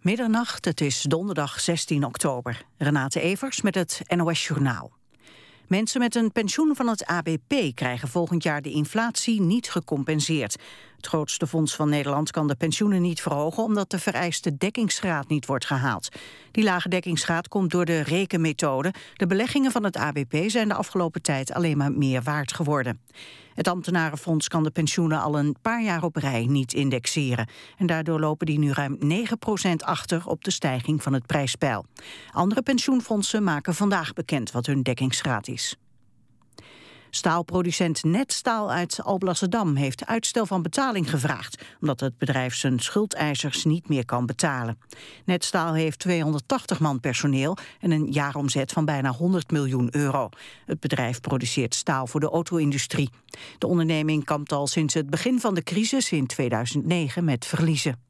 Middernacht, het is donderdag 16 oktober. Renate Evers met het NOS Journaal. Mensen met een pensioen van het ABP krijgen volgend jaar de inflatie niet gecompenseerd. Het grootste fonds van Nederland kan de pensioenen niet verhogen omdat de vereiste dekkingsgraad niet wordt gehaald. Die lage dekkingsgraad komt door de rekenmethode. De beleggingen van het ABP zijn de afgelopen tijd alleen maar meer waard geworden. Het ambtenarenfonds kan de pensioenen al een paar jaar op rij niet indexeren. En daardoor lopen die nu ruim 9% achter op de stijging van het prijspeil. Andere pensioenfondsen maken vandaag bekend wat hun dekkingsgraad is. Staalproducent Netstaal uit Alblasserdam heeft uitstel van betaling gevraagd, omdat het bedrijf zijn schuldeisers niet meer kan betalen. Netstaal heeft 280 man personeel en een jaaromzet van bijna 100 miljoen euro. Het bedrijf produceert staal voor de auto-industrie. De onderneming kampt al sinds het begin van de crisis in 2009 met verliezen.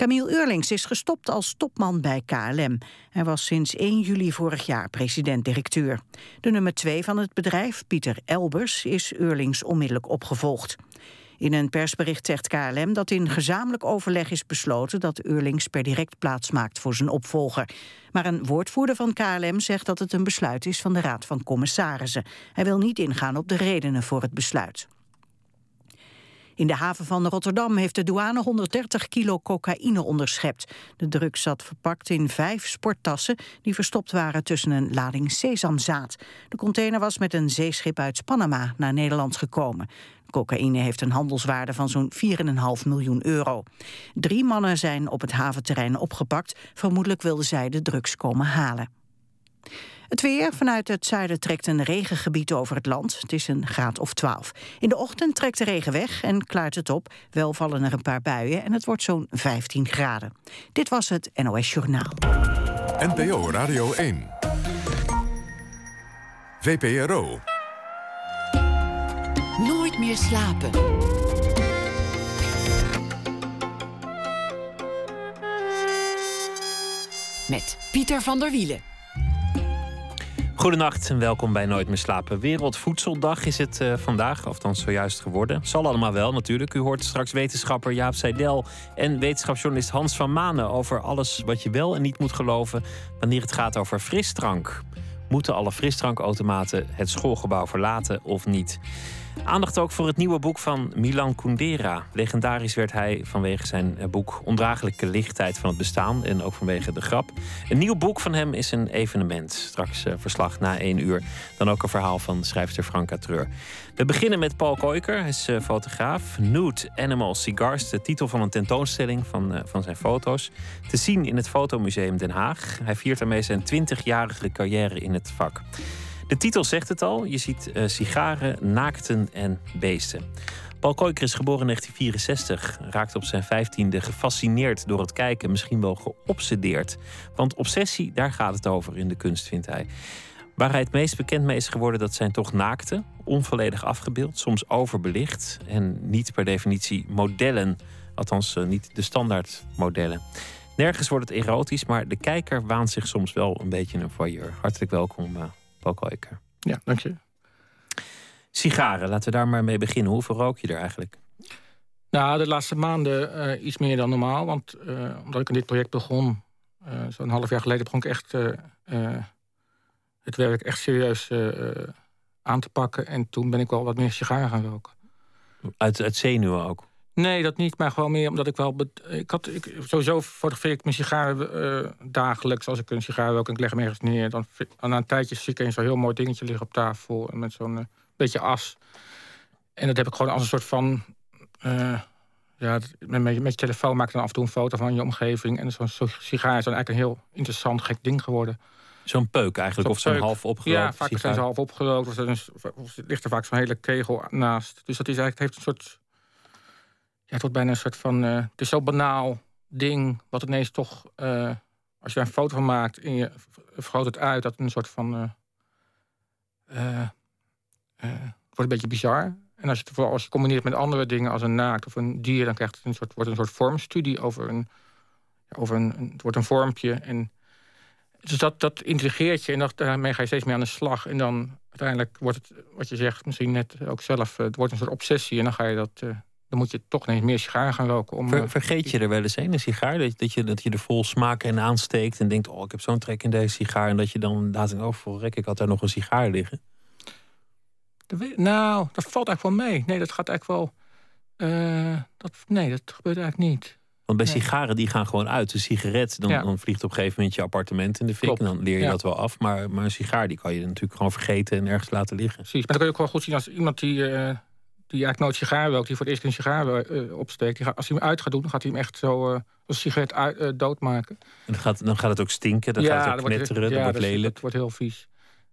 Camille Eurlings is gestopt als topman bij KLM. Hij was sinds 1 juli vorig jaar president-directeur. De nummer 2 van het bedrijf, Pieter Elbers, is Eurlings onmiddellijk opgevolgd. In een persbericht zegt KLM dat in gezamenlijk overleg is besloten dat Eurlings per direct plaats maakt voor zijn opvolger. Maar een woordvoerder van KLM zegt dat het een besluit is van de Raad van Commissarissen. Hij wil niet ingaan op de redenen voor het besluit. In de haven van Rotterdam heeft de douane 130 kilo cocaïne onderschept. De drugs zat verpakt in vijf sporttassen die verstopt waren tussen een lading sesamzaad. De container was met een zeeschip uit Panama naar Nederland gekomen. Cocaïne heeft een handelswaarde van zo'n 4,5 miljoen euro. Drie mannen zijn op het haventerrein opgepakt. Vermoedelijk wilden zij de drugs komen halen. Het weer. Vanuit het zuiden trekt een regengebied over het land. Het is een graad of 12. In de ochtend trekt de regen weg en klaart het op. Wel vallen er een paar buien en het wordt zo'n 15 graden. Dit was het NOS Journaal. NPO Radio 1. VPRO. Nooit meer slapen. Met Pieter van der Wielen. Goedenacht en welkom bij Nooit meer slapen. Wereldvoedseldag is het uh, vandaag, of dan zojuist geworden. Zal allemaal wel natuurlijk. U hoort straks wetenschapper Jaap Seidel en wetenschapsjournalist Hans van Manen over alles wat je wel en niet moet geloven wanneer het gaat over frisdrank. Moeten alle frisdrankautomaten het schoolgebouw verlaten of niet? Aandacht ook voor het nieuwe boek van Milan Kundera. Legendarisch werd hij vanwege zijn eh, boek Ondraaglijke lichtheid van het bestaan en ook vanwege de grap. Een nieuw boek van hem is een evenement. Straks uh, verslag na één uur. Dan ook een verhaal van schrijfster Franka Treur. We beginnen met Paul Koiker, hij is uh, fotograaf. Nude Animal Cigars, de titel van een tentoonstelling van, van zijn foto's. Te zien in het Fotomuseum Den Haag. Hij viert daarmee zijn 20-jarige carrière in het vak. De titel zegt het al. Je ziet uh, sigaren, naakten en beesten. Paul Koiker is geboren in 1964. Raakte op zijn vijftiende gefascineerd door het kijken. Misschien wel geobsedeerd. Want obsessie, daar gaat het over in de kunst, vindt hij. Waar hij het meest bekend mee is geworden, dat zijn toch naakten. Onvolledig afgebeeld, soms overbelicht. En niet per definitie modellen. Althans, uh, niet de standaard modellen. Nergens wordt het erotisch, maar de kijker waant zich soms wel een beetje een voyeur. Hartelijk welkom, uh, Paul Koiker. Ja, dank je. Sigaren, laten we daar maar mee beginnen. Hoeveel rook je er eigenlijk? Nou, de laatste maanden uh, iets meer dan normaal. Want uh, omdat ik aan dit project begon, uh, zo'n half jaar geleden, begon ik echt het werk echt serieus aan te pakken. En toen ben ik wel wat meer sigaren gaan roken. Uit, uit zenuwen ook? Nee, dat niet, maar gewoon meer omdat ik wel. Ik had, ik, sowieso fotografeer ik mijn sigaren uh, dagelijks. Als ik een sigaar rook en ik leg hem ergens neer. Dan, na een tijdje zie ik een zo'n heel mooi dingetje liggen op tafel. Met zo'n uh, beetje as. En dat heb ik gewoon als een soort van. Uh, ja, met, met je telefoon maak ik dan af en toe een foto van je omgeving. En zo'n zo sigaar is dan eigenlijk een heel interessant, gek ding geworden. Zo'n peuk eigenlijk, zo of zo'n half opgerookt Ja, vaak zijn ze half opgerookt. Of, er, of ligt er vaak zo'n hele kegel naast. Dus dat is eigenlijk, het heeft een soort ja, het wordt bijna een soort van. Uh, het is zo banaal ding, wat ineens toch. Uh, als je een foto van maakt en je vergroot het uit, dat een soort van. Uh, wordt een beetje bizar. En als je het als je combineert met andere dingen als een naakt of een dier, dan krijgt het een soort, wordt een soort vormstudie over een. Over een, het wordt een vormpje. En dus dat, dat intrigeert je en dat, daarmee ga je steeds meer aan de slag. En dan uiteindelijk wordt het, wat je zegt, misschien net ook zelf, het wordt een soort obsessie. En dan ga je dat dan moet je toch ineens meer sigaren gaan roken. Om, Ver- eh, vergeet je er wel eens een, een sigaar? Dat, dat, je, dat je er vol smaak in aansteekt en denkt... oh, ik heb zo'n trek in deze sigaar. En dat je dan inderdaad denkt, oh, verrek, ik had daar nog een sigaar liggen. dat nou, dat valt eigenlijk wel mee. Nee, dat gaat eigenlijk wel... eh, dat, nee, dat gebeurt eigenlijk niet. Want bij Nee. sigaren, die gaan gewoon uit. Een sigaret, dan, Ja. dan vliegt op een gegeven moment je appartement in de fik. Klopt. En dan leer je Ja. dat wel af. Maar, maar een sigaar, die kan je natuurlijk gewoon vergeten en ergens laten liggen. Precies. Maar dan kun je ook wel goed zien als iemand die, eh, die eigenlijk nooit sigaar rookt... die voor het eerst een sigaar eh, opsteekt... Die gaat, als hij hem uit gaat doen, dan gaat hij hem echt zo eh, als een sigaret uit, eh, doodmaken. En dan gaat, dan gaat het ook stinken, dan gaat het ook wordt- knetteren, ja, wordt is- lelijk. Dat wordt heel vies.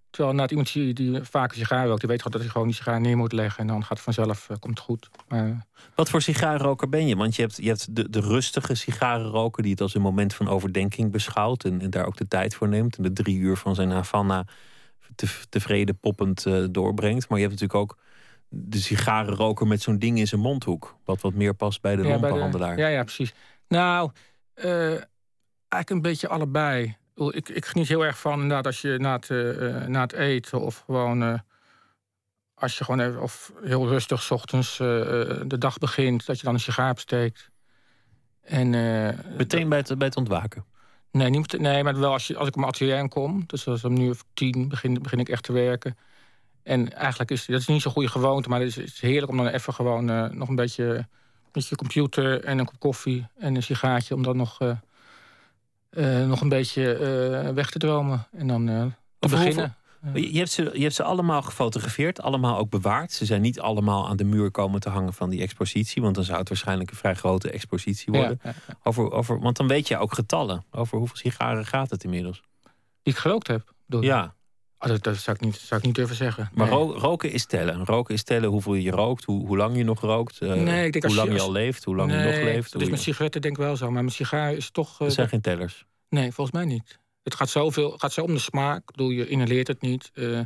Terwijl inderdaad iemand die, die vaak een sigaar rookt... die weet gewoon dat hij gewoon die sigaar neer moet leggen... en dan gaat het vanzelf, komt het goed. Maar, Wat voor sigarenroker ben je? Want je hebt, je hebt de, de rustige sigarenroker die het als een moment van overdenking beschouwt. En, en daar ook de tijd voor neemt. En de drie uur van zijn Havana te, tevreden poppend doorbrengt. Maar je hebt natuurlijk ook de sigarenroker met zo'n ding in zijn mondhoek. Wat wat meer past bij de Ja, bij de- lampenhandelaar. ja, ja, precies. Nou, eh, eigenlijk een beetje allebei. Ik Ik, geniet heel erg van inderdaad als je na het, eh, na het eten of gewoon eh, als je gewoon even, of heel rustig 's ochtends de dag begint, dat je dan een sigaar opsteekt. En, Meteen bij het, bij het ontwaken. Nee, niet, nee, maar wel als, je, als ik op mijn atelier aankom. Dus als om nu of tien begin, begin ik echt te werken. En eigenlijk is dat is niet zo'n goede gewoonte, maar het is, het is heerlijk om dan even gewoon eh, nog een beetje met je computer en een kop koffie en een sigaartje om dan nog, eh, eh, nog een beetje weg te dromen en dan te beginnen. Je je hebt, ze, je hebt ze allemaal gefotografeerd, allemaal ook bewaard. Ze zijn niet allemaal aan de muur komen te hangen van die expositie. Want dan zou het waarschijnlijk een vrij grote expositie Ja, worden. ja. Over, over, want dan weet je ook getallen. Over hoeveel sigaren gaat het inmiddels? Die ik gerookt heb. bedoel? Ja, Oh, dat, dat zou, ik niet, zou ik niet durven zeggen. maar Nee. roken is tellen. Roken is tellen hoeveel je rookt, hoe, hoe lang je nog rookt. eh, Nee, ik denk hoe lang je- als- al leeft, hoe lang je nog leeft. Is je- met sigaretten denk ik wel zo, maar mijn sigaar is toch... dat zijn geen tellers. Nee, volgens mij niet. Het gaat, zoveel, gaat zo om de smaak. Ik bedoel, je inhaleert het niet. Eh,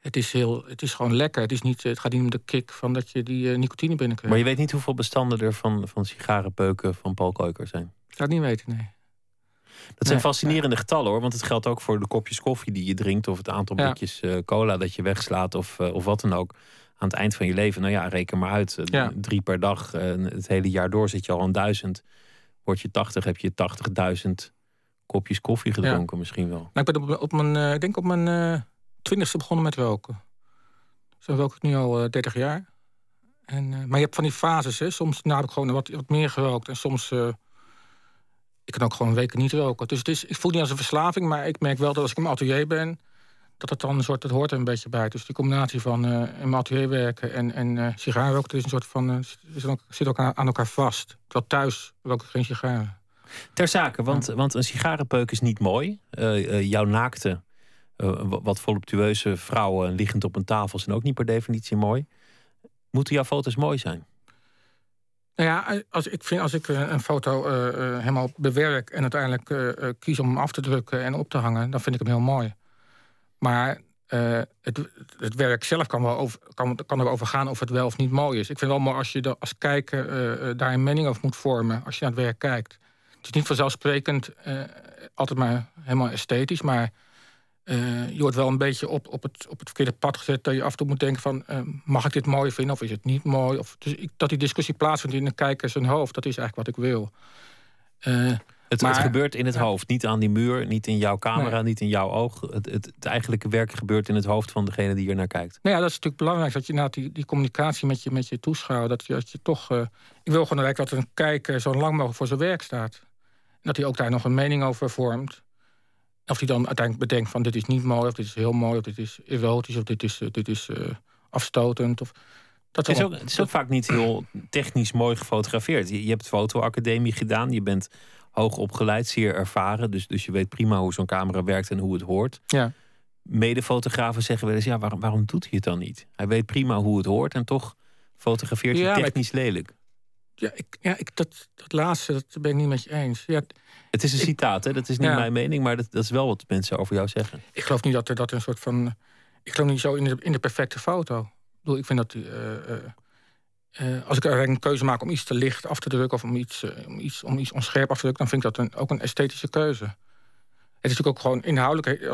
het, is heel, het is gewoon lekker. Het, is niet, het gaat niet om de kick van dat je die nicotine binnenkrijgt. Maar je weet niet hoeveel bestanden er van, van sigarenpeuken van Paul Keuker zijn. Ik zou het niet weten, nee. Dat zijn Nee, fascinerende getallen hoor. Want het geldt ook voor de kopjes koffie die je drinkt. Of het aantal blikjes eh, cola dat je wegslaat. Of, eh, of wat dan ook. Aan het eind van je leven. Nou ja, reken maar uit. eh, Ja. Drie per dag. het hele jaar door zit je al aan duizend. Word je 80, heb je 80.000 kopjes koffie gedronken misschien wel. Nou, ik ben op, op mijn, eh, ik denk op mijn twintigste begonnen met roken. Zo rook ik nu al eh 30 jaar. En, maar je hebt van die fases, hè. Soms nou, heb ik gewoon wat, wat meer gerookt. En soms... ik kan ook gewoon weken niet roken. Dus het is, ik voel niet als een verslaving, maar ik merk wel dat als ik in mijn atelier ben, dat het dan een soort, het hoort er een beetje bij. Dus die combinatie van eh, in mijn atelier werken en, en eh sigaar roken, dat is een soort van, eh, zit ook, zit ook aan, aan elkaar vast. Terwijl thuis rook ik geen sigaren. Ter zake, want, want een sigarenpeuk is niet mooi. Jouw naakte, wa- wat voluptueuze vrouwen liggend op een tafel zijn ook niet per definitie mooi. Moeten jouw foto's mooi zijn? Nou ja, als ik vind als ik eh, een foto eh, eh, helemaal bewerk en uiteindelijk eh, eh, kies om hem af te drukken en op te hangen, dan vind ik hem heel mooi. Maar eh, het, het werk zelf kan, wel over, kan, kan er over gaan of het wel of niet mooi is. Ik vind wel mooi als je als kijker eh, eh, daar een mening over moet vormen als je naar het werk kijkt. Het is niet vanzelfsprekend eh, altijd maar helemaal esthetisch, maar eh, je wordt wel een beetje op, op, het, op het verkeerde pad gezet dat je af en toe moet denken van eh, mag ik dit mooi vinden of is het niet mooi? Of, dus ik, dat die discussie plaatsvindt in de kijker zijn hoofd, dat is eigenlijk wat ik wil. Eh, Het, Maar- het gebeurt in het hoofd, niet aan die muur, niet in jouw camera, Nee. niet in jouw oog. Het, het, het eigenlijke werk gebeurt in het hoofd van degene die hier naar kijkt. Nou ja, dat is natuurlijk belangrijk. Dat je na die, die communicatie met je, met je toeschouwer. Dat je, dat je toch. ik wil gewoon eigenlijk dat een kijker zo lang mogelijk voor zijn werk staat. En dat hij ook daar nog een mening over vormt. Of hij dan uiteindelijk bedenkt van dit is niet mooi, of dit is heel mooi, of dit is erotisch, of dit is, eh, dit is eh, afstotend. Of, dat Het is, ook, allemaal- het is ook vaak niet heel technisch mooi gefotografeerd. Je, je hebt fotoacademie gedaan, je bent hoog opgeleid, zeer ervaren. Dus, dus je weet prima hoe zo'n camera werkt en hoe het hoort. Ja. Medefotografen zeggen wel eens, ja, waarom, waarom doet hij het dan niet? Hij weet prima hoe het hoort en toch fotografeert hij technisch lelijk. Ja, ik, ja ik, dat, dat laatste dat ben ik niet met je eens. Ja, Het is een Ik- citaat, hè? dat is niet Ja. mijn mening, maar dat, dat is wel wat mensen over jou zeggen. ik geloof niet dat er, dat een soort van. Ik geloof niet zo in de, in de perfecte foto. Ik bedoel, ik vind dat. eh, eh, eh, als ik er een keuze maak om iets te licht af te drukken of om iets, om iets, om iets onscherp af te drukken, dan vind ik dat een, ook een esthetische keuze. Het is natuurlijk ook gewoon inhoudelijk.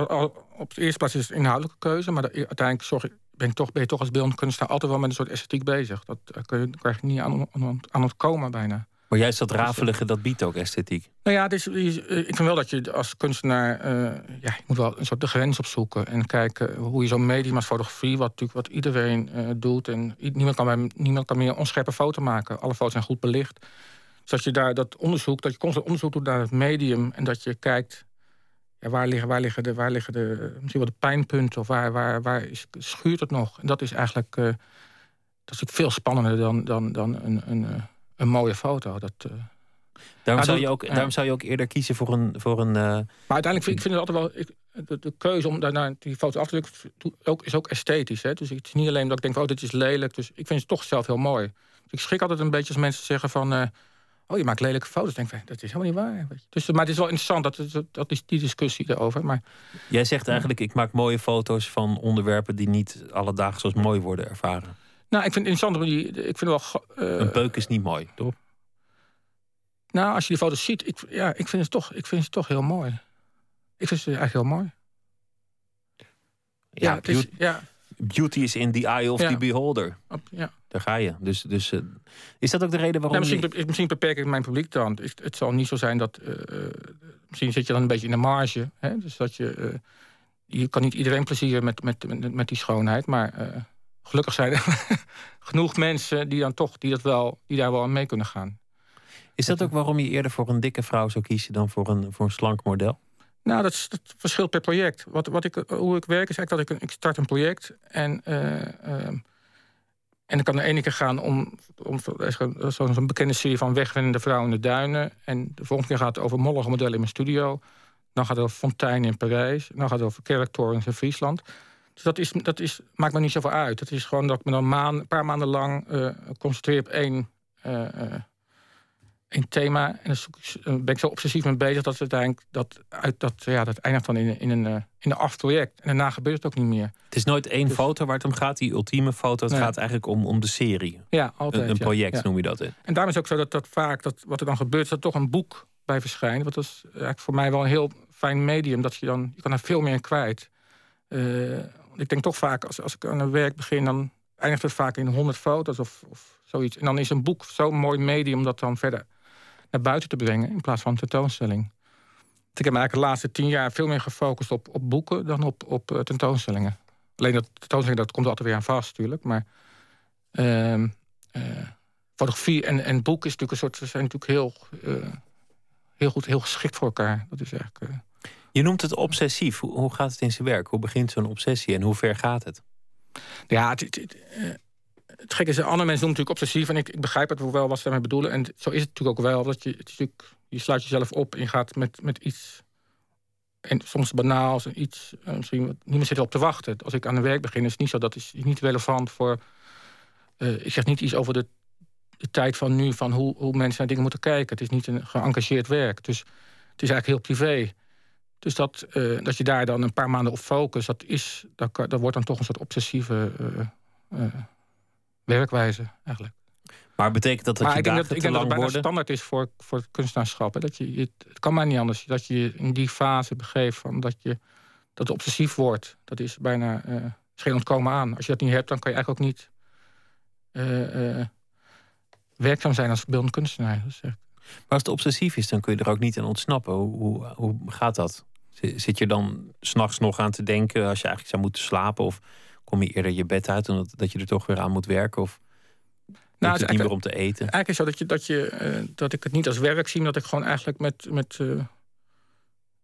Op de eerste plaats is het een inhoudelijke keuze, maar uiteindelijk zorg ik, ben, ik toch, ben je toch als beeldend kunstenaar altijd wel met een soort esthetiek bezig. Dat uh, kun je, krijg je niet aan, aan, aan ontkomen bijna. Maar juist dat rafelige, dat biedt ook esthetiek. Nou ja, dus, ik vind wel dat je als kunstenaar... Uh, ja, je moet wel een soort de grens opzoeken. En kijken hoe je zo'n medium als fotografie... wat natuurlijk wat iedereen uh, doet. En niemand kan, bij, niemand kan meer een onscherpe foto maken. Alle foto's zijn goed belicht. Dus dat je daar dat onderzoek... dat je constant onderzoek doet naar het medium... en dat je kijkt... Ja, waar, liggen, waar, liggen de, waar liggen de, misschien wel de pijnpunten... of waar, waar, waar is, schuurt het nog? En dat is eigenlijk... Uh, dat is veel spannender dan, dan, dan een... een een mooie foto. Dat, uh... daarom, zou je ook, daarom zou je ook eerder kiezen voor een. Voor een. Maar uiteindelijk vind ik vind het altijd wel. Ik, de, de, keuze om daarna die foto af te drukken ook, is ook esthetisch. Hè? Dus het is niet alleen dat ik denk: oh, dit is lelijk. Dus ik vind het toch zelf heel mooi. Dus ik schrik altijd een beetje als mensen zeggen van. Oh, je maakt lelijke foto's. Denk ik, dat is helemaal niet waar. Dus, maar het is wel interessant, dat, dat is die discussie erover. Maar, Jij zegt eigenlijk, ik maak mooie foto's van onderwerpen... die niet alledaags als mooi worden ervaren. Nou, ik vind het interessant. Ik vind wel, uh, een beuk is niet mooi, toch? Nou, als je die foto's ziet, ik, ja, ik, vind het toch, ik vind het toch heel mooi. Ik vind ze eigenlijk heel mooi. Ja, ja, is, ja. beauty is in the eye of the beholder. Ja. Daar ga je. Dus, dus uh, is dat ook de reden waarom. Nou, misschien, je... misschien beperk ik mijn publiek dan. Het, het zal niet zo zijn dat. Uh, misschien zit je dan een beetje in de marge. Hè? Dus dat je. je kan niet iedereen plezieren met, met, met, die schoonheid. Maar gelukkig zijn er genoeg mensen die dan toch die dat wel, die daar wel aan mee kunnen gaan. Is dat ook waarom je eerder voor een dikke vrouw zou kiezen dan voor een, voor een slank model? Nou, dat, dat verschilt per project. Wat, wat ik, hoe ik werk is eigenlijk dat ik, ik start een project en, uh, en dan kan de ene keer gaan om, om zo'n bekende serie van wegwennende vrouwen in de duinen. En de volgende keer gaat het over mollige modellen in mijn studio. Dan gaat het over fonteinen in Parijs. Dan gaat het over kerktorens in Friesland. Dus dat, is, dat is, maakt me niet zoveel uit. Het is gewoon dat ik me dan een paar maanden lang uh, concentreer op één, één thema. En dan ben ik zo obsessief mee bezig dat het uiteindelijk dat, uit, dat, ja, dat eindigt dan in, in, een, in een afproject. En daarna gebeurt het ook niet meer. Het is nooit één dus, foto waar het om gaat, die ultieme foto. Het gaat eigenlijk om, om de serie. Ja, altijd. Een, een project ja, noem je dat. In. En daarom is het ook zo dat, dat vaak dat, wat er dan gebeurt, is dat er toch een boek bij verschijnt. Want dat is eigenlijk voor mij wel een heel fijn medium. Dat je dan, je kan er veel meer in kwijt. Uh, ik denk toch vaak, als, als ik aan een werk begin... dan eindigt het vaak in honderd foto's of, of zoiets. En dan is een boek zo'n mooi medium dat dan verder naar buiten te brengen... in plaats van een tentoonstelling. ik heb me eigenlijk de laatste tien jaar veel meer gefocust op, op boeken... dan op, op uh, tentoonstellingen. Alleen dat tentoonstelling dat komt altijd weer aan vast natuurlijk. Maar uh, uh, fotografie en, en boek is natuurlijk een soort, zijn natuurlijk heel, uh, heel goed, heel geschikt voor elkaar. Dat is eigenlijk... Je noemt het obsessief. Hoe, hoe gaat het in zijn werk? Hoe begint zo'n obsessie en hoe ver gaat het? Ja, het, het, het, eh, het gekke is, andere mensen noemen natuurlijk obsessief... en ik, ik begrijp het wel wat ze daarmee bedoelen. En zo is het natuurlijk ook wel. Dat je, je sluit jezelf op en je gaat met, met iets... en soms banaals en iets... Eh, misschien niemand zit erop te wachten. Als ik aan een werk begin, is het niet zo. Dat is niet relevant voor... Uh, ik zeg niet iets over de, tijd van nu... van hoe, hoe mensen naar dingen moeten kijken. Het is niet een geëngageerd werk. Dus het is eigenlijk heel privé... Dus dat, uh, dat je daar dan een paar maanden op focust, dat, is, dat, dat wordt dan toch een soort obsessieve werkwijze eigenlijk. Maar betekent dat dat maar je ik denk dat, ik denk dat het bijna worden? standaard is voor, voor het kunstenaarschap. Hè? Dat je, het kan maar niet anders. Dat je in die fase begeeft van dat je dat het obsessief wordt. Dat is bijna uh, geen ontkomen aan. Als je dat niet hebt, dan kan je eigenlijk ook niet werkzaam zijn als beeldend kunstenaar. Maar als het obsessief is, dan kun je er ook niet aan ontsnappen. Hoe, hoe, hoe gaat dat? Zit je dan s'nachts nog aan te denken als je eigenlijk zou moeten slapen? Of kom je eerder je bed uit omdat dat je er toch weer aan moet werken? Of nou, het, het niet meer om te eten? Eigenlijk is zo dat, je, dat, je, uh, dat ik het niet als werk zie, maar dat ik gewoon eigenlijk met. met uh,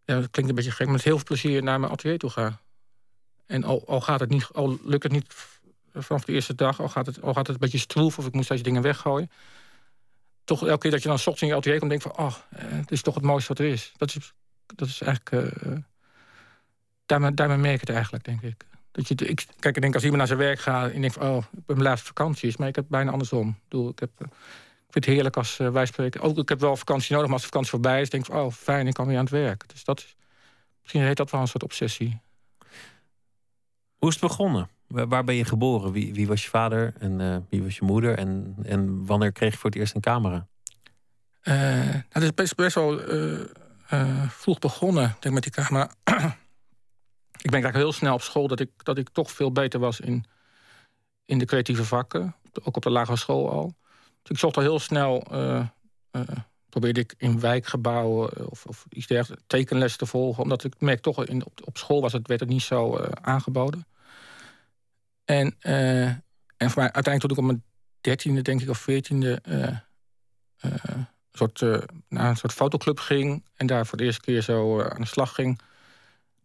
ja, dat klinkt een beetje gek, met heel veel plezier naar mijn atelier toe ga. En al, al gaat het niet, al lukt het niet vanaf de eerste dag, al gaat het, al gaat het een beetje stroef of ik moet steeds dingen weggooien toch elke keer dat je dan ochtends in je atelier komt... denk van, oh, het is toch het mooiste wat er is. Dat is, dat is eigenlijk... Uh, daarmee, daarmee merk ik het eigenlijk, denk ik. Dat je, ik kijk, ik denk als iemand naar zijn werk gaat... en denkt van, oh, ik ben mijn laatste vakantie Maar ik heb bijna andersom. Ik, bedoel, ik, heb, ik vind het heerlijk als uh, wij spreken. Ook ik heb wel vakantie nodig, maar als de vakantie voorbij is... denk ik van, oh, fijn, ik kan weer aan het werk. Dus dat is, misschien heet dat wel een soort obsessie. Hoe is het begonnen? Waar ben je geboren? Wie, wie was je vader en uh, wie was je moeder? En, en wanneer kreeg je voor het eerst een camera? Uh, dat is best, best wel vroeg begonnen denk met die camera. Ik ben eigenlijk heel snel op school dat ik, dat ik toch veel beter was in in de creatieve vakken. Ook op de lagere school al. Dus ik zocht al heel snel... Uh, probeerde ik in wijkgebouwen of, of iets dergelijks tekenles te volgen. Omdat ik merk toch, in, op, op school was het, werd het niet zo aangeboden. En, en voor mij uiteindelijk toen ik op mijn dertiende, denk ik, of veertiende... een soort, naar een soort fotoclub ging... en daar voor de eerste keer zo aan de slag ging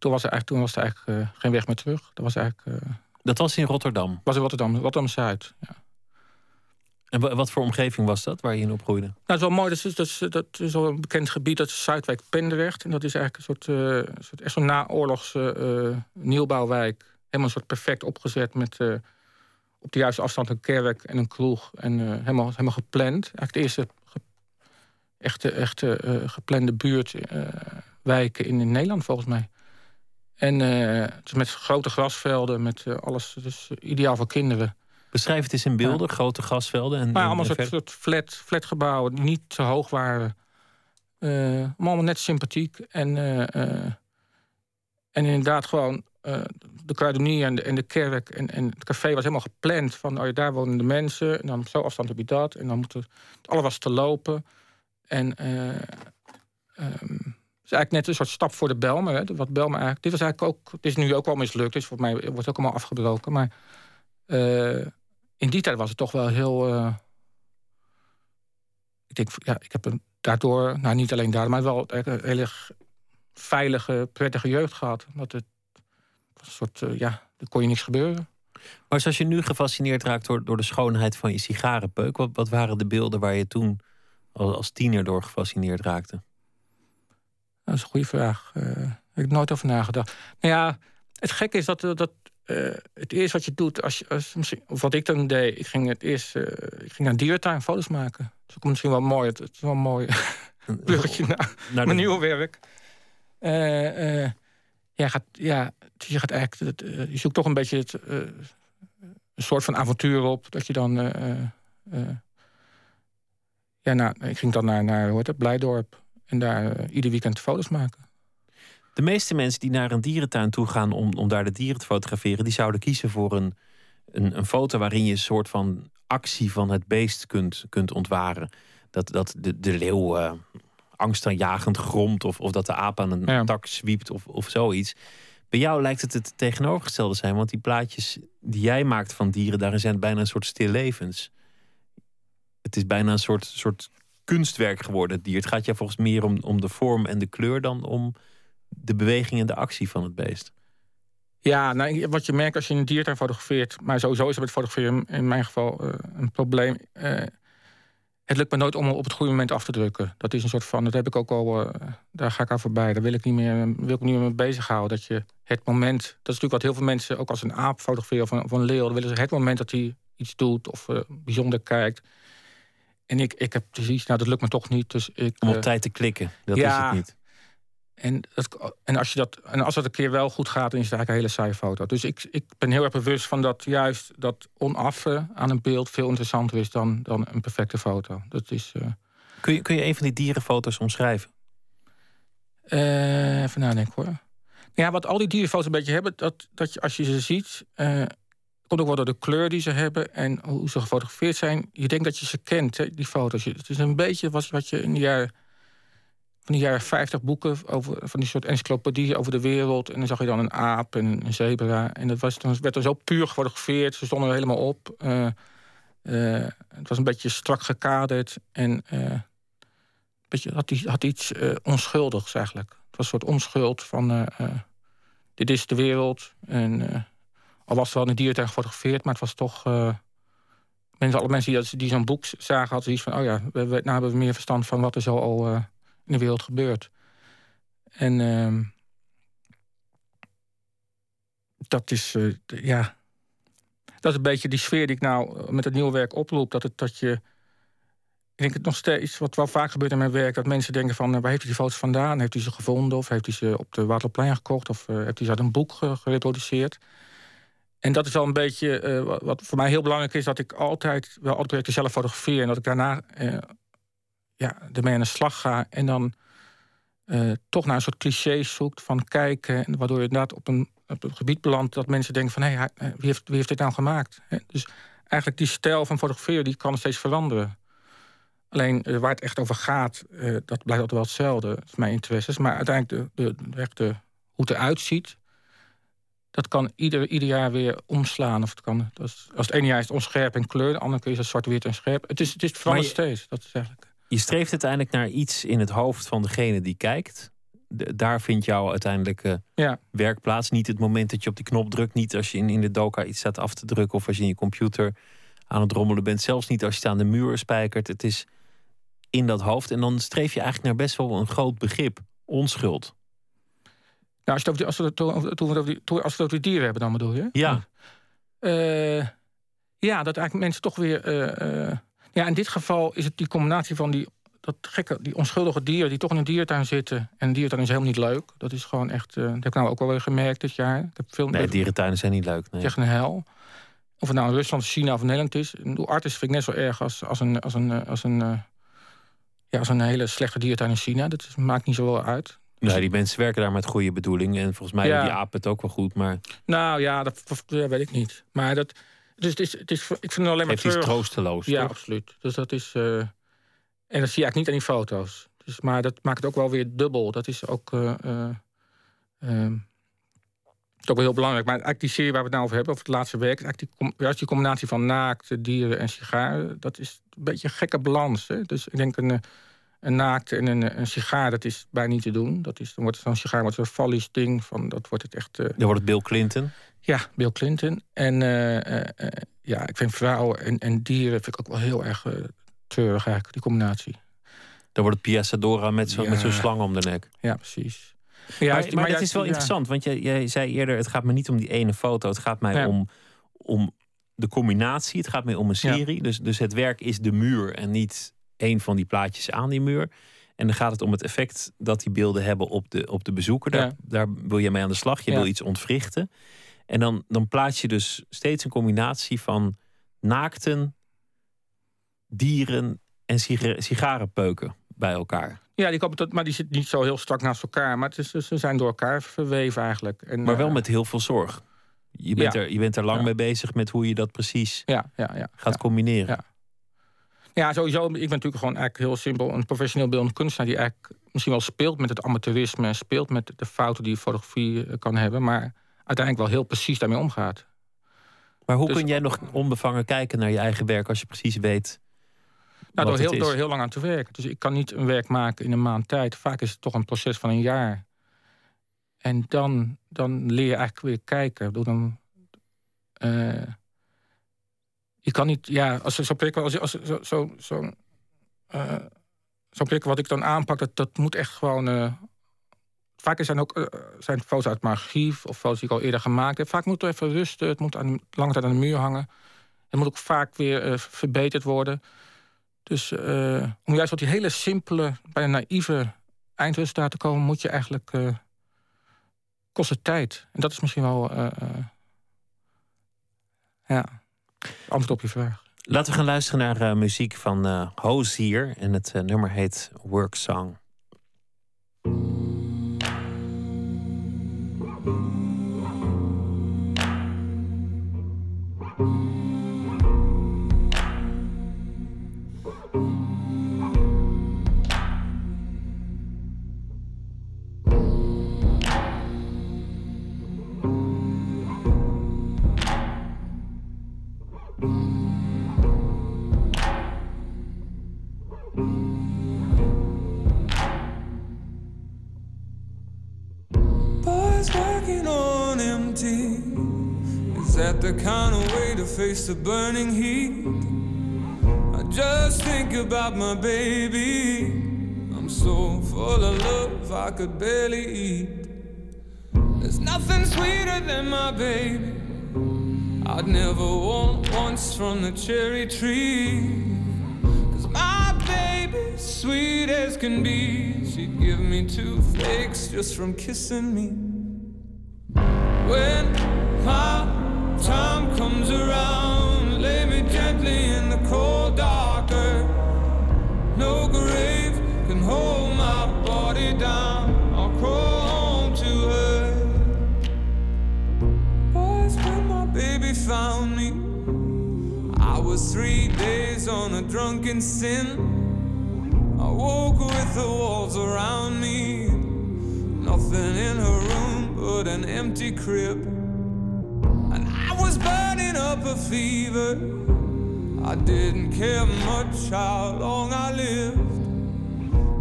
toen was er eigenlijk, toen was er eigenlijk uh, geen weg meer terug. Dat was eigenlijk. Uh, dat was in Rotterdam? Was in Rotterdam, Rotterdam Zuid. Ja. En wat voor omgeving was dat waar je in opgroeide? Nou, dat is wel mooi. Dat is, dat is, dat is wel een bekend gebied. Dat is Zuidwijk Pendrecht. En dat is eigenlijk een soort, uh, soort echt zo'n naoorlogse nieuwbouwwijk. Helemaal een soort perfect opgezet met op de juiste afstand een kerk en een kroeg. En helemaal, helemaal gepland. Eigenlijk de eerste ge echte, echte geplande buurtwijken in, in Nederland volgens mij. En uh, dus met grote grasvelden, met uh, alles. Dus ideaal voor kinderen. Beschrijf het eens in beelden, grote grasvelden. En, maar allemaal soort, soort flat, flatgebouwen die niet te hoog waren. Uh, allemaal net sympathiek. En, en inderdaad gewoon de kruidenier en de, en de kerk en, en het café was helemaal gepland. Van oh ja, daar wonen de mensen. En dan op zo afstand heb je dat. En dan moet het, alles was te lopen. En... Um, is eigenlijk net een soort stap voor de Belmer. Hè, wat Belmer eigenlijk, dit was eigenlijk ook, het is nu ook wel mislukt, dus voor mij wordt ook allemaal afgebroken. Maar uh, in die tijd was het toch wel heel. Uh, ik denk, ja, ik heb een, daardoor, nou niet alleen daar, maar wel een hele veilige, prettige jeugd gehad. Dat het was een soort, uh, ja, er kon je niks gebeuren. Maar zoals je nu gefascineerd raakt door, door de schoonheid van je sigarenpeuk, wat, wat waren de beelden waar je toen als tiener door gefascineerd raakte? Dat is een goede vraag. Uh, heb ik nooit over nagedacht. Nou ja, het gekke is dat, dat uh, het eerste wat je doet, als je, als, of wat ik dan deed, ik ging het eerst uh, ik ging naar dierentuin foto's maken. Dat is misschien wel mooi. Het is wel een mooi bruggetje naar, naar mijn nieuwe werk. ja, gaat, ja, je gaat eigenlijk, je zoekt toch een beetje het, een soort van avontuur op. Dat je dan. ja, nou, ik ging dan naar, naar hoe heet het, Blijdorp. En daar uh, ieder weekend foto's maken. De meeste mensen die naar een dierentuin toe gaan om, om daar de dieren te fotograferen, die zouden kiezen voor een, een, een foto waarin je een soort van actie van het beest kunt, kunt ontwaren. Dat, dat de, de leeuw uh, angstaanjagend gromt of, of dat de aap aan een tak zwiept of, of zoiets. Bij jou lijkt het het tegenovergestelde zijn, want die plaatjes die jij maakt van dieren, daarin zijn bijna een soort stillevens. Het is bijna een soort, soort kunstwerk geworden, het dier. Het gaat je volgens meer om, om de vorm en de kleur dan om de beweging en de actie van het beest. Ja, nou, wat je merkt als je een diertuin fotografeert, maar sowieso is het met fotograferen in mijn geval uh, een probleem. Uh, het lukt me nooit om op het goede moment af te drukken. Dat is een soort van, dat heb ik ook al, uh, daar ga ik aan voorbij. Daar wil ik niet meer, wil ik niet meer mee bezighouden. Dat je het moment, dat is natuurlijk wat heel veel mensen, ook als een aap fotograferen of een, of een leeuw, dan willen ze het moment dat hij iets doet of bijzonder kijkt en ik, ik heb precies, nou dat lukt me toch niet. Dus ik, Om op uh, tijd te klikken, dat ja, is het niet. En, dat, en, als je dat, en als dat een keer wel goed gaat, dan is het eigenlijk een hele saaie foto. Dus ik, ik ben heel erg bewust van dat juist dat onaffe aan een beeld veel interessanter is dan, dan een perfecte foto. Dat is, uh... kun, je, kun je een van die dierenfoto's omschrijven? Uh, even nadenken hoor. Ja, wat al die dierenfoto's een beetje hebben, dat, dat je als je ze ziet, komt ook door de kleur die ze hebben en hoe ze gefotografeerd zijn. Je denkt dat je ze kent, die foto's. Het is een beetje wat, wat je in de jaren, van de jaren 50 boeken over van die soort encyclopedieën over de wereld. En dan zag je dan een aap en een zebra. En dat was, dan werd er zo puur gefotografeerd. Ze stonden er helemaal op. Uh, uh, het was een beetje strak gekaderd. En uh, beetje, had, had iets onschuldigs eigenlijk. Het was een soort onschuld van... dit is de wereld. En al was het wel een diertuin gefotografeerd, maar het was toch... Mensen, alle mensen die, die zo'n boek zagen, hadden zoiets van... oh ja, we, nou hebben we meer verstand van wat er zo al uh, in de wereld gebeurt. En uh, dat is, uh, ja... Dat is een beetje die sfeer die ik nou met het nieuwe werk oproep. Dat, het, dat je... Ik denk het nog steeds, wat wel vaak gebeurt in mijn werk... dat mensen denken van, waar heeft hij die foto's vandaan? Heeft hij ze gevonden? Of heeft hij ze op de Waterplein gekocht? Of heeft hij ze uit een boek gereproduceerd? En dat is wel een beetje uh, wat voor mij heel belangrijk is, dat ik altijd wel alle projecten zelf fotografeer en dat ik daarna uh, ja, ermee aan de slag ga en dan eh, toch naar een soort clichés zoekt van kijken. Waardoor je inderdaad op een, op een gebied belandt dat mensen denken van hé, hey, wie, heeft, wie heeft dit nou gemaakt? Dus eigenlijk die stijl van fotograferen die kan steeds veranderen. Alleen waar het echt over gaat, dat blijft altijd wel hetzelfde. Dat is mijn interesse. Maar uiteindelijk de, de, de, hoe het eruit ziet, dat kan ieder, ieder jaar weer omslaan. Of het kan, als het ene jaar is het onscherp en kleur, de andere keer is het zwart-wit en scherp. Het is, het is verandert steeds. Dat is eigenlijk. Je streeft uiteindelijk naar iets in het hoofd van degene die kijkt. daar vindt jouw uiteindelijke ja. werk plaats. Niet het moment dat je op die knop drukt. Niet als je in, in de doka iets staat af te drukken. Of als je in je computer aan het rommelen bent. Zelfs niet als je het aan de muur spijkert. Het is in dat hoofd. En dan streef je eigenlijk naar best wel een groot begrip. Onschuld. Nou, als, je het over, als, we het over, die, als we het over dieren hebben, dan bedoel je? Ja. Uh, ja, dat eigenlijk mensen toch weer. Uh, uh, ja, in dit geval is het die combinatie van die, dat gekke, die onschuldige dieren die toch in een diertuin zitten. En een diertuin is helemaal niet leuk. Dat is gewoon echt. dat heb ik nou ook wel weer gemerkt dit jaar. Ik heb veel, nee, dierentuinen zijn niet leuk. Nee. Het is echt een hel. Of het nou in Rusland, China of Nederland is. Een artis vind ik net zo erg als, als een. Als een, als een ja, als een hele slechte diertuin in China. Dat maakt niet zoveel uit. Nee, die mensen werken daar met goede bedoelingen. En volgens mij ja. die apen het ook wel goed. Maar... Nou ja, dat, weet ik niet. Maar dat. Dus het is, het is, ik vind het alleen maar Het is troosteloos. Ja, toch? absoluut. Dus dat is. Uh, en dat zie je eigenlijk niet aan die foto's. Dus, maar dat maakt het ook wel weer dubbel. Dat is ook. Uh, uh, ook wel heel belangrijk. Maar eigenlijk die serie waar we het nou over hebben, over het laatste werk, eigenlijk die, juist die combinatie van naakte dieren en sigaren, dat is een beetje een gekke balans. Hè? Dus ik denk een een naakt en een, een sigaar, dat is bijna niet te doen. Dat is, dan wordt zo'n sigaar wordt zo'n fallisch ding. Van, dat wordt het echt... Uh... Dan wordt het Bill Clinton? Ja, Bill Clinton. En uh, ja, ik vind vrouwen en, en dieren vind ik ook wel heel erg treurig eigenlijk, die combinatie. Dan wordt het Piazzadora met zo'n ja. zo slang om de nek. Ja, precies. Ja, maar, maar, het is wel interessant, want jij, jij zei eerder... het gaat me niet om die ene foto, het gaat mij om, om de combinatie. Het gaat mij om een serie. Dus, dus het werk is de muur en niet een van die plaatjes aan die muur. En dan gaat het om het effect dat die beelden hebben op de, op de bezoeker. Daar, daar wil je mee aan de slag. Je wil iets ontwrichten. En dan, dan plaats je dus steeds een combinatie van naakten, dieren en sigarenpeuken bij elkaar. Ja, die komen maar die zitten niet zo heel strak naast elkaar. Maar het is, ze zijn door elkaar verweven eigenlijk. En, maar wel uh, met heel veel zorg. Je bent, ja. er, je bent er lang mee bezig met hoe je dat precies ja, ja, ja, gaat combineren. Ja, sowieso. Ik ben natuurlijk gewoon eigenlijk heel simpel een professioneel beeldend kunstenaar die eigenlijk misschien wel speelt met het amateurisme, speelt met de fouten die fotografie eh, kan hebben, maar uiteindelijk wel heel precies daarmee omgaat. Maar hoe dus, kun jij nog onbevangen kijken naar je eigen werk als je precies weet? Nou, door heel, door heel lang aan te werken. Dus ik kan niet een werk maken in een maand tijd. Vaak is het toch een proces van een jaar. En dan, dan leer je eigenlijk weer kijken. Door dan, uh, je kan niet, ja, als zo'n prik, als, als zo, zo, zo, uh, zo'n prik wat ik dan aanpak, dat, dat moet echt gewoon. Uh, vaak zijn ook uh, zijn foto's uit mijn archief of foto's die ik al eerder gemaakt heb. Vaak moet er even rusten, het moet aan, lange tijd aan de muur hangen. Het moet ook vaak weer verbeterd worden. Dus om juist tot die hele simpele, bijna naïeve eindresultaat te komen, moet je eigenlijk. kost het tijd. En dat is misschien wel. ja. Antwoord op je vraag. Laten we gaan luisteren naar uh, muziek van uh, Hozier. En het uh, nummer heet Work Song. The burning heat? I just think about my baby. I'm so full of love, I could barely eat. There's nothing sweeter than my baby. I'd never want once from the cherry tree. Cause my baby, sweet as can be, she'd give me toothaches just from kissing me. When my time comes was three days on a drunken sin. I woke with the walls around me. Nothing in her room but an empty crib. And I was burning up a fever. I didn't care much how long I lived.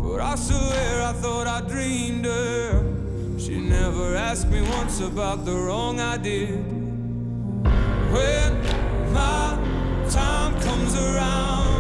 But I swear I thought I dreamed her. She never asked me once about the wrong I did. When my time comes around,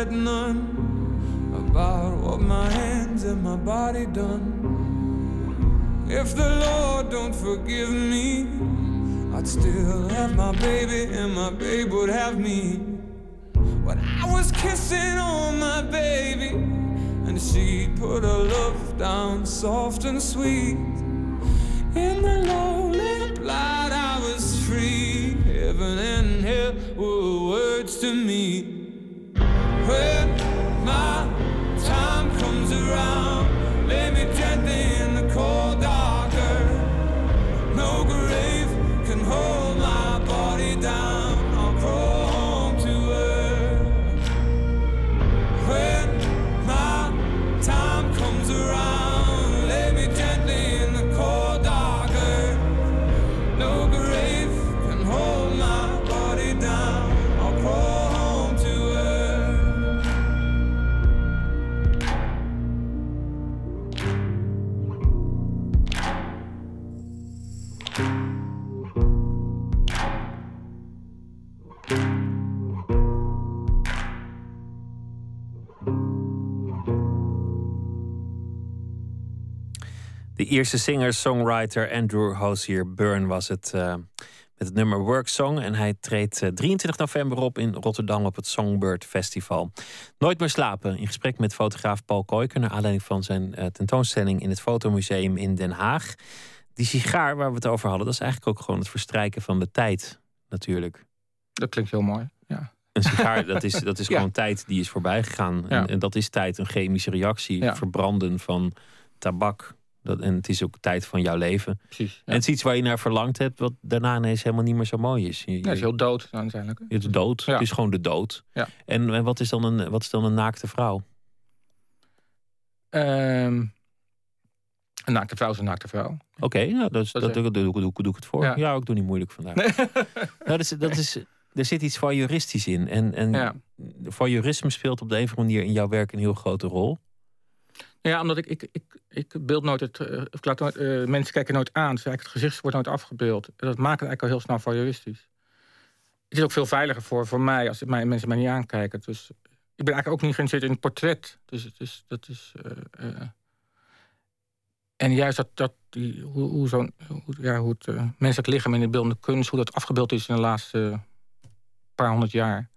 fret none about what my hands and my body done. If the Lord don't forgive me, I'd still have my baby and my babe would have me. When I was kissing on my baby, and she'd put her love down soft and sweet. In the lamp light, I was free. Heaven and hell were words to me. When my Eerste singer-songwriter Andrew Hozier Byrne was het eh, met het nummer Work Song. En hij treedt eh, 23 november op in Rotterdam op het Songbird Festival. Nooit meer slapen. In gesprek met fotograaf Paul Koijker... naar aanleiding van zijn eh, tentoonstelling in het Fotomuseum in Den Haag. Die sigaar waar we het over hadden... dat is eigenlijk ook gewoon het verstrijken van de tijd natuurlijk. Dat klinkt heel mooi. Ja. Een sigaar, dat is, dat is Ja. gewoon tijd die is voorbij gegaan. Ja. En, en dat is tijd, een chemische reactie. Ja. Verbranden van tabak. Dat, en het is ook tijd van jouw leven. Precies. Ja. En het is iets waar je naar verlangd hebt, wat daarna ineens helemaal niet meer zo mooi is. Je, Ja, het is heel dood uiteindelijk. het is dood. Ja. Het is gewoon de dood. Ja. En, en wat, is dan een, wat is dan een naakte vrouw? Ehm, een naakte vrouw is een naakte vrouw. Oké, nou, dat, Dat doe, doe, doe, doe ik het voor. Ja, ik doe niet moeilijk vandaag. nou, dat is, dat is, er zit iets voyeuristisch in. En, en Ja. voyeurisme speelt op de een of andere manier in jouw werk een heel grote rol. Ja, omdat ik, ik, ik, ik beeld nooit het. eh, ik laat eh, mensen kijken nooit aan. Dus eigenlijk het gezicht wordt nooit afgebeeld. En dat maakt het eigenlijk al heel snel voyeuristisch. Het is ook veel veiliger voor, voor mij als mij, mensen mij niet aankijken. Dus ik ben eigenlijk ook niet geïnteresseerd in het portret. Dus het is. Dat is eh, en juist dat, dat die, hoe, hoe, zo'n, hoe, ja, hoe het menselijk lichaam in de beeldende kunst, hoe dat afgebeeld is in de laatste paar honderd jaar.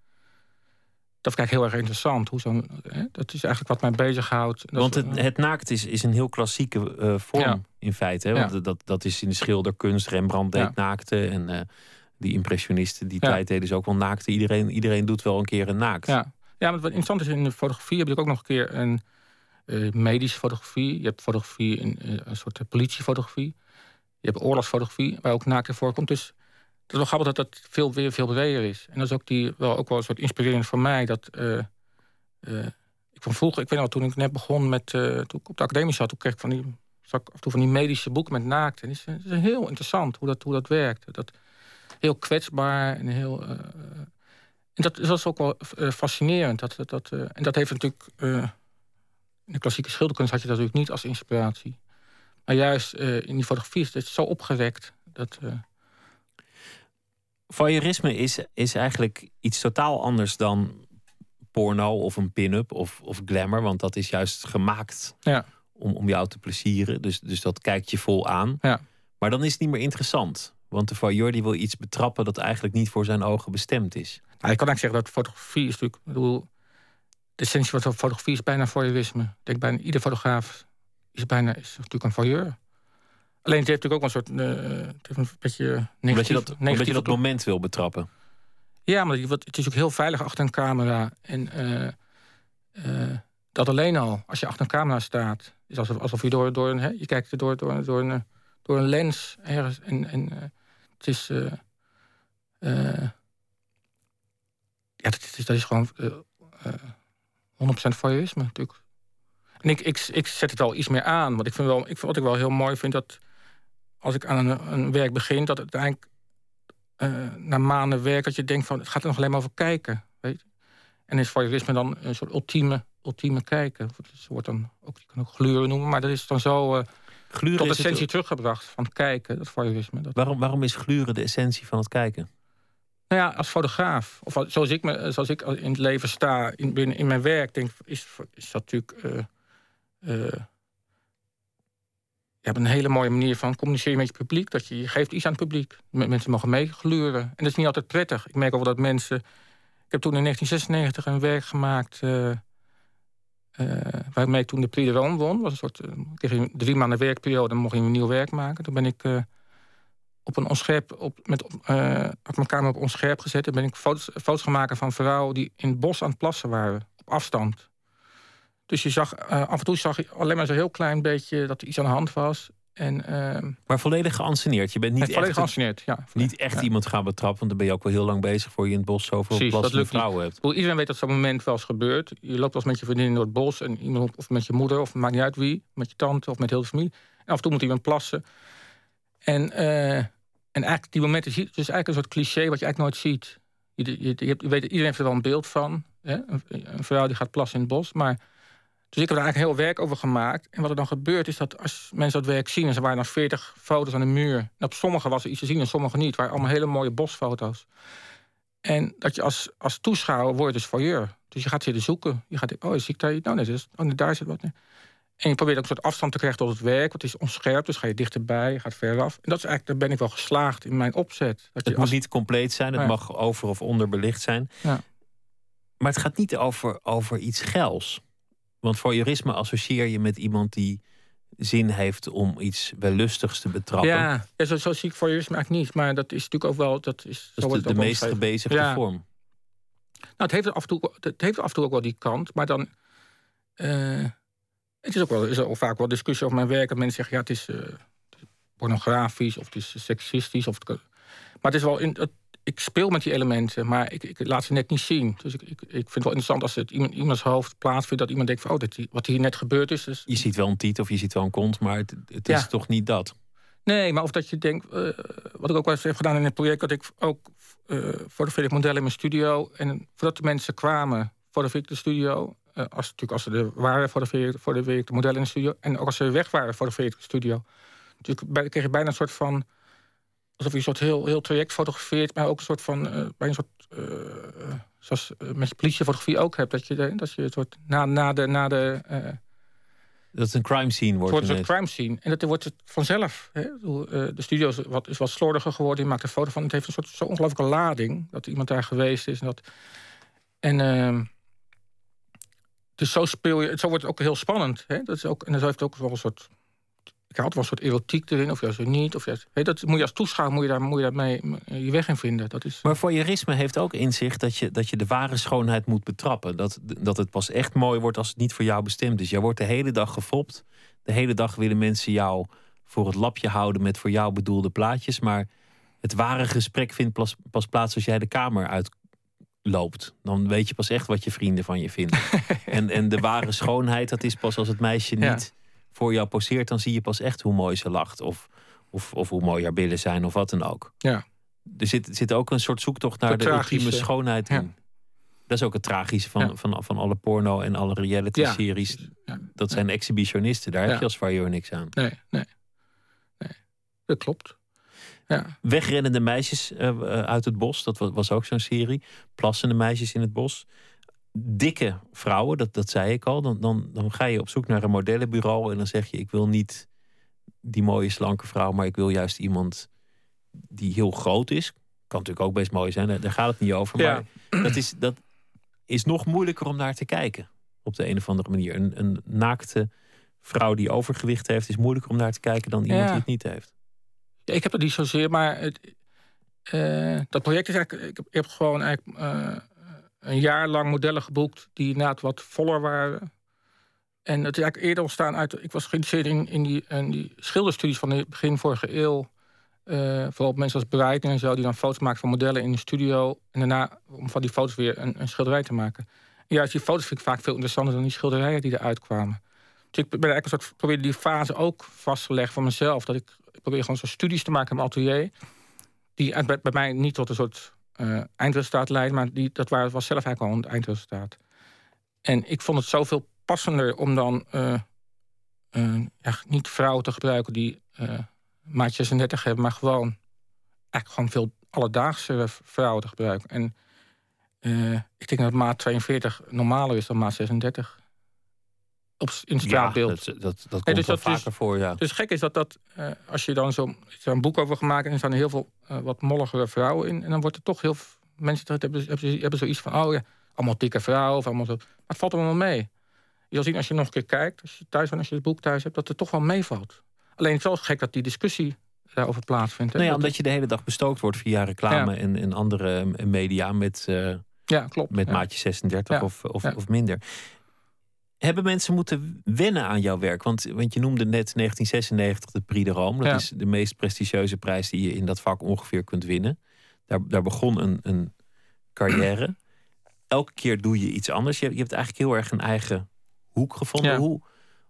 Dat vind ik eigenlijk heel erg interessant. Hoe zo'n, hè, dat is eigenlijk wat mij bezighoudt. Want het, eh, het naakt is, is een heel klassieke eh, vorm Ja. in feite. Hè? Ja. Want dat, dat is in de schilderkunst. Rembrandt deed Ja. naakte. En eh, die impressionisten die tijd deden ze ook wel naakte. Iedereen, iedereen doet wel een keer een naakt. Ja. ja, maar wat interessant is in de fotografie heb ik ook nog een keer een medische fotografie. Je hebt fotografie, in, een soort politiefotografie. Je hebt oorlogsfotografie, waar ook naakt in voorkomt. Dus is wel grappig dat dat veel, weer veel breder is. En dat is ook, die, wel, ook wel een soort inspirerend voor mij. Dat, eh, eh, ik van vroeger, ik weet nog, toen ik net begon met, eh, toen ik op de academie zat, toen kreeg ik van die, af en toe van die medische boeken met naakt. En het is, heel interessant hoe dat, hoe dat werkt. Dat, heel kwetsbaar en heel. en dat, dat is ook wel fascinerend. Dat, dat, dat, en dat heeft natuurlijk. in de klassieke schilderkunst had je dat natuurlijk niet als inspiratie. Maar juist in die fotografie is het zo opgewekt. Dat, Voyeurisme is, is eigenlijk iets totaal anders dan porno of een pin-up of, of glamour. Want dat is juist gemaakt Ja. om, om jou te plezieren. Dus, dus dat kijkt je vol aan. Ja. Maar dan is het niet meer interessant. Want de voyeur die wil iets betrappen dat eigenlijk niet voor zijn ogen bestemd is. Nou, ik kan eigenlijk zeggen dat fotografie is natuurlijk... Ik bedoel, de essentie van fotografie is bijna voyeurisme. Ik denk bijna ieder fotograaf is bijna is natuurlijk een voyeur. Alleen het heeft natuurlijk ook een soort... Uh, het heeft een beetje negatief, omdat je dat, omdat je dat moment wil betrappen. Ja, maar het is ook heel veilig achter een camera. En uh, uh, dat alleen al, als je achter een camera staat... is alsof, alsof je door, door een... Hè, je kijkt er door, door, door, een, door een lens ergens. En, en het is... ja, dat is, dat is gewoon... 100% voyeurisme natuurlijk. En ik, ik, ik zet het al iets meer aan. Want ik vind wel, ik, wat ik wel heel mooi vind, dat als ik aan een, een werk begin, dat het eigenlijk uh, na maanden werk, dat je denkt van het gaat er nog alleen maar over kijken. Weet En is voyeurisme dan een soort ultieme, ultieme kijken. Ze wordt dan ook, je kan ook gluren noemen, maar dat is dan zo uh, gluren tot de essentie het... teruggebracht van kijken, dat voyeurisme. Dat... Waarom, waarom is gluren de essentie van het kijken? Nou ja, als fotograaf, of zoals ik, me, zoals ik in het leven sta, in, binnen, in mijn werk, denk is, is dat natuurlijk. Uh, je hebt een hele mooie manier van communiceren met je publiek. Dat je, geeft iets aan het publiek. Mensen mogen meegluren. En dat is niet altijd prettig. Ik merk ook dat mensen. Ik heb toen in 1996 een werk gemaakt. Uh, waarmee ik toen de Prix de won. Was een soort, uh, drie maanden werkperiode. Dan mocht je een nieuw werk maken. Toen ben ik op een onscherp, op, met, uh, op mijn kamer op onscherp gezet. En ben ik foto's, foto's gemaakt van vrouwen die in het bos aan het plassen waren. Op afstand. Dus je zag, uh, af en toe zag je alleen maar zo'n heel klein beetje dat er iets aan de hand was. En, uh, maar volledig geanceneerd. Je bent niet echt, geanceneerd, ja. Niet echt iemand gaan betrappen, want dan ben je ook wel heel lang bezig voor je in het bos zoveel Precies, plassende vrouwen hebt. Iedereen weet dat zo'n moment wel eens gebeurt. Je loopt als met je vriendin door het bos en iemand, of met je moeder, of maakt niet uit wie, met je tante of met heel de familie. En af en toe moet iemand plassen. En, uh, en eigenlijk die momenten, het is eigenlijk een soort cliché wat je eigenlijk nooit ziet. Je, je, je, je weet, iedereen heeft er wel een beeld van. Hè? Een, een, vrouw die gaat plassen in het bos. Maar, dus ik heb er eigenlijk heel werk over gemaakt. En wat er dan gebeurt is dat als mensen dat werk zien... en ze waren nog 40 foto's aan de muur... en op sommige was er iets te zien en sommige niet. Waren allemaal hele mooie bosfoto's. En dat je als, als toeschouwer wordt dus voyeur. Dus je gaat zitten zoeken. Je gaat, oh, zie ik daar iets? Nou, nee, oh, daar zit wat. Nee. En je probeert ook een soort afstand te krijgen tot het werk. Want het is onscherp, dus ga je dichterbij, je gaat verder af. En dat is eigenlijk, daar ben ik wel geslaagd in mijn opzet. Dat het je moet niet compleet zijn, het mag over of onderbelicht zijn. Ja. Maar het gaat niet over, over iets gels. Want voyeurisme associeer je met iemand die zin heeft om iets wellustigs te betrappen. Ja, ja zo, zo zie ik voyeurisme eigenlijk niet. Maar dat is natuurlijk ook wel... Dat is, dat is de, de meest gebezigde ja. vorm. Nou, het heeft, af en toe, het heeft af en toe ook wel die kant. Maar dan... Uh, het is ook wel, is ook vaak wel discussie over mijn werk. Dat mensen zeggen, ja, het is, uh, is pornografisch of het is seksistisch. Of het, maar het is wel... In, het, ik speel met die elementen, maar ik, ik laat ze net niet zien. Dus ik, ik, ik vind het wel interessant als het iemand, iemands hoofd plaatsvindt... dat iemand denkt van, oh, dit, wat hier net gebeurd is. Dus... Je ziet wel een tiet of je ziet wel een kont, maar het, het is toch niet dat? Nee, maar of dat je denkt... Uh, wat ik ook wel eens heb gedaan in het project... dat ik ook uh, fotografeerde ik modellen in mijn studio... en voordat de mensen kwamen, fotografeerde ik de studio... Uh, als, natuurlijk als ze er waren, fotografeerde ik de modellen in de studio... en ook als ze weg waren, fotografeerde ik de studio. Dus kreeg je bijna een soort van alsof je een soort heel, heel traject fotografeert, maar ook een soort van, uh, bij een soort, uh, zoals met je politiefotografie ook hebt, dat je, dat je een soort na, na de, na de dat het een crime scene wordt. Het wordt een crime scene. En dat wordt het vanzelf. Hè? De studio is wat, is wat slordiger geworden. Je maakt een foto van. Het heeft een soort zo ongelooflijke lading. Dat iemand daar geweest is. En, dat, en uh, dus zo speel je. Zo wordt het ook heel spannend. Hè? Dat is ook, en dat heeft ook wel een soort ik had wel een soort erotiek erin, of juist niet. Of juist, dat moet je als toeschouwer moet je daar, moet je daar mee, je weg in vinden. Dat is... Maar voyeurisme heeft ook inzicht dat je, dat je de ware schoonheid moet betrappen. Dat, dat het pas echt mooi wordt als het niet voor jou bestemd is. Jij wordt de hele dag gefopt. De hele dag willen mensen jou voor het lapje houden met voor jou bedoelde plaatjes. Maar het ware gesprek vindt pas, pas plaats als jij de kamer uitloopt. Dan weet je pas echt wat je vrienden van je vinden. en, en de ware schoonheid, dat is pas als het meisje niet voor jou poseert, dan zie je pas echt hoe mooi ze lacht. Of, of, of hoe mooi haar billen zijn, of wat dan ook. Ja. Er zit, zit ook een soort zoektocht naar de, ultieme schoonheid in. Dat is ook het tragische van, van, van alle porno en alle reality-series. Ja. Dat zijn exhibitionisten, daar heb je als vario niks aan. Nee, nee. nee. Dat klopt. Ja. Wegrennende meisjes uh, uit het bos, dat was ook zo'n serie. Plassende meisjes in het bos dikke vrouwen, dat, dat zei ik al. Dan, dan, dan ga je op zoek naar een modellenbureau en dan zeg je: Ik wil niet die mooie slanke vrouw, maar ik wil juist iemand die heel groot is. Kan natuurlijk ook best mooi zijn, daar daar gaat het niet over. Ja. Maar dat is, dat is nog moeilijker om naar te kijken. Op de een of andere manier. Een, een naakte vrouw die overgewicht heeft, is moeilijker om naar te kijken dan iemand Ja. die het niet heeft. Ja, ik heb het niet zozeer, maar het, eh, dat project is eigenlijk... Ik heb, ik heb gewoon eigenlijk eh, een jaar lang modellen geboekt... die inderdaad wat voller waren. En het is eigenlijk eerder ontstaan uit... Ik was geïnteresseerd in, in, die, in die schilderstudies van het begin vorige eeuw. Eh, vooral mensen als Breitner en zo... die dan foto's maken van modellen in de studio... en daarna om van die foto's weer een, een schilderij te maken. En juist die foto's vind ik vaak veel interessanter... dan die schilderijen die eruit kwamen. Dus ik ben eigenlijk een soort probeerde die fase ook vast te leggen voor mezelf. Dat ik, probeer gewoon zo studies te maken in mijn atelier. Die bij, bij mij niet tot een soort eh, eindresultaat leiden, maar die, dat was zelf eigenlijk al een eindresultaat. En ik vond het zoveel passender om dan eh, eh, ja, niet vrouwen te gebruiken die maat 36 hebben, maar gewoon eigenlijk gewoon veel alledaagse vrouwen te gebruiken. En ik denk dat maat 42 normaler is dan maat 36. Op, in het straatbeeld. dat, dat, dat komt Nee, dus dat vaker voor, ja. Dus gek is dat, dat eh, als je dan zo'n zo'n boek over gemaakt... en er staan heel veel eh, wat molligere vrouwen in... en dan wordt er toch heel veel mensen hebben, hebben, hebben zoiets van... oh ja, allemaal dikke vrouwen of allemaal zo. Maar het valt allemaal mee. Je zal zien als je nog een keer kijkt, als je thuis bent, als je het boek thuis hebt... dat het toch wel meevalt. Alleen het is wel gek dat die discussie daarover plaatsvindt. hè. Nou ja, Dat omdat je de hele dag bestookt wordt via reclame en, en andere eh, media met, ja, klopt. met ja. maatje 36 Ja, of, of, ja. of minder. Hebben mensen moeten wennen aan jouw werk? Want, want je noemde net 1996 de Prix de Rome. Dat Ja. is de meest prestigieuze prijs die je in dat vak ongeveer kunt winnen. Daar, daar begon een, een carrière. Elke keer doe je iets anders. Je, hebt- je hebt eigenlijk heel erg een eigen hoek gevonden. Ja. Hoe,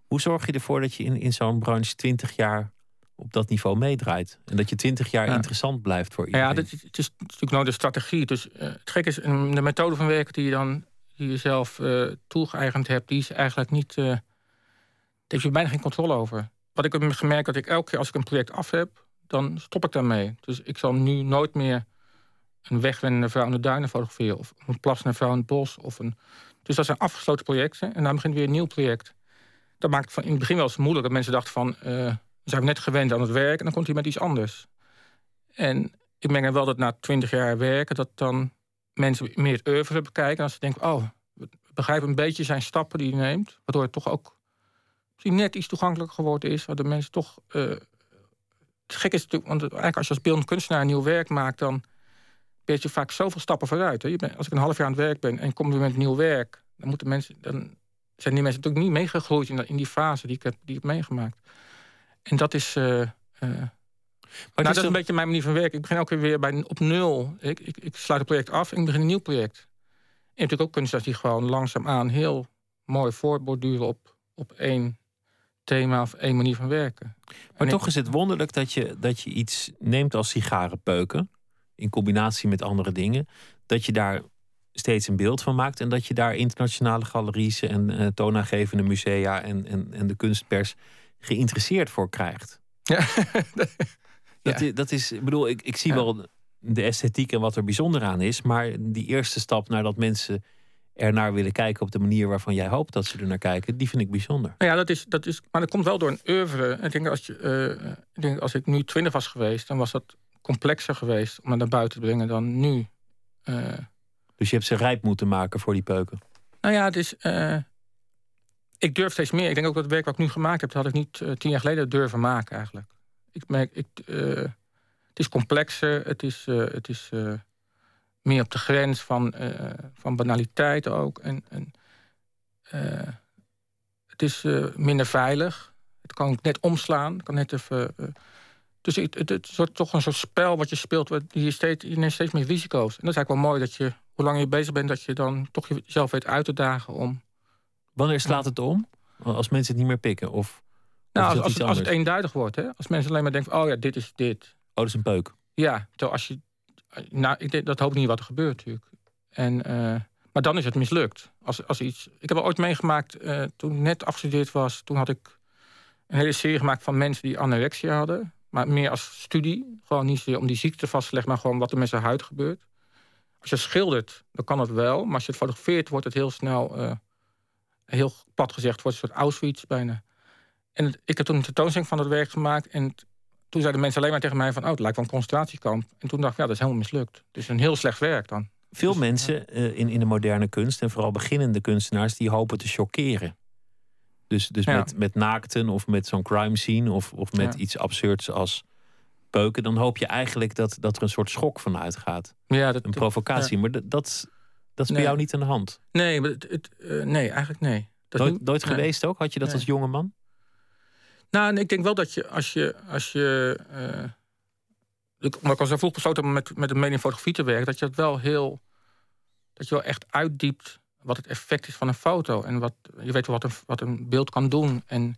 hoe zorg je ervoor dat je in, in zo'n branche 20 jaar op dat niveau meedraait? En dat je 20 jaar Ja. interessant blijft voor Ja, iedereen? dat is, het is natuurlijk nooit een strategie. Dus eh, het gekke is, de methode van werken die je dan je zelf eh toegeëigend hebt, die is eigenlijk niet. eh daar heb je bijna geen controle over. Wat ik heb gemerkt dat ik elke keer als ik een project af heb, dan stop ik daarmee. Dus ik zal nu nooit meer een wegwennende vrouw in de duinen fotograferen. Of een plassende vrouw in het bos. Of een... Dus dat zijn afgesloten projecten. En dan begint weer een nieuw project. Dat maakt van in het begin wel eens moeilijk. Dat mensen dachten van, we zijn net gewend aan het werk. En dan komt hij met iets anders. En ik merk wel dat na twintig jaar werken... dat dan mensen meer het oeuvre bekijken. En als ze denken, oh, we begrijpen een beetje zijn stappen die hij neemt. Waardoor het toch ook misschien net iets toegankelijker geworden is. Waardoor mensen toch... eh, het gek is natuurlijk, want eigenlijk als je als beeldend kunstenaar nieuw werk maakt... dan ben je vaak zoveel stappen vooruit. Hè. Je als ik een half jaar aan het werk ben en kom weer met nieuw werk... dan, moeten mensen, dan zijn die mensen natuurlijk niet meegegroeid in, in die fase die ik heb, die heb meegemaakt. En dat is... eh, eh, Maar nou, dat is een beetje mijn manier van werken. Ik begin elke keer weer bij, op nul. Ik, ik, ik sluit het project af en ik begin een nieuw project. En je hebt natuurlijk ook kunstenaars die gewoon langzaamaan heel mooi voortborduren op, op één thema of één manier van werken. Maar toch is het wonderlijk dat je, dat je iets neemt als sigarenpeuken. In combinatie met andere dingen. Dat je daar steeds een beeld van maakt. En dat je daar internationale galeries en eh, toonaangevende musea en, en, en de kunstpers geïnteresseerd voor krijgt. Ja. Dat, dat is, ik bedoel, ik, ik zie Ja. wel de esthetiek en wat er bijzonder aan is. Maar die eerste stap naar dat mensen er naar willen kijken op de manier waarvan jij hoopt dat ze er naar kijken, die vind ik bijzonder. Nou ja, dat is, dat is, maar dat komt wel door een oeuvre. Ik denk, als, je, eh, ik denk als ik nu twintig was geweest, dan was dat complexer geweest om het naar buiten te brengen dan nu. Eh, Dus je hebt ze rijp moeten maken voor die peuken. Nou ja, het is. eh, ik durf steeds meer. Ik denk ook dat het werk wat ik nu gemaakt heb, dat had ik niet tien jaar geleden durven maken eigenlijk. Ik merk, ik, eh, het is complexer, het is, eh, het is eh, meer op de grens van, van banaliteit ook. En, en het is minder veilig. Het kan net omslaan. Kan net even. dus het, het, het is toch een soort spel wat je speelt, waar je steeds, je neemt steeds meer risico's. En dat is eigenlijk wel mooi dat je, hoe langer je bezig bent, dat je dan toch jezelf weet uit te dagen om. Wanneer slaat het om? Als mensen het niet meer pikken? Of Nou, als, het, als het anders? eenduidig wordt, hè? als mensen alleen maar denken: van, oh ja, dit is dit. Oh, dat is een peuk. Ja, terwijl als je. Nou, ik dat hoop ik niet wat er gebeurt, natuurlijk. En, eh, maar dan is het mislukt. Als, als iets, ik heb ooit meegemaakt, eh, toen ik net afgestudeerd was, toen had ik een hele serie gemaakt van mensen die anorexia hadden. Maar meer als studie. Gewoon niet zozeer om die ziekte vast te leggen, maar gewoon wat er met zijn huid gebeurt. Als je schildert, dan kan het wel. Maar als je het fotografeert, wordt het heel snel, eh, heel plat gezegd, wordt het een soort Auschwitz bijna. En het- ik heb toen een tentoonstelling van dat werk gemaakt. En het- toen zeiden mensen alleen maar tegen mij van... oh, het lijkt wel een concentratiekamp. En toen dacht ik, ja, dat is helemaal mislukt. Het is een heel slecht werk dan. Veel Dus, mensen eh, in, in de moderne kunst, en vooral beginnende kunstenaars, die hopen te chockeren. Dus, dus Ja. met, met naakten of met zo'n crime scene of, of met Ja. iets absurds als peuken, dan hoop je eigenlijk dat, dat er een soort schok van uitgaat. Ja, dat, Een provocatie. Maar dat, dat, is- dat is bij jou niet aan de hand. Nee, maar het, het, eh, nee, eigenlijk nee. Dat Nooit, niet- nooit nee. geweest ook? Had je dat Nee. als jonge man? Nou, ik denk wel dat je als je. Als je eh, ik, omdat ik vroeg besloten heb met, met een medium fotografie te werken, dat je het wel heel. dat je wel echt uitdiept wat het effect is van een foto. En wat, je weet wat een, wat een beeld kan doen. En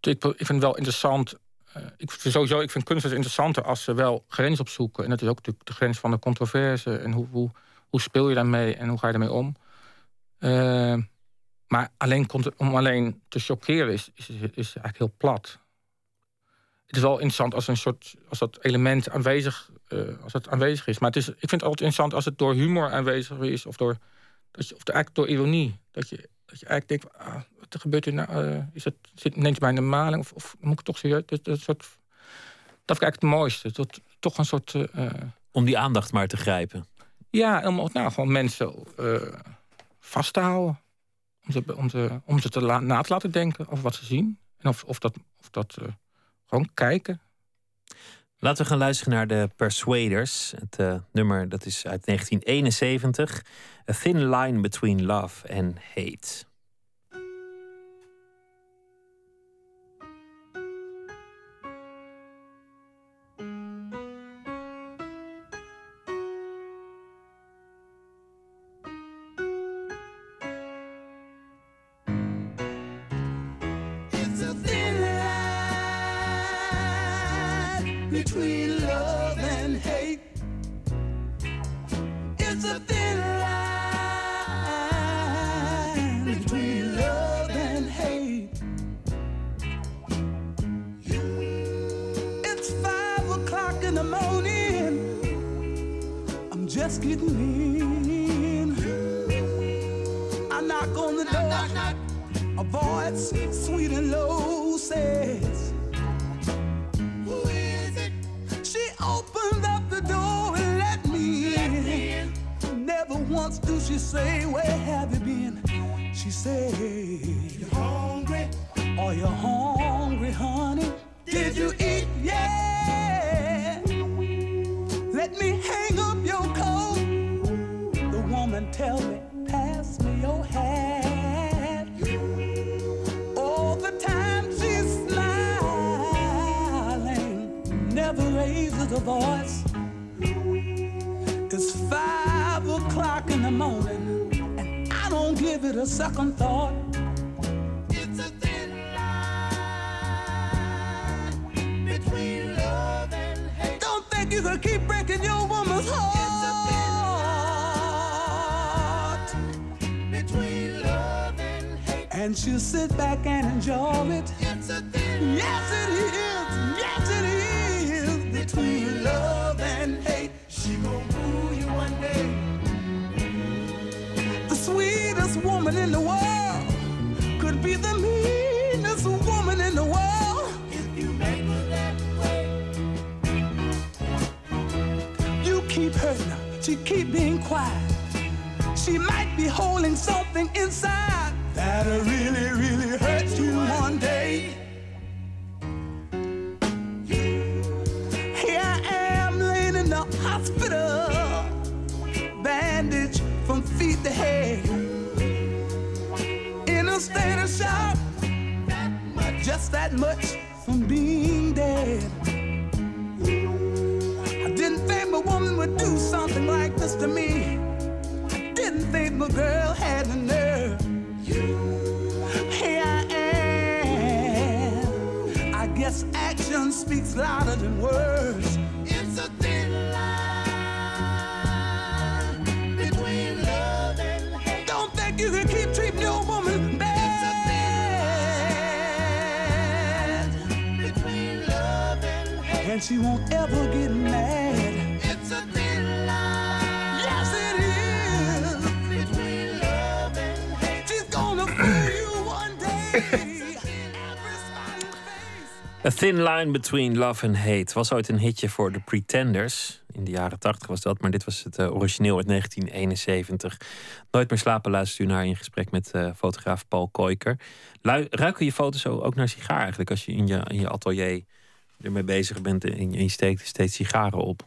ik, ik vind het wel interessant. eh, ik vind sowieso, ik vind kunst dus interessanter als ze wel grens opzoeken. En dat is ook natuurlijk de grens van de controverse. En hoe, hoe, hoe speel je daarmee en hoe ga je daarmee om? Eh, maar alleen, om alleen te chockeren is, is, is eigenlijk heel plat. Het is wel interessant als, een soort, als dat element aanwezig, eh, als het aanwezig is. Maar het is, ik vind het altijd interessant als het door humor aanwezig is. Of, door, dat je, of eigenlijk door ironie. Dat je, dat je eigenlijk denkt, ah, wat er gebeurt hier nou? eh, is het, zit, neemt bij een maling? Of, of moet ik het toch serieus? Dat, dat, soort, dat vind ik eigenlijk het mooiste. Dat, toch een soort... eh, Om die aandacht maar te grijpen. ja, om nou, gewoon mensen vast te houden. Om ze, om ze, om ze te na te laten denken over wat ze zien. En of, of dat, of dat eh, gewoon kijken. Laten we gaan luisteren naar de Persuaders. Het eh, nummer dat is uit 1971. A Thin Line Between Love and Hate. Thin Line Between Love and Hate was ooit een hitje voor The Pretenders. In de jaren 80 was dat, maar dit was het uh, origineel uit 1971. Nooit meer slapen luistert u naar in gesprek met uh, fotograaf Paul Koiker. ruiken je foto's ook naar sigaar eigenlijk als je in je, in je atelier ermee bezig bent en je steekt steeds sigaren op?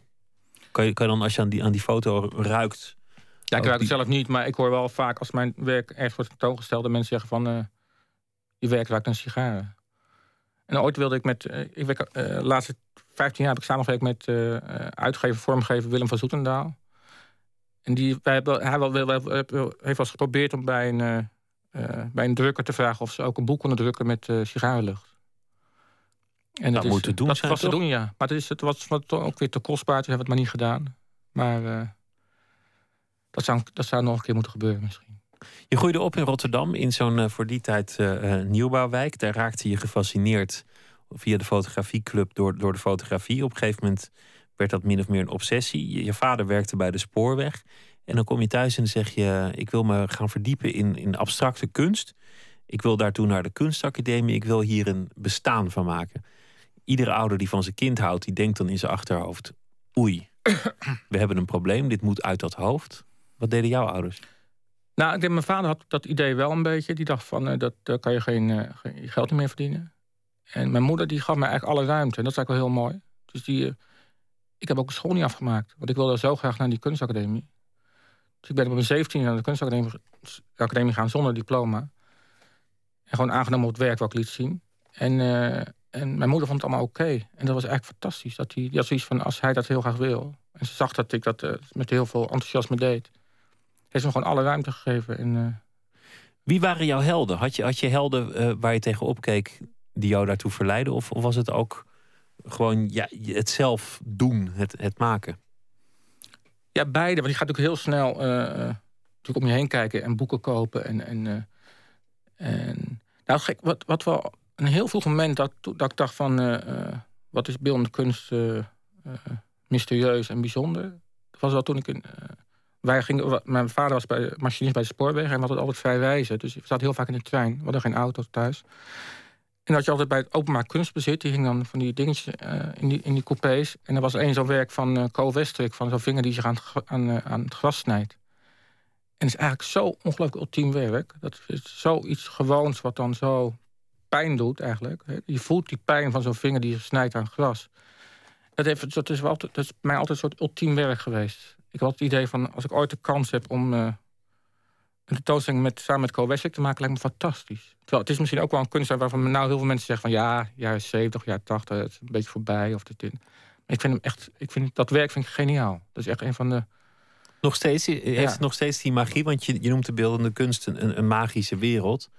Kan je, kan dan als je aan die, aan die foto ruikt... Ja, ik ruik het zelf niet, maar ik hoor wel vaak als mijn werk ergens wordt tentoongesteld... dat mensen zeggen van, uh, je werk ruikt naar sigaren. En ooit wilde ik met. Uh, ik werk, uh, de laatste 15 jaar heb ik samengewerkt met uh, uitgever, vormgever Willem van Zoetendaal. En die, wij hebben, hij wel, wel, heeft wel eens geprobeerd om bij een, bij een drukker te vragen of ze ook een boek konden drukken met sigarenlucht. En dat, moet doen. Dat was te doen, ja. Maar het, is, het was ook weer te kostbaar, dus hebben we het maar niet gedaan. Maar dat, zou, dat zou nog een keer moeten gebeuren misschien. Je groeide op in Rotterdam in zo'n uh, voor die tijd uh, nieuwbouwwijk. Daar raakte je gefascineerd via de fotografieclub door, door de fotografie. Op een gegeven moment werd dat min of meer een obsessie. Je, je, vader werkte bij de spoorweg. En dan kom je thuis en zeg je: Ik wil me gaan verdiepen in, in abstracte kunst. Ik wil daartoe naar de kunstacademie. Ik wil hier een bestaan van maken. Iedere ouder die van zijn kind houdt, die denkt dan in zijn achterhoofd: Oei, we hebben een probleem. Dit moet uit dat hoofd. Wat deden jouw ouders? Nou, ik denk, mijn vader had dat idee wel een beetje. Die dacht van, uh, dat, kan je geen, uh, geld meer verdienen. En mijn moeder die gaf me eigenlijk alle ruimte. En dat is eigenlijk wel heel mooi. Dus die, uh, ik heb ook de school niet afgemaakt. Want ik wilde zo graag naar die kunstacademie. Dus ik ben op mijn 17 naar de kunstacademie academie gaan zonder diploma. En gewoon aangenomen op het werk wat ik liet zien. En, en mijn moeder vond het allemaal oké. En dat was eigenlijk fantastisch. Dat die, die had zoiets van, als hij dat heel graag wil. En ze zag dat ik dat met heel veel enthousiasme deed heeft me gewoon alle ruimte gegeven. En, uh... Wie waren jouw helden? Had je, had je helden uh, waar je tegenop keek die jou daartoe verleiden? Of, of was het ook gewoon ja, het zelf doen, het, het maken? Ja, beide. Want je gaat natuurlijk heel snel uh, natuurlijk om je heen kijken en boeken kopen. En, en, en nou, gek, wat, wat wel een heel vroeg moment dat, dat ik dacht van... wat is beeldende kunst mysterieus en bijzonder? Dat was wel toen ik in, wij gingen, mijn vader was bij, machinist bij de spoorweg en we hadden altijd vrij reizen. Dus we zaten heel vaak in de trein. We hadden geen auto thuis. En dat je altijd bij het openbaar kunstbezit, die hing dan van die dingetjes uh, in, die, in die coupés. En er was één zo'n werk van uh, Co Westrik, van zo'n vinger die zich aan het, aan, uh, aan het gras snijdt. En het is eigenlijk zo ongelooflijk ultiem werk. Dat is zoiets gewoons wat dan zo pijn doet eigenlijk. Je voelt die pijn van zo'n vinger die zich snijdt aan gras. Dat, heeft, dat, is wel, dat is mij altijd een soort ultiem werk geweest ik had het idee van, als ik ooit de kans heb om uh, een tentoonstelling met, samen met Co te maken, lijkt me fantastisch. Terwijl het is misschien ook wel een kunstenaar waarvan nou heel veel mensen zeggen van ja, jaren 70, jaren 80, het is een beetje voorbij. Of dit, dit. Maar ik vind hem echt, ik vind, dat werk vind ik geniaal. Dat is echt een van de. Nog steeds, heeft het nog steeds die magie, want je, je noemt de beeldende kunst een, een magische wereld.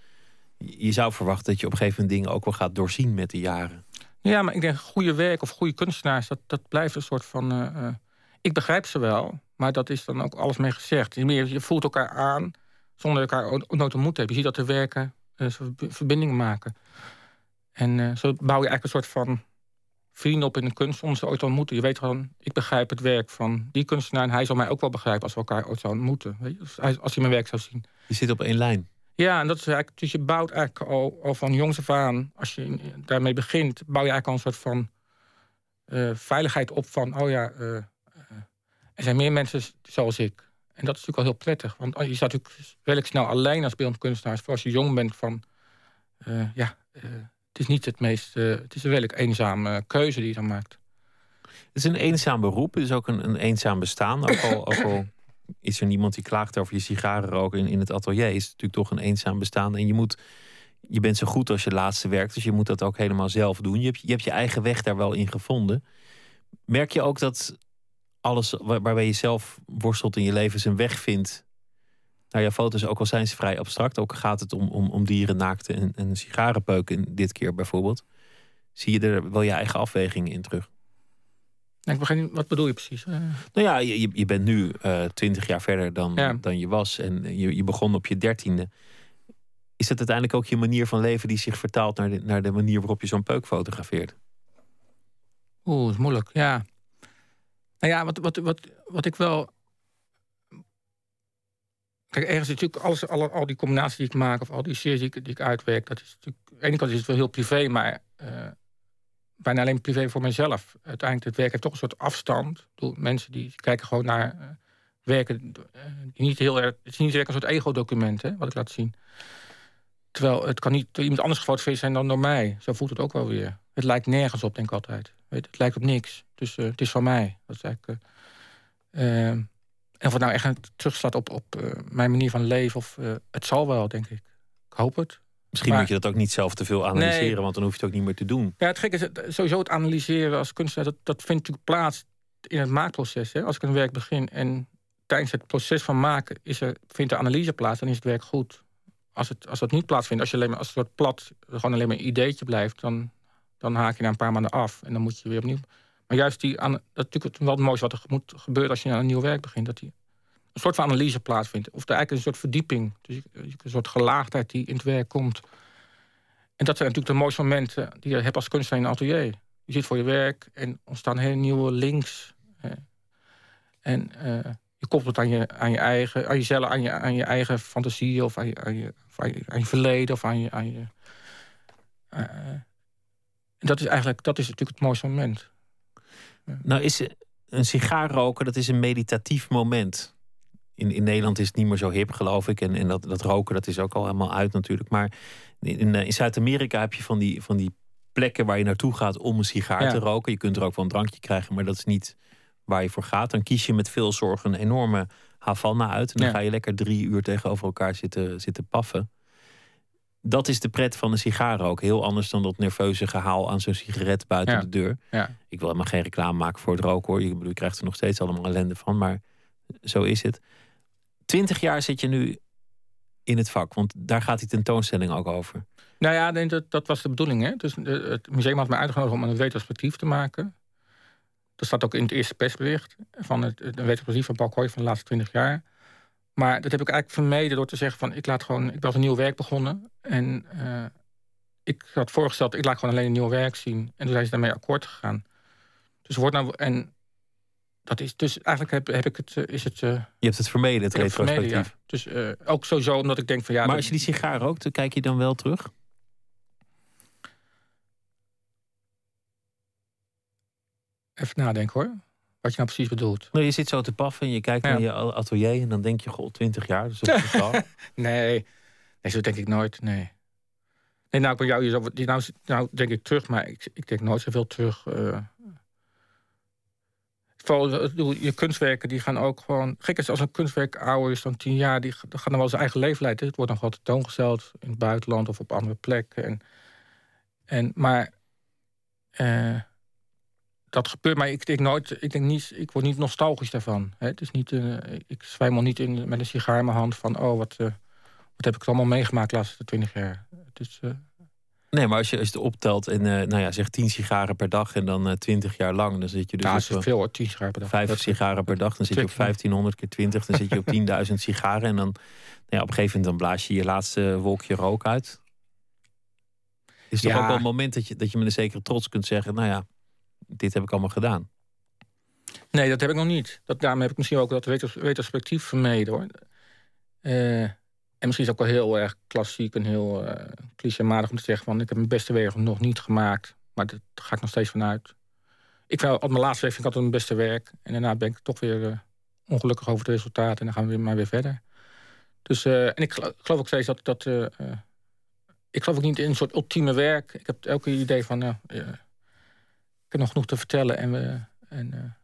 Je zou verwachten dat je op een gegeven moment dingen ook wel gaat doorzien met de jaren. Ja, maar ik denk goede werk of goede kunstenaars, dat, dat blijft een soort van. Uh, ik begrijp ze wel, maar dat is dan ook alles mee gezegd. Je voelt elkaar aan zonder elkaar nooit ontmoet te hebben. Je ziet dat er werken, uh, verbindingen maken. En uh, zo bouw je eigenlijk een soort van vrienden op in de kunst om ze ooit te ontmoeten. Je weet gewoon, ik begrijp het werk van die kunstenaar... en hij zal mij ook wel begrijpen als we elkaar ooit zouden ontmoeten. Weet je? Als, als hij mijn werk zou zien. Je zit op één lijn. Ja, en dat is eigenlijk, dus je bouwt eigenlijk al, al van jongs af aan... als je daarmee begint, bouw je eigenlijk al een soort van... Uh, veiligheid op van, oh ja, er zijn meer mensen zoals ik. En dat is natuurlijk al heel prettig. Want je staat natuurlijk redelijk snel alleen als beeldkunstenaar. Voor als je jong bent van... Uh, ja, uh, het is niet het meest... Uh, het is een redelijk eenzame keuze die je dan maakt. Het is een eenzaam beroep. Het is ook een, een eenzaam bestaan. Ook al, ook al is er niemand die klaagt over je sigarenroken in, in het atelier. Is het natuurlijk toch een eenzaam bestaan. En je moet... Je bent zo goed als je laatste werkt. Dus je moet dat ook helemaal zelf doen. Je hebt je, hebt je eigen weg daar wel in gevonden. Merk je ook dat alles waar, waarbij je zelf worstelt in je leven zijn weg vindt. Nou ja, foto's, ook al zijn ze vrij abstract, ook gaat het om, om, om dieren, naakte en, en sigarenpeuken dit keer bijvoorbeeld. Zie je er wel je eigen afwegingen in terug? Ik begin, wat bedoel je precies? Uh... Nou ja, je, je bent nu eh, twintig jaar verder dan, dan je was. En je, je begon op je dertiende. Is dat uiteindelijk ook je manier van leven die zich vertaalt naar de, naar de manier waarop je zo'n peuk fotografeert? Oeh, dat is moeilijk. Ja. Nou ja, wat, wat, wat, wat ik wel. Kijk, ergens is natuurlijk alles, al, al die combinaties die ik maak, of al die series die ik, uitwerk, dat is natuurlijk. Aan de ene kant is het wel heel privé, maar uh, bijna alleen privé voor mezelf. Uiteindelijk, het werk heeft toch een soort afstand. Ik mensen die kijken gewoon naar uh, werken. Uh, die niet heel erg, het is niet direct een soort ego-document, wat ik laat zien. Terwijl het kan niet door iemand anders gefotografeerd zijn dan door mij. Zo voelt het ook wel weer. Het lijkt nergens op, denk ik altijd. Weet, het lijkt op niks. Dus uh, het is van mij. Dat is eigenlijk, en of het nou echt terugslaat op, op mijn manier van leven... of het zal wel, denk ik. Ik hoop het. Misschien moet je dat ook niet zelf te veel analyseren, nee. want dan hoef je het ook niet meer te doen. Ja, het gekke is het, sowieso het analyseren als kunstenaar, dat, dat vindt natuurlijk plaats in het maakproces. Hè? Als ik een werk begin en tijdens het proces van maken is er, vindt de analyse plaats, dan is het werk goed. Als, het, als dat niet plaatsvindt, als je alleen maar als plat, gewoon alleen maar een ideetje blijft, dan, dan haak je na een paar maanden af en dan moet je weer opnieuw. Maar juist die, dat is natuurlijk wel het mooiste wat er moet gebeuren als je aan een nieuw werk begint, dat die een soort van analyse plaatsvindt. Of er eigenlijk een soort verdieping, dus een soort gelaagdheid die in het werk komt. En dat zijn natuurlijk de mooiste momenten die je hebt als kunstenaar in een atelier. Je zit voor je werk en ontstaan hele nieuwe links. En uh, je koppelt het aan je, aan je eigen, aan jezelf, aan je, aan je eigen fantasie of aan aan je, aan je, verleden of aan je. Aan je uh, dat is eigenlijk dat is natuurlijk het mooiste moment. Nou, is een sigaar roken, dat is een meditatief moment in, in Nederland is het niet meer zo hip, geloof ik. En, en dat, dat roken, dat is ook al helemaal uit natuurlijk. Maar in, in Zuid-Amerika heb je van die, van die plekken waar je naartoe gaat om een sigaar te roken. Je kunt er ook wel een drankje krijgen, maar dat is niet waar je voor gaat. Dan kies je met veel zorg een enorme Havana uit. En dan ga je lekker drie uur tegenover elkaar zitten, zitten paffen. Dat is de pret van een sigaar ook. Heel anders dan dat nerveuze gehaal aan zo'n sigaret buiten de deur. Ik wil helemaal geen reclame maken voor het roken hoor. Je, bedoel, je krijgt er nog steeds allemaal ellende van. Maar zo is het. Twintig jaar zit je nu in het vak, want daar gaat die tentoonstelling ook over. Nou ja, dat, dat was de bedoeling. Hè? Dus het museum had mij uitgenodigd om een retrospectief te maken. Dat staat ook in het eerste persbericht van het, het retrospectief van Paul Kooi van de laatste twintig jaar. Maar dat heb ik eigenlijk vermeden door te zeggen van ik laat gewoon, ik was een nieuw werk begonnen. En uh, ik had voorgesteld, ik laat gewoon alleen een nieuw werk zien. En toen zijn ze daarmee akkoord gegaan. Dus wordt nou, en dat is dus eigenlijk heb, heb ik het, eh, is het. Uh, je hebt het vermeden, het retrospectief. Ja. Dus uh, ook sowieso omdat ik denk van ja. Maar als je die sigaar rookt, dan kijk je dan wel terug? Even nadenken hoor. Wat je nou precies bedoelt. Nou, je zit zo te paffen en je kijkt naar je atelier en dan denk je, goh, 20 jaar. Dus dat is nee. nee, zo denk ik nooit. Nee. Nee, nou, ik ben jou, nou, nou denk ik terug, maar ik, ik denk nooit zoveel terug. Uh, vooral je kunstwerken die gaan ook gewoon. Gek is als een kunstwerk ouder is dan tien jaar, die gaan dan wel zijn eigen leven leiden. Het wordt dan gewoon tentoongesteld in het buitenland of op andere plekken. En, en, maar uh, dat gebeurt, maar ik denk nooit, ik denk niet, ik word niet nostalgisch daarvan. Hè? Het is niet, uh, ik zwijmel niet in, met een sigaar in mijn hand van, oh, wat, uh, wat heb ik allemaal meegemaakt de laatste twintig jaar. Het is, Nee, maar als je, als je het optelt en nou ja, zeg 10 sigaren per dag en dan 20 jaar lang, dan zit je dus. Ja, is veel hoor, 10 sigaren per dag. 5 sigaren per dag, dan zit je op 1500 keer 20, dan zit je op 10.000 sigaren. En dan nou ja, op een gegeven moment dan blaas je je laatste wolkje rook uit. Is toch ook wel een moment dat je, dat je met een zekere trots kunt zeggen: Nou ja, dit heb ik allemaal gedaan. Nee, dat heb ik nog niet. Dat, daarom heb ik misschien ook dat retrospectief vermeden hoor. Uh, en misschien is het ook wel heel erg klassiek en heel uh, clichématig om te zeggen... van ik heb mijn beste werk nog niet gemaakt. Maar daar ga ik nog steeds vanuit. Ik vind, op mijn laatste werk vind ik altijd mijn beste werk. En daarna ben ik toch weer uh, ongelukkig over het resultaat. En dan gaan we maar weer verder. Dus, en ik geloof, ook steeds dat... dat ik geloof ook niet in een soort ultieme werk. Ik heb elke idee van... ik heb nog genoeg te vertellen. En, we, en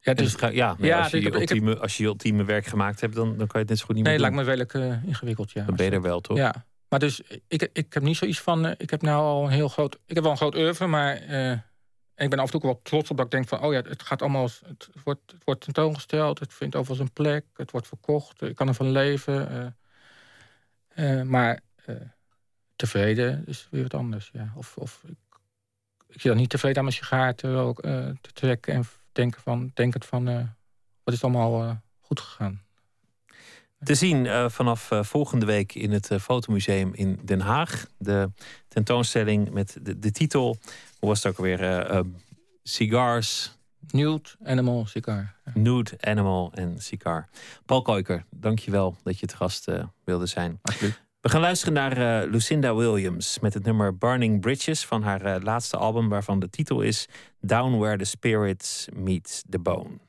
ja, dus, ja, ja als, je je ultieme, als je je ultieme werk gemaakt hebt, dan, dan kan je het net zo goed niet nee, meer Nee, lijkt me redelijk uh, ingewikkeld, ja. Dan ben je er wel, toch? Ja, maar dus ik, ik heb niet zoiets van... Uh, ik heb nou al een heel groot... Ik heb wel een groot oeuvre, maar... Ik ben af en toe wel trots op dat ik denk van... oh ja, het gaat allemaal... Het wordt, het wordt tentoongesteld, het vindt over zijn plek... het wordt verkocht, ik kan ervan leven. maar tevreden is weer wat anders, ja. Of, of ik, ik zit dan niet tevreden aan mijn sigaar te, te trekken... en denken van, denk het van, uh, wat is allemaal uh, goed gegaan. Te zien uh, vanaf volgende week in het Fotomuseum in Den Haag. De tentoonstelling met de, de titel, hoe was het ook alweer? Cigars. Nude, Animal, Cigar. Nude, Animal en Cigar. Paul Koiker, dankjewel dat je het gast wilde zijn. We gaan luisteren naar uh, Lucinda Williams met het nummer Burning Bridges van haar uh, laatste album, waarvan de titel is Down Where the Spirits Meet the Bone.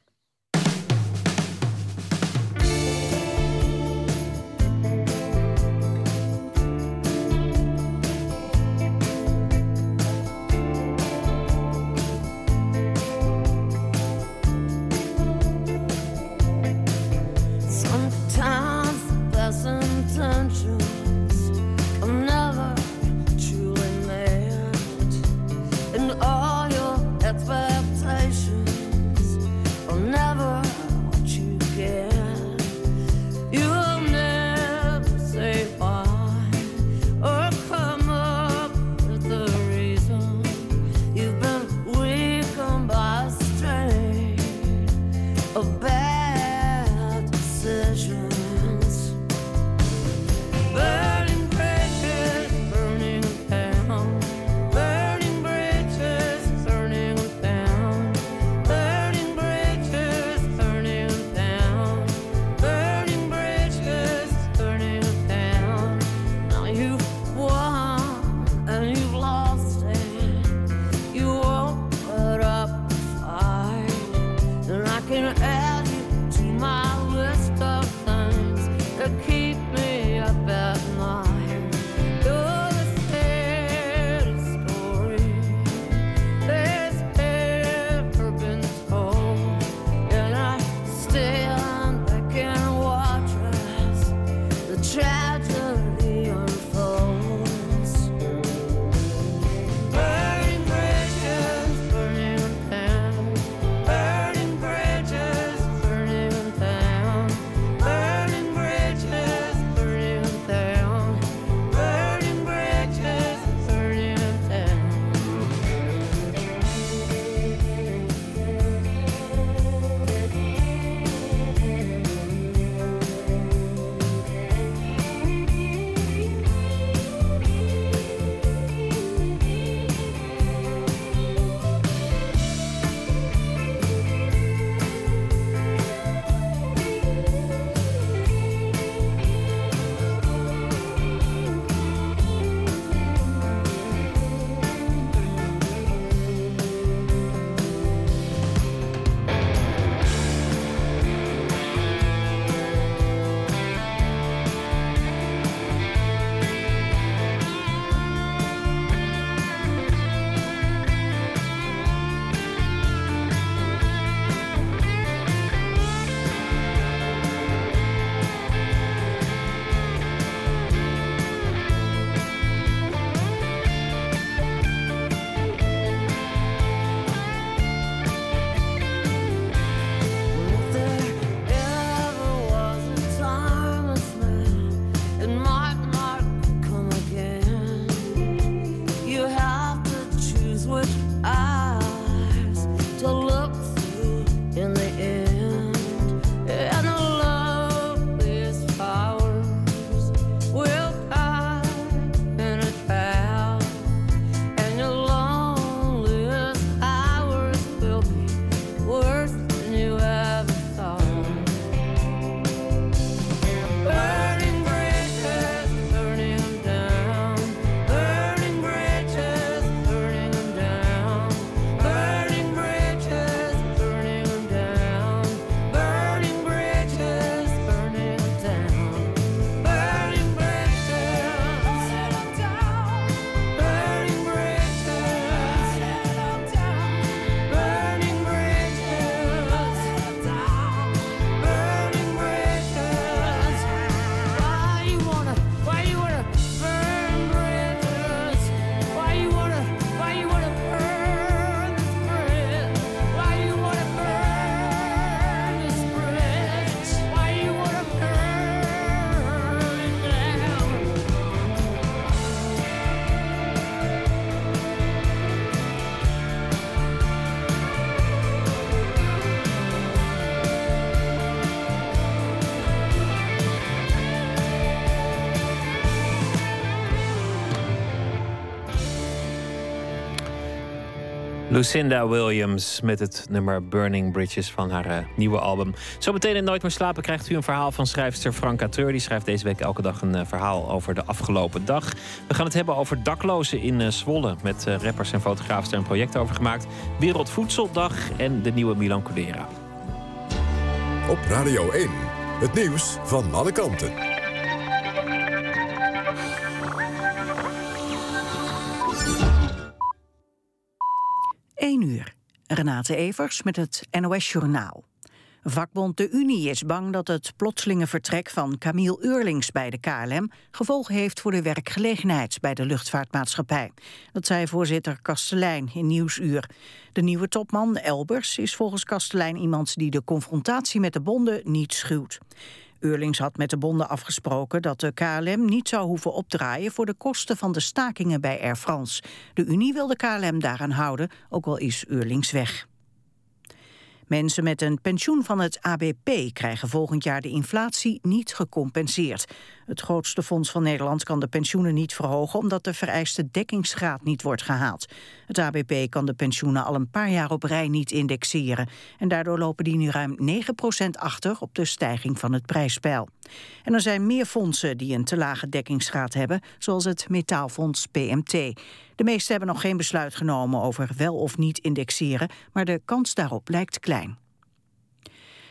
Lucinda Williams met het nummer Burning Bridges van haar uh, nieuwe album. Zometeen in Nooit meer slapen krijgt u een verhaal van schrijfster Franka Treur. Die schrijft deze week elke dag een uh, verhaal over de afgelopen dag. We gaan het hebben over daklozen in uh, Zwolle. Met rappers en fotografen er een project over gemaakt. Wereldvoedseldag en de nieuwe Milan Kundera. Op Radio 1, het nieuws van alle kanten. 1 uur. Renate Evers met het NOS Journaal. Vakbond De Unie is bang dat het plotselinge vertrek van Camille Eurlings bij de KLM gevolgen heeft voor de werkgelegenheid bij de luchtvaartmaatschappij. Dat zei voorzitter Kastelein in Nieuwsuur. De nieuwe topman Elbers is volgens Kastelein iemand die de confrontatie met de bonden niet schuwt. Eurlings had met de bonden afgesproken dat de KLM niet zou hoeven opdraaien voor de kosten van de stakingen bij Air France. De Unie wil de KLM daaraan houden, ook al is Eurlings weg. Mensen met een pensioen van het ABP krijgen volgend jaar de inflatie niet gecompenseerd. Het grootste fonds van Nederland kan de pensioenen niet verhogen omdat de vereiste dekkingsgraad niet wordt gehaald. Het ABP kan de pensioenen al een paar jaar op rij niet indexeren. En daardoor lopen die nu ruim 9% achter op de stijging van het prijspeil. En er zijn meer fondsen die een te lage dekkingsgraad hebben, zoals het metaalfonds PMT. De meeste hebben nog geen besluit genomen over wel of niet indexeren, maar de kans daarop lijkt klein.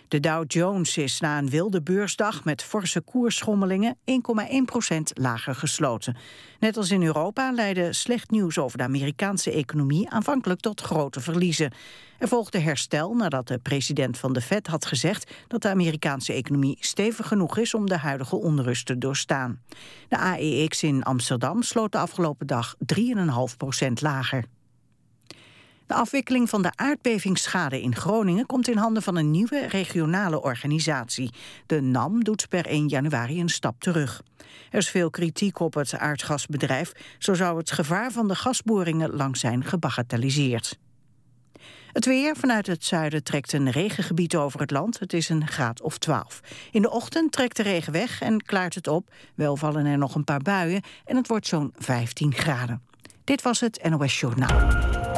De Dow Jones is na een wilde beursdag met forse koersschommelingen 1,1% lager gesloten. Net als in Europa leidde slecht nieuws over de Amerikaanse economie aanvankelijk tot grote verliezen. Er volgde herstel nadat de president van de Fed had gezegd dat de Amerikaanse economie stevig genoeg is om de huidige onrust te doorstaan. De AEX in Amsterdam sloot de afgelopen dag 3,5% lager. De afwikkeling van de aardbevingsschade in Groningen komt in handen van een nieuwe regionale organisatie. De NAM doet per 1 januari een stap terug. Er is veel kritiek op het aardgasbedrijf. Zo zou het gevaar van de gasboringen lang zijn gebagatelliseerd. Het weer vanuit het zuiden trekt een regengebied over het land. Het is een graad of 12. In de ochtend trekt de regen weg en klaart het op. Wel vallen er nog een paar buien en het wordt zo'n 15 graden. Dit was het NOS Journaal.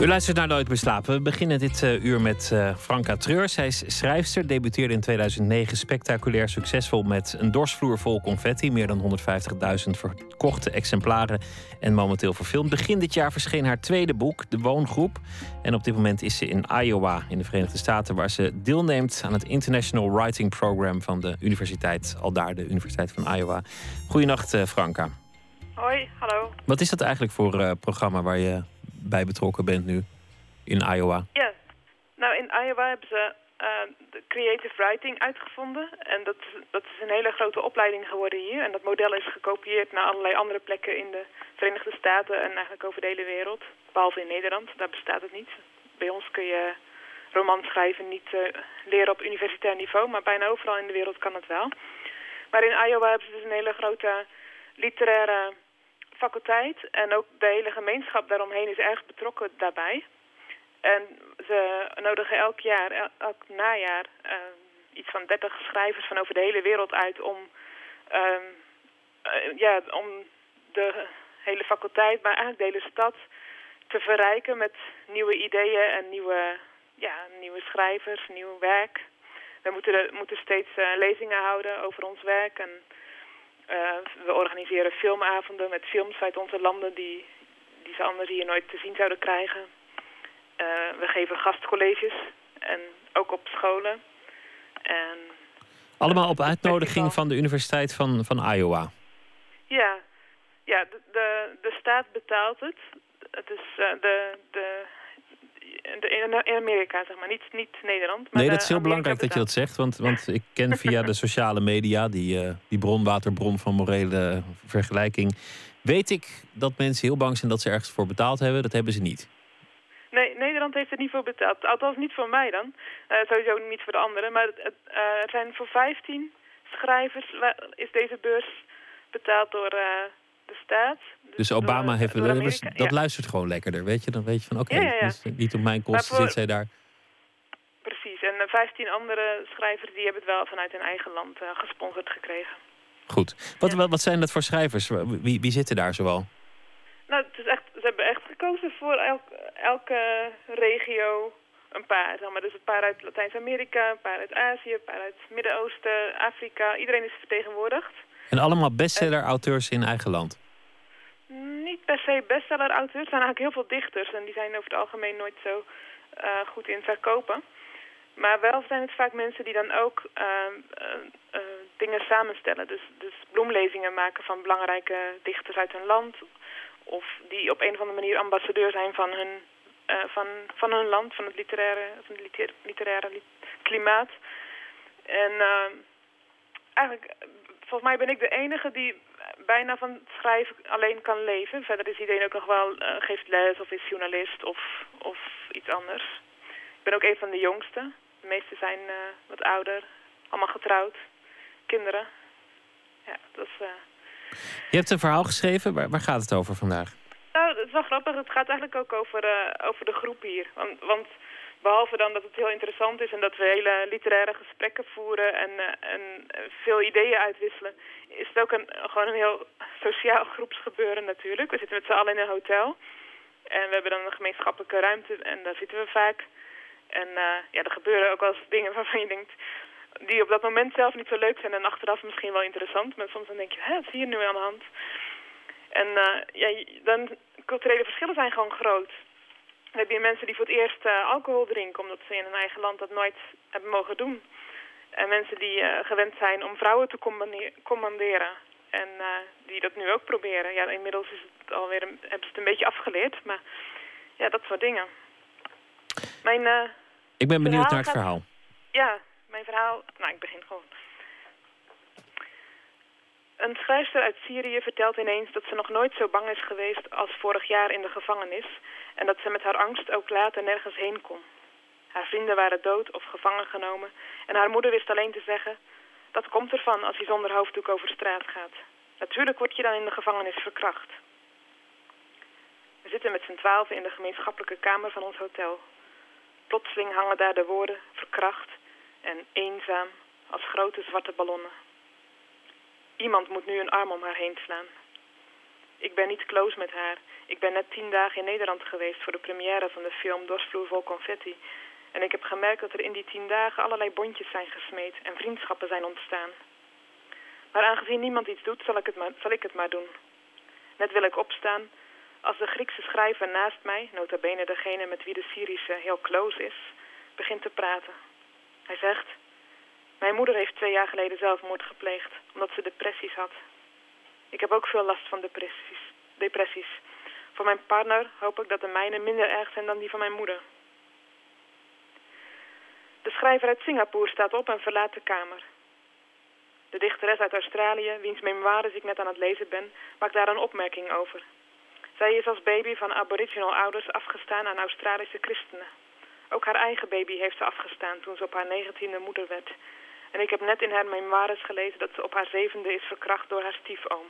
U luistert naar Nooit meer slapen. We beginnen dit uh, uur met uh, Franka Treur. Zij is schrijfster, debuteerde in 2009 spectaculair succesvol met een dorsvloer vol confetti. Meer dan 150.000 verkochte exemplaren en momenteel verfilmd. Begin dit jaar verscheen haar tweede boek, De Woongroep. En op dit moment is ze in Iowa in de Verenigde Staten... waar ze deelneemt aan het International Writing Program van de universiteit. Al daar, de Universiteit van Iowa. Goedenacht, uh, Franka. Hoi, hallo. Wat is dat eigenlijk voor programma waar je bij betrokken bent nu in Iowa? Ja, nou in Iowa hebben ze uh, de creative writing uitgevonden. En dat, dat is een hele grote opleiding geworden hier. En dat model is gekopieerd naar allerlei andere plekken in de Verenigde Staten en eigenlijk over de hele wereld. Behalve in Nederland, daar bestaat het niet. Bij ons kun je roman schrijven niet uh, leren op universitair niveau, maar bijna overal in de wereld kan het wel. Maar in Iowa hebben ze dus een hele grote literaire faculteit en ook de hele gemeenschap daaromheen is erg betrokken daarbij. En ze nodigen elk jaar, elk najaar, uh, iets van 30 schrijvers van over de hele wereld uit om, uh, uh, ja, om de hele faculteit, maar eigenlijk de hele stad te verrijken met nieuwe ideeën en nieuwe, ja, nieuwe schrijvers, nieuw werk. We moeten, moeten steeds eh, lezingen houden over ons werk en we organiseren filmavonden met films uit onze landen die, die ze anders hier nooit te zien zouden krijgen. Uh, we geven gastcolleges en ook op scholen. En, Allemaal op uitnodiging van de Universiteit van, van Iowa? Ja, ja de, de, de staat betaalt het. Het is uh, de, de in Amerika, zeg maar. Niet, niet Nederland. Maar nee, dat is heel belangrijk dat je dat zegt. Want, want ik ken via de sociale media, die, uh, die bronwaterbron van morele vergelijking. Weet ik dat mensen heel bang zijn dat ze ergens voor betaald hebben. Dat hebben ze niet. Nee, Nederland heeft er niet voor betaald. Althans niet voor mij dan. Uh, sowieso niet voor de anderen. Maar het, uh, zijn voor 15 schrijvers is deze beurs betaald door de staat. Dus Obama door- heeft... door Dat, luistert gewoon lekkerder, weet je? Dan weet je van, oké, Ja, ja, ja. dus niet op mijn kosten voor- zit zij daar. Precies. En 15 andere schrijvers die hebben het wel vanuit hun eigen land eh, gesponsord gekregen. Goed. Wat, wat, wat zijn dat voor schrijvers? Wie, wie zitten daar zoal? Nou, het is echt, ze hebben echt gekozen voor elk, elke regio een paar. Zeg maar. Dus een paar uit Latijns-Amerika, een paar uit Azië, een paar uit het Midden-Oosten, Afrika. Iedereen is vertegenwoordigd. En allemaal bestseller-auteurs in eigen land. Niet per se bestseller-auteurs. Er zijn eigenlijk heel veel dichters en die zijn over het algemeen nooit zo eh, goed in verkopen. Maar wel zijn het vaak mensen die dan ook ehm, eh, eh, dingen samenstellen. Dus, dus bloemlezingen maken van belangrijke dichters uit hun land. Of die op een of andere manier ambassadeur zijn van hun, eh, van, van hun land, van het literaire, van het liter- literaire li- klimaat. En ehm, eigenlijk, eh, volgens mij ben ik de enige die bijna van het schrijven alleen kan leven. Verder is iedereen ook nog wel, eh, geeft les of is journalist of, of iets anders. Ik ben ook een van de jongsten. De meesten zijn eh, wat ouder, allemaal getrouwd, kinderen. Ja, dat is... eh, Je hebt een verhaal geschreven. Waar, waar gaat het over vandaag? Nou, het is wel grappig. Het gaat eigenlijk ook over, over de groep hier. Want, want behalve dan dat het heel interessant is en dat we hele literaire gesprekken voeren en, eh, en veel ideeën uitwisselen, is het ook een, gewoon een heel sociaal groepsgebeuren natuurlijk. We zitten met z'n allen in een hotel en we hebben dan een gemeenschappelijke ruimte en daar zitten we vaak. En eh, ja, er gebeuren ook wel eens dingen waarvan je denkt, die op dat moment zelf niet zo leuk zijn en achteraf misschien wel interessant. Maar soms dan denk je, hè, wat is hier nu aan de hand? En eh, ja, dan, culturele verschillen zijn gewoon groot. Dan heb je mensen die voor het eerst eh, alcohol drinken, omdat ze in hun eigen land dat nooit hebben mogen doen. En mensen die eh, gewend zijn om vrouwen te commande- commanderen. En eh, die dat nu ook proberen. Ja, inmiddels is het alweer een, hebben ze het een beetje afgeleerd. Maar ja, dat soort dingen. Mijn, Ik ben benieuwd naar het gaat- verhaal. ja, mijn verhaal... Nou, ik begin gewoon. Een schrijfster uit Syrië vertelt ineens dat ze nog nooit zo bang is geweest als vorig jaar in de gevangenis en dat ze met haar angst ook later nergens heen kon. Haar vrienden waren dood of gevangen genomen en haar moeder wist alleen te zeggen, dat komt ervan als je zonder hoofddoek over straat gaat. Natuurlijk word je dan in de gevangenis verkracht. We zitten met z'n twaalfen in de gemeenschappelijke kamer van ons hotel. Plotseling hangen daar de woorden verkracht en eenzaam als grote zwarte ballonnen. Iemand moet nu een arm om haar heen slaan. Ik ben niet close met haar. Ik ben net tien dagen in Nederland geweest voor de première van de film Dorsvloer vol confetti. En ik heb gemerkt dat er in die tien dagen allerlei bondjes zijn gesmeed en vriendschappen zijn ontstaan. Maar aangezien niemand iets doet, zal ik het maar, zal ik het maar doen. Net wil ik opstaan als de Griekse schrijver naast mij, nota bene degene met wie de Syrische heel close is, begint te praten. Hij zegt, mijn moeder heeft twee jaar geleden zelfmoord gepleegd, omdat ze depressies had. Ik heb ook veel last van depressies. depressies. Voor mijn partner hoop ik dat de mijne minder erg zijn dan die van mijn moeder. De schrijver uit Singapore staat op en verlaat de kamer. De dichteres uit Australië, wiens memoires ik net aan het lezen ben, maakt daar een opmerking over. Zij is als baby van aboriginal ouders afgestaan aan Australische christenen. Ook haar eigen baby heeft ze afgestaan toen ze op haar negentiende moeder werd. En ik heb net in haar memoires gelezen dat ze op haar zevende is verkracht door haar stiefoom.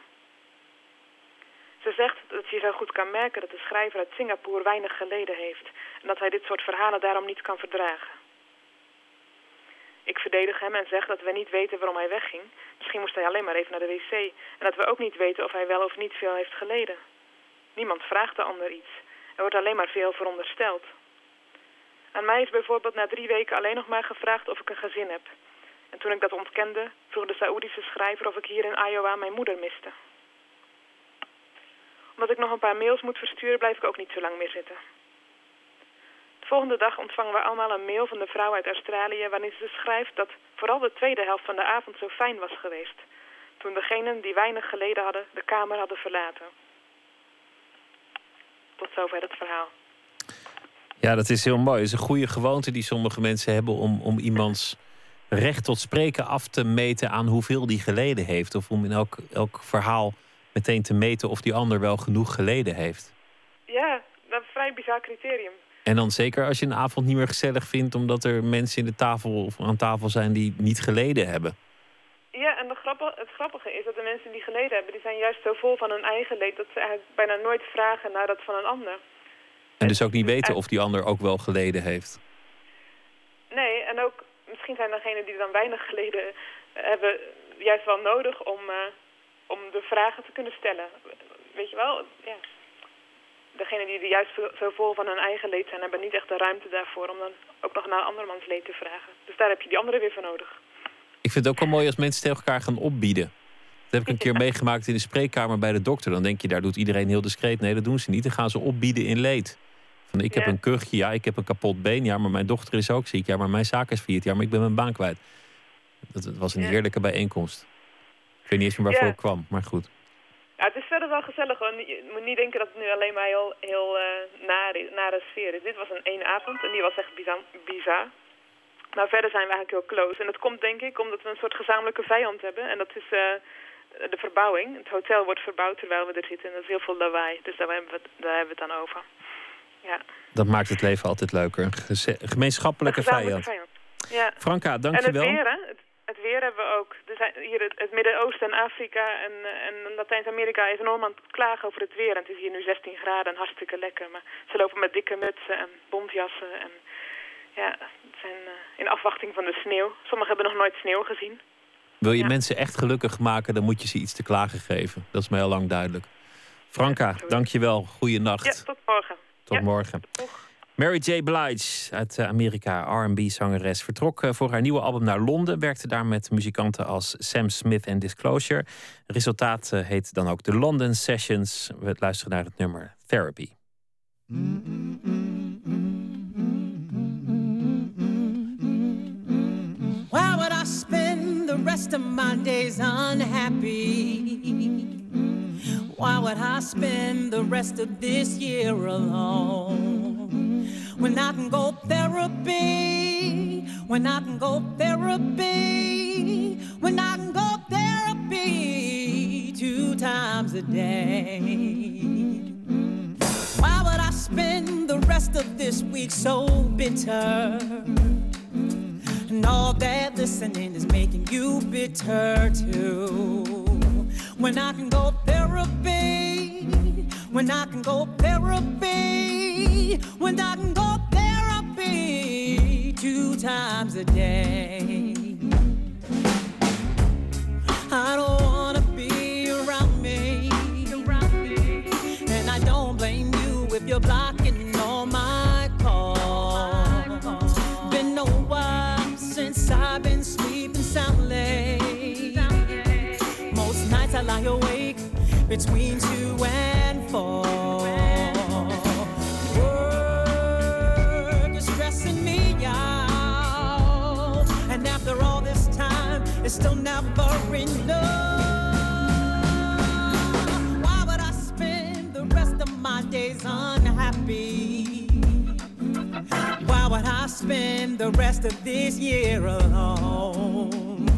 Ze zegt dat je zo goed kan merken dat de schrijver uit Singapore weinig geleden heeft en dat hij dit soort verhalen daarom niet kan verdragen. Ik verdedig hem en zeg dat we niet weten waarom hij wegging. Misschien moest hij alleen maar even naar de wc. En dat we ook niet weten of hij wel of niet veel heeft geleden. Niemand vraagt de ander iets. Er wordt alleen maar veel verondersteld. Aan mij is bijvoorbeeld na drie weken alleen nog maar gevraagd of ik een gezin heb. En toen ik dat ontkende, vroeg de Saoedische schrijver of ik hier in Iowa mijn moeder miste. Omdat ik nog een paar mails moet versturen, blijf ik ook niet zo lang meer zitten. De volgende dag ontvangen we allemaal een mail van de vrouw uit Australië... waarin ze schrijft dat vooral de tweede helft van de avond zo fijn was geweest... toen degenen die weinig geleden hadden de kamer hadden verlaten. Tot zover het verhaal. Ja, dat is heel mooi. Het is een goede gewoonte die sommige mensen hebben om, om iemands recht tot spreken af te meten aan hoeveel die geleden heeft. Of om in elk, elk verhaal meteen te meten of die ander wel genoeg geleden heeft. Ja, dat is een vrij bizar criterium. En dan zeker als je een avond niet meer gezellig vindt, omdat er mensen in de tafel of aan tafel zijn die niet geleden hebben. Ja, en de grappige, het grappige is dat de mensen die geleden hebben, die zijn juist zo vol van hun eigen leed dat ze eigenlijk bijna nooit vragen naar dat van een ander. En dus ook niet weten of die ander ook wel geleden heeft. Nee, en ook misschien zijn degenen die dan weinig geleden hebben juist wel nodig om, uh, om de vragen te kunnen stellen. Weet je wel? Ja. Degenen die er juist zo vol van hun eigen leed zijn, hebben niet echt de ruimte daarvoor om dan ook nog naar andermans leed te vragen. Dus daar heb je die anderen weer voor nodig. Ik vind het ook wel mooi als mensen tegen elkaar gaan opbieden. Dat heb ik een keer meegemaakt in de spreekkamer bij de dokter. Dan denk je, daar doet iedereen heel discreet. Nee, dat doen ze niet. Dan gaan ze opbieden in leed. Ik heb een kuchje, ja, ik heb een kapot been. Ja, maar mijn dochter is ook ziek. Ja, maar mijn zaak is failliet. Ja, maar ik ben mijn baan kwijt. Dat was een heerlijke bijeenkomst. Ik weet niet eens meer waarvoor ik kwam, maar goed. Ja, het is verder wel gezellig hoor. Je moet niet denken dat het nu alleen maar heel, heel uh, nare, nare sfeer is. Dit was een één avond en die was echt bizar. Maar verder zijn we eigenlijk heel close. En dat komt denk ik omdat we een soort gezamenlijke vijand hebben. En dat is uh, de verbouwing. Het hotel wordt verbouwd terwijl we er zitten. En dat is heel veel lawaai. Dus daar hebben we het, daar hebben we het dan over. Ja. Dat maakt het leven altijd leuker. Een gemeenschappelijke vijand. vijand. Ja. Franka, dankjewel. En het weer, hè? Het, weer hebben we ook. Er zijn hier het, het Midden-Oosten en Afrika en, en Latijns-Amerika is enorm aan het klagen over het weer. En het is hier nu 16 graden en hartstikke lekker. Maar ze lopen met dikke mutsen en bontjassen en ja, het zijn uh, in afwachting van de sneeuw. Sommigen hebben nog nooit sneeuw gezien. Wil je mensen echt gelukkig maken, dan moet je ze iets te klagen geven. Dat is mij al lang duidelijk. Franka, ja, dankjewel. Goeienacht. Ja, tot morgen. Tot morgen. Mary J. Blige uit eh, Amerika, R&B-zangeres, vertrok eh, voor haar nieuwe album naar Londen. Werkte daar met muzikanten als Sam Smith en Disclosure. resultaat heet dan ook de London Sessions. We luisteren naar het nummer Therapy. Mm -mm spend the rest of my days unhappy? Why would I spend the rest of this year alone? When I can go therapy, when I can go therapy, when I can go therapy two times a day. Why would I spend the rest of this week so bitter? And all that listening is making you bitter too. When I can go therapy, when I can go therapy, when I can go therapy two times a day. I don't wanna be around me, and I don't blame you if you're blocking between two and four. Work is stressing me out, and after all this time, it's still never enough. Why would I spend the rest of my days unhappy? Why would I spend the rest of this year alone?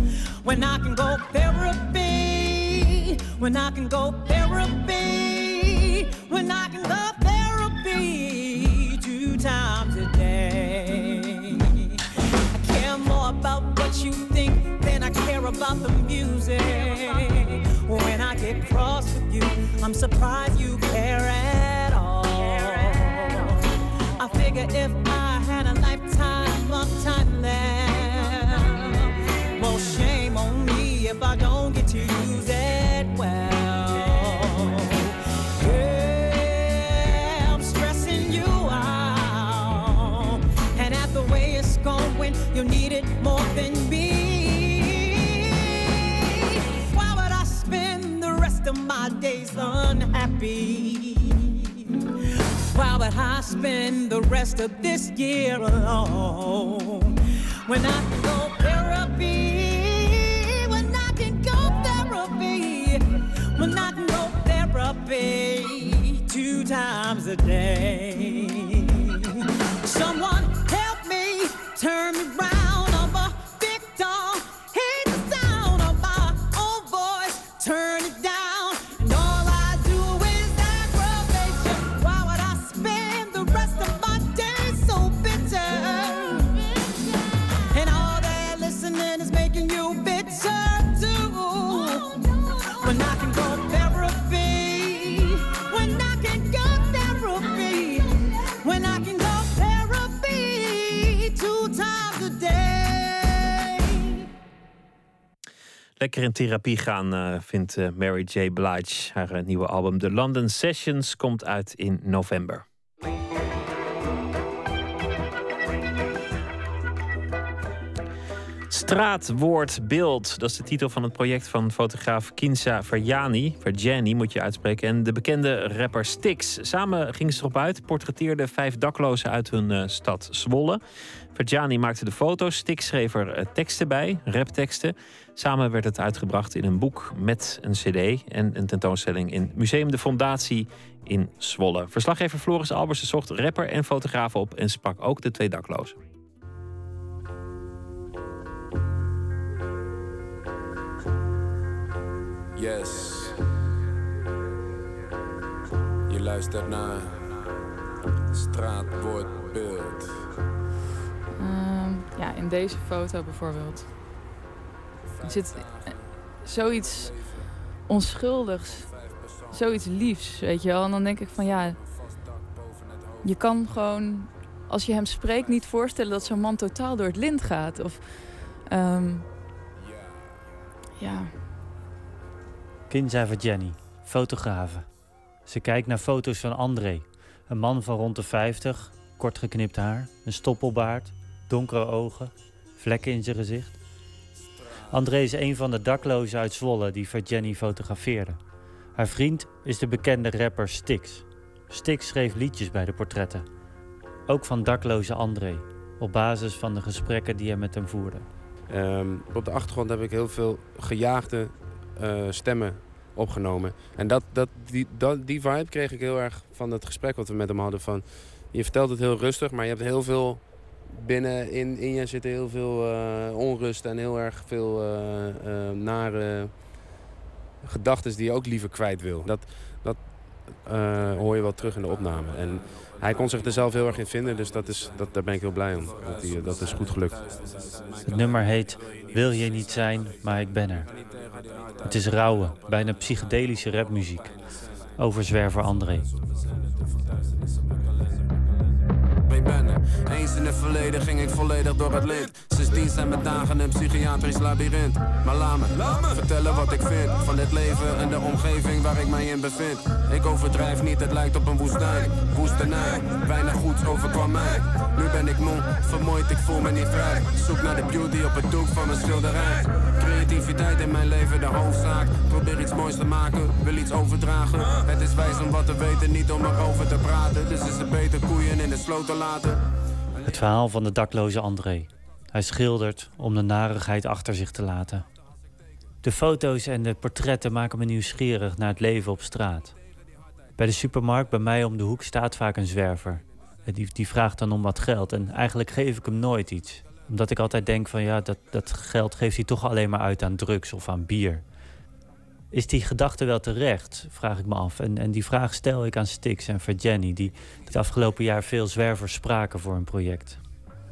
When I can go therapy, when I can go therapy, when I can go therapy two times a day. I care more about what you think than I care about the music. When I get cross with you, I'm surprised you care at all. I figure if I had a lifetime of time left, well, my days unhappy? Why would I spend the rest of this year alone when I can go therapy? When I can go therapy? When I can go therapy two times a day? Someone help me turn me around. Lekker in therapie gaan, uh, vindt uh, Mary J. Blige. Haar uh, nieuwe album The London Sessions komt uit in november. Straat, woord, beeld. Dat is de titel van het project van fotograaf Kinsa Verjani. Verjani moet je uitspreken. En de bekende rapper Stix. Samen gingen ze erop uit, portretteerden vijf daklozen uit hun uh, stad Zwolle. Verjani maakte de foto's, Stix schreef er uh, teksten bij, rapteksten. Samen werd het uitgebracht in een boek met een cd en een tentoonstelling in Museum de Fondatie in Zwolle. Verslaggever Floris Albersen zocht rapper en fotograaf op en sprak ook de twee daklozen. Yes. Je luistert naar straatwoordbeeld. Um, ja, in deze foto bijvoorbeeld. Er zit eh, zoiets onschuldigs, zoiets liefs, weet je wel. En dan denk ik van ja, je kan gewoon, als je hem spreekt, niet voorstellen dat zo'n man totaal door het lint gaat. Of, um, ja. Jenny, fotografe. Ze kijkt naar foto's van André, een man van rond de 50, kort geknipt haar, een stoppelbaard, donkere ogen, vlekken in zijn gezicht. André is een van de daklozen uit Zwolle die Jenny fotografeerde. Haar vriend is de bekende rapper Stix. Stix schreef liedjes bij de portretten. Ook van dakloze André, op basis van de gesprekken die hij met hem voerde. Um, op de achtergrond heb ik heel veel gejaagde stemmen opgenomen. En dat, dat, die, dat, die vibe kreeg ik heel erg van het gesprek wat we met hem hadden. Van, je vertelt het heel rustig, maar je hebt heel veel binnen in, in je zitten heel veel uh, onrust en heel erg veel uh, nare gedachten die je ook liever kwijt wil. Dat, dat hoor je wel terug in de opname. En hij kon zich er zelf heel erg in vinden, dus dat is, dat, daar ben ik heel blij om. Dat, die, dat is goed gelukt. Het nummer heet Wil je niet zijn, maar ik ben er. Het is rauwe, bijna psychedelische rapmuziek. Over zwerver André. Eens in het verleden ging ik volledig door het lint. Sindsdien zijn mijn dagen een psychiatrisch labyrint. Maar laat me, vertellen wat ik vind van dit leven en de omgeving waar ik mij in bevind. Ik overdrijf niet, het lijkt op een woestijn. Woestenij, weinig goeds overkwam mij. Nu ben ik moe, vermoeid, ik voel me niet vrij. Zoek naar de beauty op het doek van mijn schilderij. Creativiteit in mijn leven de hoofdzaak. Probeer iets moois te maken, wil iets overdragen. Het is wijs om wat te weten, niet om erover te praten. Dus is het beter koeien in de sloot te laten. Het verhaal van de dakloze André. Hij schildert om de narigheid achter zich te laten. De foto's en de portretten maken me nieuwsgierig naar het leven op straat. Bij de supermarkt bij mij om de hoek staat vaak een zwerver. Die, die vraagt dan om wat geld en eigenlijk geef ik hem nooit iets. Omdat ik altijd denk van ja, dat, dat geld geeft hij toch alleen maar uit aan drugs of aan bier. Is die gedachte wel terecht, vraag ik me af. En, en die vraag stel ik aan Stix en Jenny, die het afgelopen jaar veel zwervers spraken voor een project.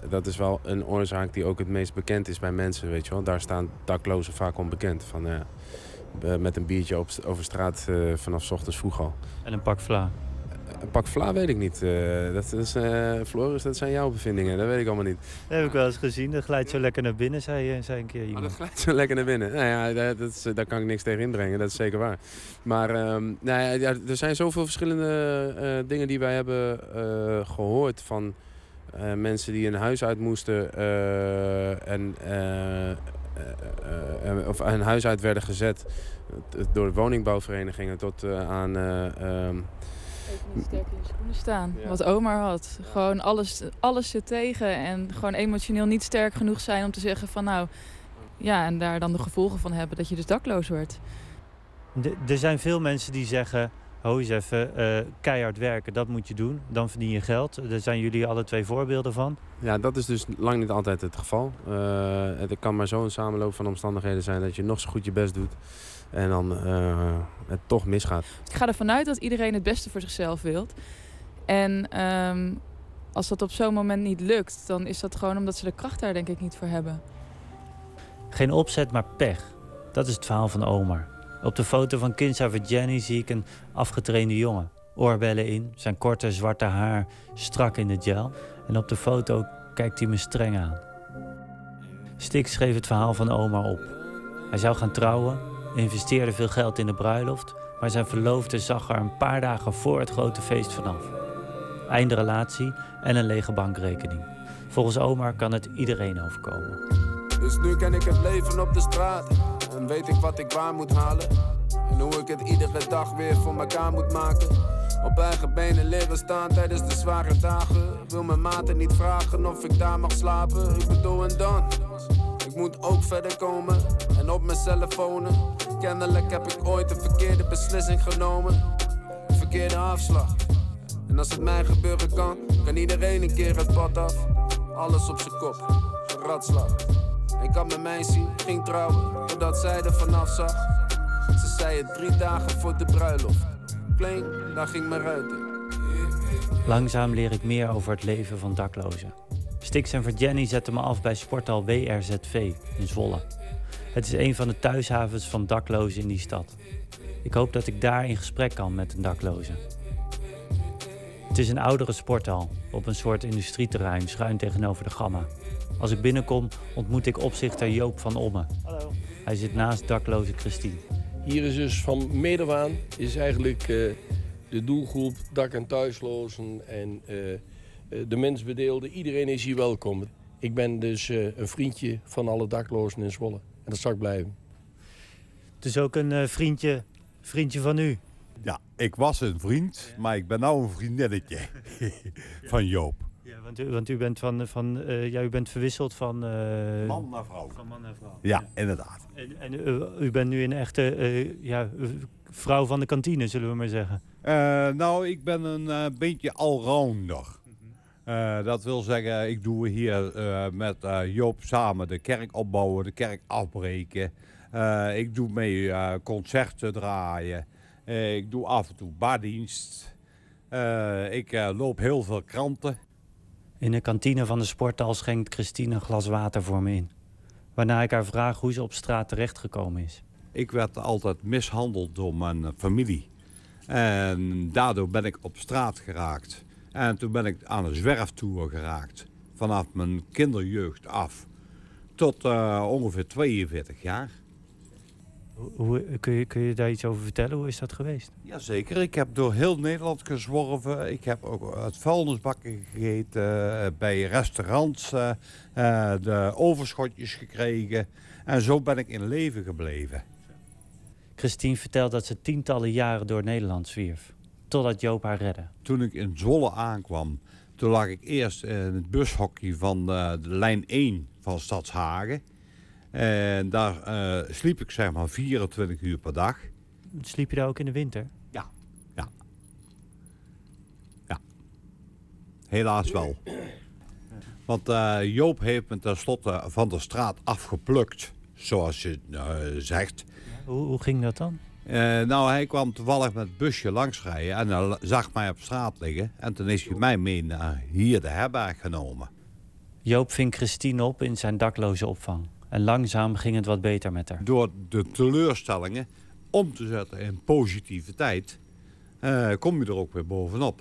Dat is wel een oorzaak die ook het meest bekend is bij mensen, weet je wel. Daar staan daklozen vaak onbekend. Van, uh, met een biertje op, over straat uh, vanaf ochtends vroeg al. En een pak vla. Een pak vla weet ik niet. Uh, dat is, uh, Floris, dat zijn jouw bevindingen. Dat weet ik allemaal niet. Dat heb ik wel eens gezien. Dat glijdt zo lekker naar binnen, zei, zei een keer iemand. Oh, dat glijdt zo lekker naar binnen. Nou ja, dat is, daar kan ik niks tegen inbrengen. Dat is zeker waar. Maar um, nou ja, er zijn zoveel verschillende uh, dingen die wij hebben gehoord van mensen die een huis uit moesten en of een huis uit werden gezet door de woningbouwverenigingen tot aan um, Even niet sterk in je schoenen staan. Wat Omar had. Gewoon alles, alles zit tegen. En gewoon emotioneel niet sterk genoeg zijn om te zeggen van nou... Ja, en daar dan de gevolgen van hebben dat je dus dakloos wordt. er zijn veel mensen die zeggen... Ho eens even, uh, keihard werken, dat moet je doen. Dan verdien je geld. Daar zijn jullie alle twee voorbeelden van. Ja, dat is dus lang niet altijd het geval. Uh, het kan maar zo'n samenloop van omstandigheden zijn... dat je nog zo goed je best doet en dan uh, het toch misgaat. Ik ga ervan uit dat iedereen het beste voor zichzelf wilt. En um, als dat op zo'n moment niet lukt, dan is dat gewoon omdat ze de kracht daar denk ik niet voor hebben. Geen opzet, maar pech. Dat is het verhaal van Omar. Op de foto van Kinsa Jenny zie ik een afgetrainde jongen. Oorbellen in, zijn korte zwarte haar strak in de gel. En op de foto kijkt hij me streng aan. Stik schreef het verhaal van Omar op. Hij zou gaan trouwen, investeerde veel geld in de bruiloft, maar zijn verloofde zag er een paar dagen voor het grote feest vanaf. Einde relatie en een lege bankrekening. Volgens Omar kan het iedereen overkomen. Dus nu ken ik het leven op de straat. En weet ik wat ik waar moet halen. En hoe ik het iedere dag weer voor elkaar moet maken. Op eigen benen leren staan tijdens de zware dagen. Wil mijn maten niet vragen of ik daar mag slapen. Ik bedoel en dan. Moet ook verder komen en op mezelf wonen. Kennelijk heb ik ooit een verkeerde beslissing genomen. Een verkeerde afslag. En als het mij gebeuren kan, kan iedereen een keer het pad af. Alles op zijn kop, een. Ik kan met mij zien, ging trouwen, totdat zij er vanaf zag. Ze zei het drie dagen voor de bruiloft. Kling, daar ging mijn ruiten. Langzaam leer ik meer over het leven van daklozen. Stix en Jenny zetten me af bij sporthal WRZV in Zwolle. Het is een van de thuishavens van daklozen in die stad. Ik hoop dat ik daar in gesprek kan met een dakloze. Het is een oudere sporthal op een soort industrieterrein schuin tegenover de Gamma. Als ik binnenkom ontmoet ik opzichter Joop van Omme. Hallo. Hij zit naast dakloze Christine. Hier is dus van medewaan is eigenlijk eh, de doelgroep dak- en thuislozen en eh, eh, de mensbedeelden. Iedereen is hier welkom. Ik ben dus eh, een vriendje van alle daklozen in Zwolle. En dat zal ik blijven. Het is ook een eh, vriendje, vriendje van u. Ja, ik was een vriend, maar ik ben nou een vriendinnetje van Joop. Ja, want, u, want u bent, van, van, eh, ja, u bent verwisseld van... eh, Man naar vrouw. Van man naar vrouw. Ja, inderdaad. En, en u, u bent nu een echte eh, ja, vrouw van de kantine, zullen we maar zeggen. Eh, nou, ik ben een beetje allrounder. Eh, dat wil zeggen, ik doe hier eh, met eh, Joop samen de kerk opbouwen, de kerk afbreken. Ik doe mee concerten draaien. Ik doe af en toe bardienst. Eh, ik loop heel veel kranten. In de kantine van de sporthal schenkt Christine een glas water voor me in. Waarna ik haar vraag hoe ze op straat terechtgekomen is. Ik werd altijd mishandeld door mijn familie. En daardoor ben ik op straat geraakt. En toen ben ik aan een zwerftour geraakt. Vanaf mijn kinderjeugd af. Tot eh, ongeveer 42 jaar. Hoe, kun, je, kun je daar iets over vertellen? Hoe is dat geweest? Jazeker, ik heb door heel Nederland gezworven. Ik heb ook uit vuilnisbakken gegeten, eh, bij restaurants eh, de overschotjes gekregen. En zo ben ik in leven gebleven. Christine vertelt dat ze tientallen jaren door Nederland zwierf. Totdat Joop haar redde. Toen ik in Zwolle aankwam, toen lag ik eerst in het bushokje van eh, de lijn 1 van Stadshagen. En daar eh, sliep ik zeg maar 24 uur per dag. Sliep je daar ook in de winter? Ja, ja. Ja. Helaas wel. Want eh, Joop heeft me tenslotte van de straat afgeplukt, zoals je eh, zegt. Hoe, hoe ging dat dan? Eh, nou, hij kwam toevallig met het busje langsrijden en hij zag mij op straat liggen. En toen is hij mij mee naar hier de herberg genomen. Joop ving Christine op in zijn dakloze opvang. En langzaam ging het wat beter met haar. Door de teleurstellingen om te zetten in positiviteit, eh, kom je er ook weer bovenop.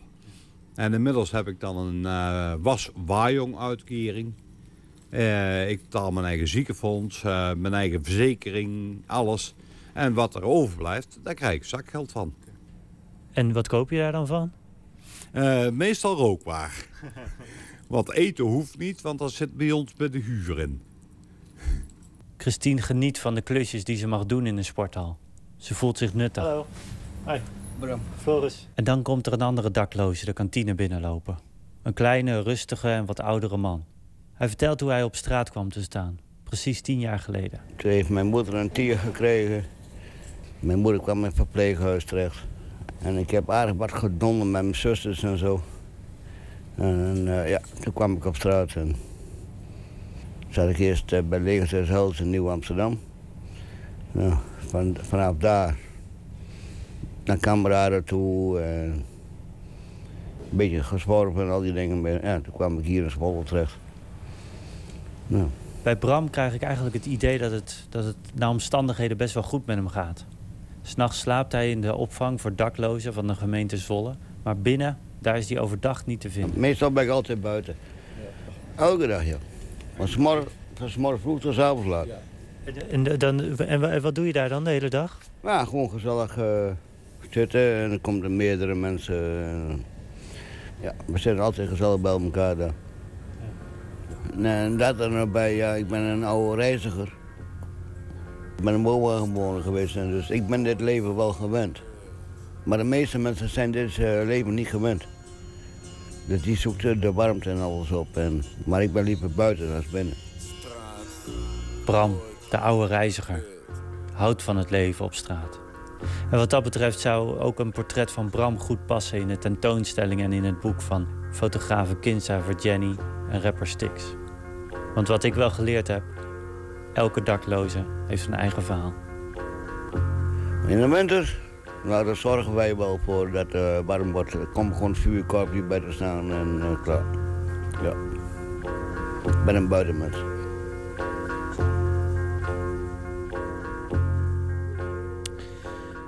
En inmiddels heb ik dan een eh was-waaijong uitkering. Eh, ik betaal mijn eigen ziekenfonds, eh, mijn eigen verzekering, alles. En wat er overblijft, daar krijg ik zakgeld van. En wat koop je daar dan van? Eh, meestal rookwaar. Want eten hoeft niet, want dat zit bij ons bij de huur in. Christine geniet van de klusjes die ze mag doen in de sporthal. Ze voelt zich nuttig. Hallo. Hi. Bram. Floris. En dan komt er een andere dakloze de kantine binnenlopen. Een kleine, rustige en wat oudere man. Hij vertelt hoe hij op straat kwam te staan. Precies tien jaar geleden. Toen heeft mijn moeder een tier gekregen. Mijn moeder kwam in het verpleeghuis terecht. En ik heb aardig wat gedonder met mijn zusters en zo. En eh, ja, toen kwam ik op straat en zat ik eerst eh, bij Legerstaatshuis in Nieuw-Amsterdam. Nou, van, vanaf daar naar kameraden toe. En een beetje gezworven en al die dingen. Ja, toen kwam ik hier in Zwolle terecht. Nou, Bij Bram krijg ik eigenlijk het idee dat het, dat het naar omstandigheden best wel goed met hem gaat. S'nachts slaapt hij in de opvang voor daklozen van de gemeente Zwolle. Maar binnen, daar is hij overdag niet te vinden. Meestal ben ik altijd buiten. Elke dag, ja. Van 's morgen, van 's morgen vroeg tot 's avonds laat. En, dan, en wa- wat doe je daar dan de hele dag? Ja, gewoon gezellig eh, zitten en dan komen er meerdere mensen. eh, ja, we zitten altijd gezellig bij elkaar daar. Nee, en dat er nog bij, ja, ik ben een oude reiziger. Ik ben een woonwagenbewoner geweest, en dus ik ben dit leven wel gewend. Maar de meeste mensen zijn dit eh, leven niet gewend. Dus die zoekt de warmte en alles op. En, maar ik ben liever buiten dan binnen. Bram, de oude reiziger, houdt van het leven op straat. En wat dat betreft zou ook een portret van Bram goed passen in de tentoonstelling en in het boek van fotografen Kinsa Jenny en rapper Stix. Want wat ik wel geleerd heb, elke dakloze heeft zijn eigen verhaal. In de winter, nou, daar zorgen wij wel voor dat het warm wordt. Er komt gewoon een vuurkorfje bij te staan en eh, klaar. Ja. Ik ben een buitenmens.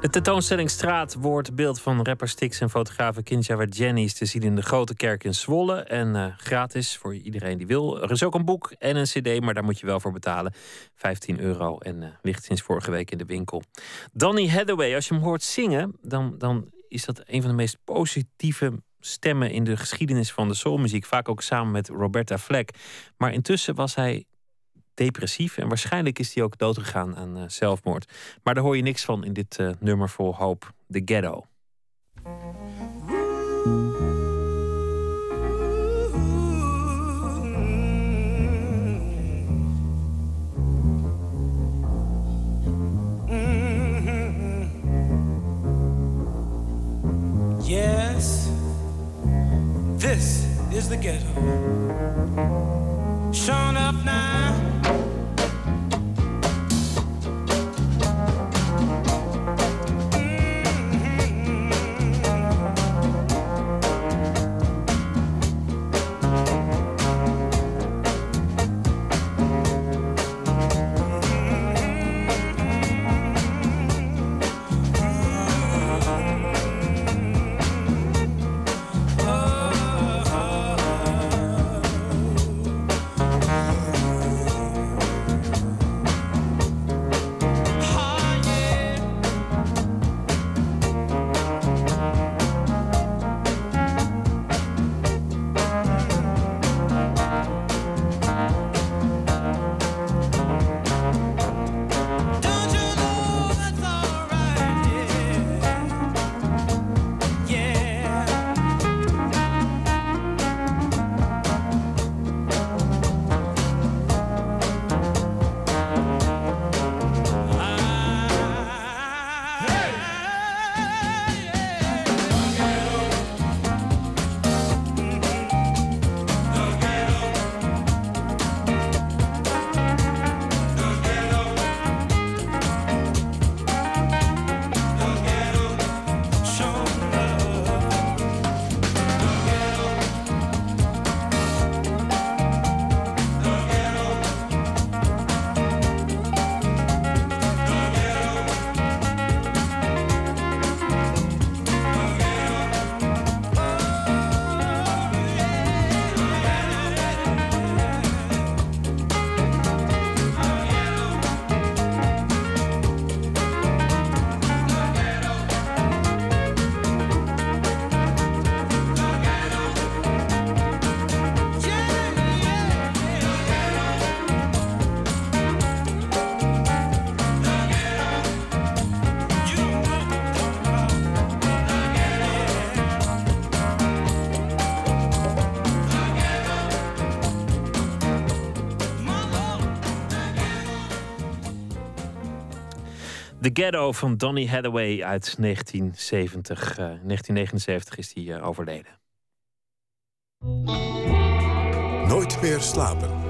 De tentoonstelling Straat, woord, beeld van rapper Stix en fotografe Kinja Jenny is te zien in de Grote Kerk in Zwolle. En eh, gratis voor iedereen die wil. Er is ook een boek en een cd, maar daar moet je wel voor betalen. 15 euro en eh, ligt sinds vorige week in de winkel. Donny Hathaway, als je hem hoort zingen, dan, dan is dat een van de meest positieve stemmen in de geschiedenis van de soulmuziek. Vaak ook samen met Roberta Fleck. Maar intussen was hij depressief. En waarschijnlijk is hij ook doodgegaan aan eh, zelfmoord. Maar daar hoor je niks van in dit eh, nummer vol hoop, The Ghetto. The Ghetto van Donny Hathaway uit 1970. Eh, 1979 is hij eh, overleden. Nooit meer slapen.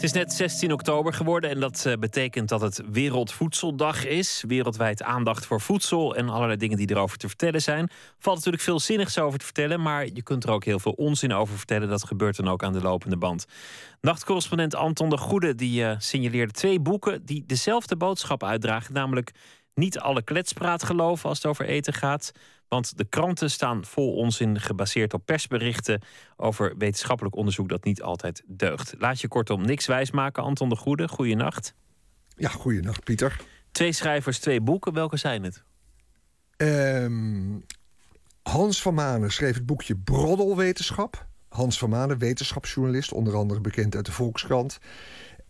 Het is net 16 oktober geworden en dat eh, betekent dat het Wereldvoedseldag is. Wereldwijd aandacht voor voedsel en allerlei dingen die erover te vertellen zijn. Valt natuurlijk veel zinnigs over te vertellen, maar je kunt er ook heel veel onzin over vertellen. Dat gebeurt dan ook aan de lopende band. Nachtcorrespondent Anton de Goede die eh, signaleerde twee boeken die dezelfde boodschap uitdragen, namelijk Niet alle kletspraat geloven als het over eten gaat. Want de kranten staan vol onzin gebaseerd op persberichten over wetenschappelijk onderzoek dat niet altijd deugt. Laat je kortom niks wijsmaken, Anton de Goede. Goeienacht. Ja, goeienacht, Pieter. Twee schrijvers, twee boeken. Welke zijn het? Ehm, Hans van Manen schreef het boekje Broddelwetenschap. Hans van Manen, wetenschapsjournalist, onder andere bekend uit de Volkskrant.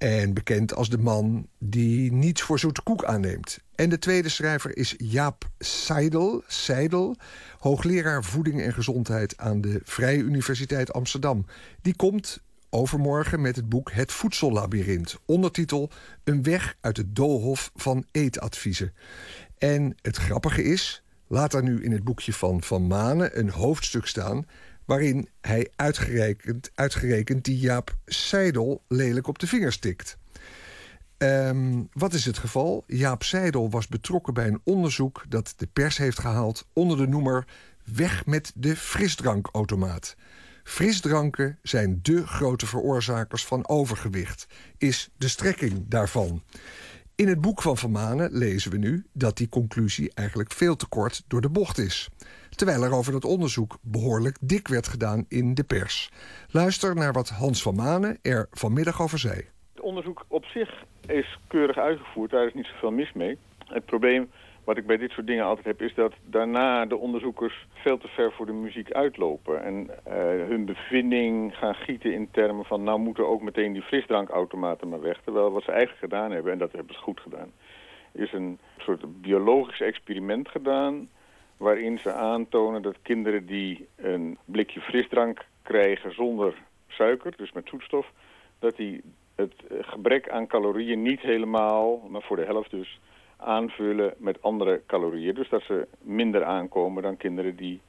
En bekend als de man die niets voor zoete koek aanneemt. En de tweede schrijver is Jaap Seidel, Seidel, hoogleraar voeding en gezondheid aan de Vrije Universiteit Amsterdam. Die komt overmorgen met het boek Het Voedsellabyrint, ondertitel Een weg uit het doolhof van eetadviezen. En het grappige is, laat daar nu in het boekje van Van Manen een hoofdstuk staan waarin hij uitgerekend, uitgerekend die Jaap Seidel lelijk op de vingers tikt. Ehm, wat is het geval? Jaap Seidel was betrokken bij een onderzoek dat de pers heeft gehaald onder de noemer Weg met de frisdrankautomaat. Frisdranken zijn dé grote veroorzakers van overgewicht, is de strekking daarvan. In het boek van Van Manen lezen we nu dat die conclusie eigenlijk veel te kort door de bocht is. Terwijl er over dat onderzoek behoorlijk dik werd gedaan in de pers. Luister naar wat Hans van Manen er vanmiddag over zei. Het onderzoek op zich is keurig uitgevoerd, daar is niet zoveel mis mee. Het probleem wat ik bij dit soort dingen altijd heb, is dat daarna de onderzoekers veel te ver voor de muziek uitlopen. En uh, hun bevinding gaan gieten in termen van, nou moeten ook meteen die frisdrankautomaten maar weg. Terwijl wat ze eigenlijk gedaan hebben, en dat hebben ze goed gedaan, is een soort biologisch experiment gedaan waarin ze aantonen dat kinderen die een blikje frisdrank krijgen zonder suiker, dus met zoetstof, dat die het gebrek aan calorieën niet helemaal, maar voor de helft dus, aanvullen met andere calorieën. Dus dat ze minder aankomen dan kinderen die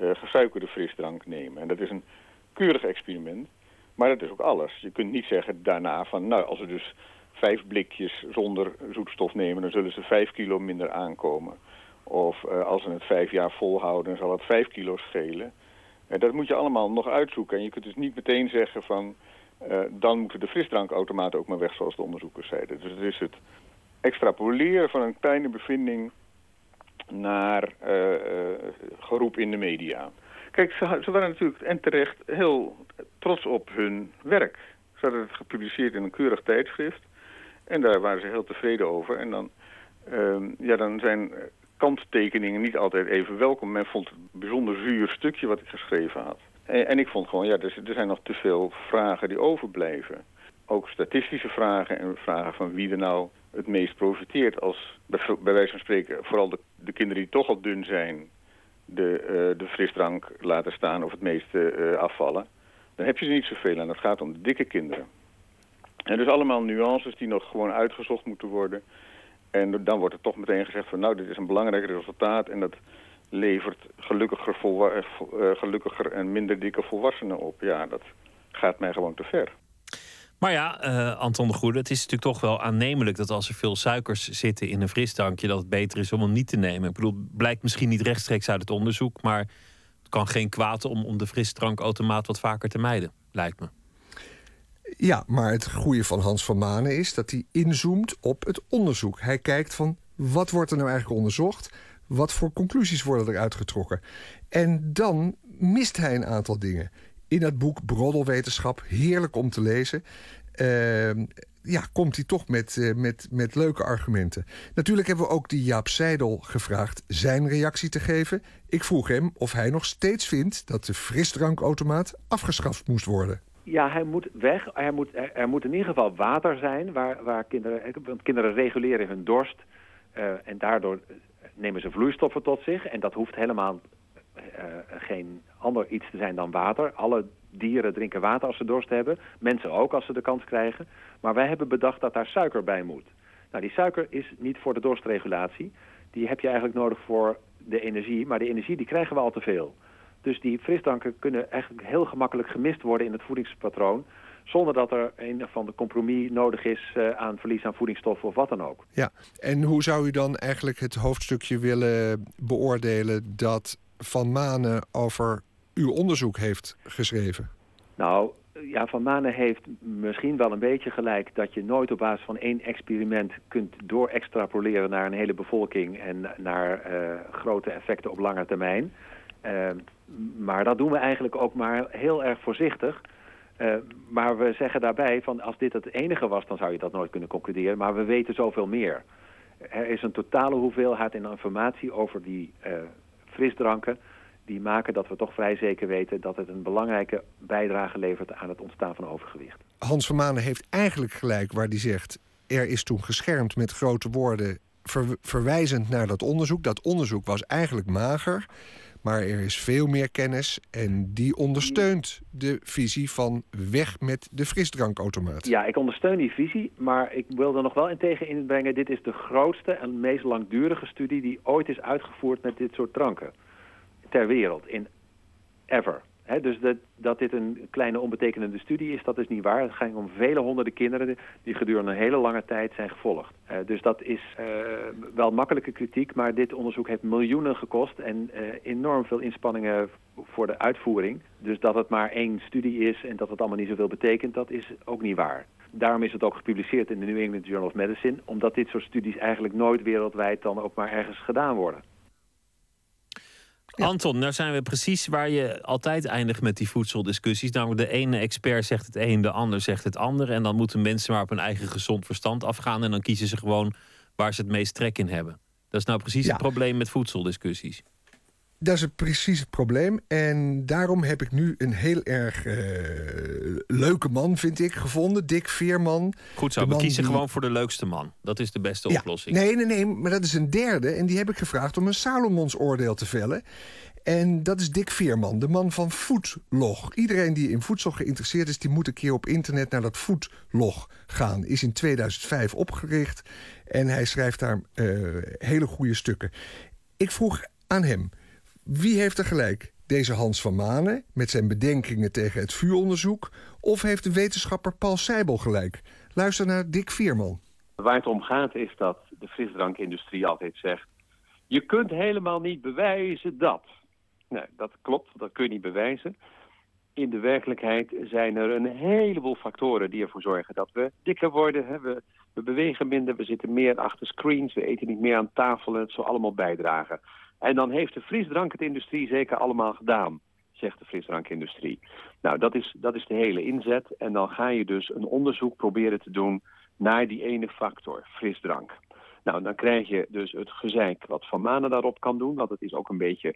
uh, gesuikerde frisdrank nemen. En dat is een keurig experiment, maar dat is ook alles. Je kunt niet zeggen daarna van, nou, als we dus vijf blikjes zonder zoetstof nemen, dan zullen ze vijf kilo minder aankomen. Of uh, als ze het vijf jaar volhouden, zal het vijf kilo schelen. En dat moet je allemaal nog uitzoeken. En je kunt dus niet meteen zeggen van... Uh, dan moeten de frisdrankautomaten ook maar weg, zoals de onderzoekers zeiden. Dus het is het extrapoleren van een kleine bevinding naar uh, geroep in de media. Kijk, ze, ze, waren natuurlijk en terecht heel trots op hun werk. Ze hadden het gepubliceerd in een keurig tijdschrift. En daar waren ze heel tevreden over. En dan, uh, ja, dan zijn kanttekeningen niet altijd even welkom. Men vond het een bijzonder zuur stukje wat ik geschreven had. En, en ik vond gewoon, ja, er, er zijn nog te veel vragen die overblijven. Ook statistische vragen en vragen van wie er nou het meest profiteert als, bij, wijze van spreken, vooral de, de, kinderen die toch al dun zijn, de, uh, de frisdrank laten staan of het meeste uh, afvallen. Dan heb je er niet zoveel aan. Het gaat om de dikke kinderen. En dus allemaal nuances die nog gewoon uitgezocht moeten worden. En dan wordt er toch meteen gezegd van nou, dit is een belangrijk resultaat en dat levert gelukkiger, uh, gelukkiger en minder dikke volwassenen op. Ja, dat gaat mij gewoon te ver. Maar ja, uh, Anton de Goede, het is natuurlijk toch wel aannemelijk dat als er veel suikers zitten in een frisdrankje, dat het beter is om hem niet te nemen. Ik bedoel, blijkt misschien niet rechtstreeks uit het onderzoek, maar het kan geen kwaad om, om de frisdrankautomaat wat vaker te mijden, lijkt me. Ja, maar het goede van Hans van Manen is dat hij inzoomt op het onderzoek. Hij kijkt van wat wordt er nou eigenlijk onderzocht? Wat voor conclusies worden er uitgetrokken? En dan mist hij een aantal dingen. In het boek Broddelwetenschap, heerlijk om te lezen. Uh, ja, komt hij toch met, uh, met, met leuke argumenten. Natuurlijk hebben we ook die Jaap Seidel gevraagd zijn reactie te geven. Ik vroeg hem of hij nog steeds vindt dat de frisdrankautomaat afgeschaft moest worden. Ja, hij moet weg. Er moet, er moet in ieder geval water zijn waar, waar kinderen... Want kinderen reguleren hun dorst. Uh, en daardoor nemen ze vloeistoffen tot zich. En dat hoeft helemaal geen ander iets te zijn dan water. Alle dieren drinken water als ze dorst hebben. Mensen ook als ze de kans krijgen. Maar wij hebben bedacht dat daar suiker bij moet. Nou, die suiker is niet voor de dorstregulatie. Die heb je eigenlijk nodig voor de energie. Maar de energie die krijgen we al te veel. Dus die frisdranken kunnen eigenlijk heel gemakkelijk gemist worden in het voedingspatroon. Zonder dat er een van de compromis nodig is uh, aan verlies aan voedingsstoffen of wat dan ook. Ja, en hoe zou u dan eigenlijk het hoofdstukje willen beoordelen dat Van Manen over uw onderzoek heeft geschreven? Nou, ja, Van Manen heeft misschien wel een beetje gelijk dat je nooit op basis van één experiment kunt doorextrapoleren naar een hele bevolking en naar uh, grote effecten op lange termijn. Uh, maar dat doen we eigenlijk ook maar heel erg voorzichtig. Uh, maar we zeggen daarbij van als dit het enige was, dan zou je dat nooit kunnen concluderen. Maar we weten zoveel meer. Er is een totale hoeveelheid informatie over die frisdranken die maken dat we toch vrij zeker weten dat het een belangrijke bijdrage levert aan het ontstaan van overgewicht. Hans van Manen heeft eigenlijk gelijk waar hij zegt... er is toen geschermd met grote woorden verwijzend naar dat onderzoek. Dat onderzoek was eigenlijk mager, maar er is veel meer kennis... en die ondersteunt de visie van weg met de frisdrankautomaat. Ja, ik ondersteun die visie, maar ik wil er nog wel in tegen inbrengen... dit is de grootste en meest langdurige studie die ooit is uitgevoerd met dit soort dranken ter wereld, in ever. dus dat, dat dit een kleine onbetekenende studie is, dat is niet waar. Het gaat om vele honderden kinderen die gedurende een hele lange tijd zijn gevolgd. Dus dat is uh, wel makkelijke kritiek, maar dit onderzoek heeft miljoenen gekost en uh, enorm veel inspanningen voor de uitvoering. Dus dat het maar één studie is en dat het allemaal niet zoveel betekent, dat is ook niet waar. Daarom is het ook gepubliceerd in de New England Journal of Medicine, omdat dit soort studies eigenlijk nooit wereldwijd dan ook maar ergens gedaan worden. Anton, nou zijn we precies waar je altijd eindigt met die voedseldiscussies. Namelijk de ene expert zegt het een, de ander zegt het ander. En dan moeten mensen maar op hun eigen gezond verstand afgaan. En dan kiezen ze gewoon waar ze het meest trek in hebben. Dat is nou precies het probleem met voedseldiscussies. Dat is precies het probleem. En daarom heb ik nu een heel erg uh, leuke man, vind ik, gevonden. Dick Veerman. Goed zo, we kiezen gewoon voor de leukste man. Dat is de beste ja, oplossing. Nee, nee, nee, maar dat is een derde. En die heb ik gevraagd om een Salomons oordeel te vellen. En dat is Dick Veerman, de man van Foodlog. Iedereen die in voedsel geïnteresseerd is... die moet een keer op internet naar dat Foodlog gaan. Is in 2005 opgericht en hij schrijft daar uh, hele goede stukken. Ik vroeg aan hem, wie heeft er gelijk? Deze Hans van Manen met zijn bedenkingen tegen het vuuronderzoek... of heeft de wetenschapper Paul Seibel gelijk? Luister naar Dick Veerman. Waar het om gaat is dat de frisdrankindustrie altijd zegt... je kunt helemaal niet bewijzen dat... Nee, dat klopt, dat kun je niet bewijzen. In de werkelijkheid zijn er een heleboel factoren die ervoor zorgen dat we dikker worden. Hè? We, we, bewegen minder, we zitten meer achter screens, we eten niet meer aan tafel het zal allemaal bijdragen. En dan heeft de frisdrankindustrie zeker allemaal gedaan, zegt de frisdrankindustrie. Nou, dat is, dat is de hele inzet. En dan ga je dus een onderzoek proberen te doen naar die ene factor, frisdrank. Nou, dan krijg je dus het gezeik wat Van Manen daarop kan doen, want het is ook een beetje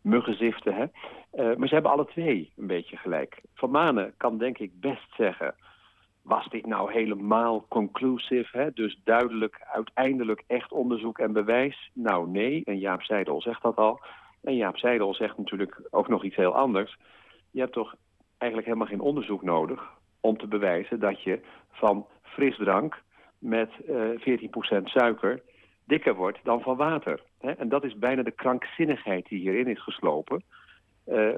muggenziften. Hè? Uh, maar ze hebben alle twee een beetje gelijk. Van Manen kan denk ik best zeggen... was dit nou helemaal conclusive? Hè? Dus duidelijk, uiteindelijk echt onderzoek en bewijs? Nou, nee. En Jaap Seidel zegt dat al. En Jaap Seidel zegt natuurlijk ook nog iets heel anders. Je hebt toch eigenlijk helemaal geen onderzoek nodig... om te bewijzen dat je van frisdrank met uh, eh, 14% suiker dikker wordt dan van water. En dat is bijna de krankzinnigheid die hierin is geslopen. Uh,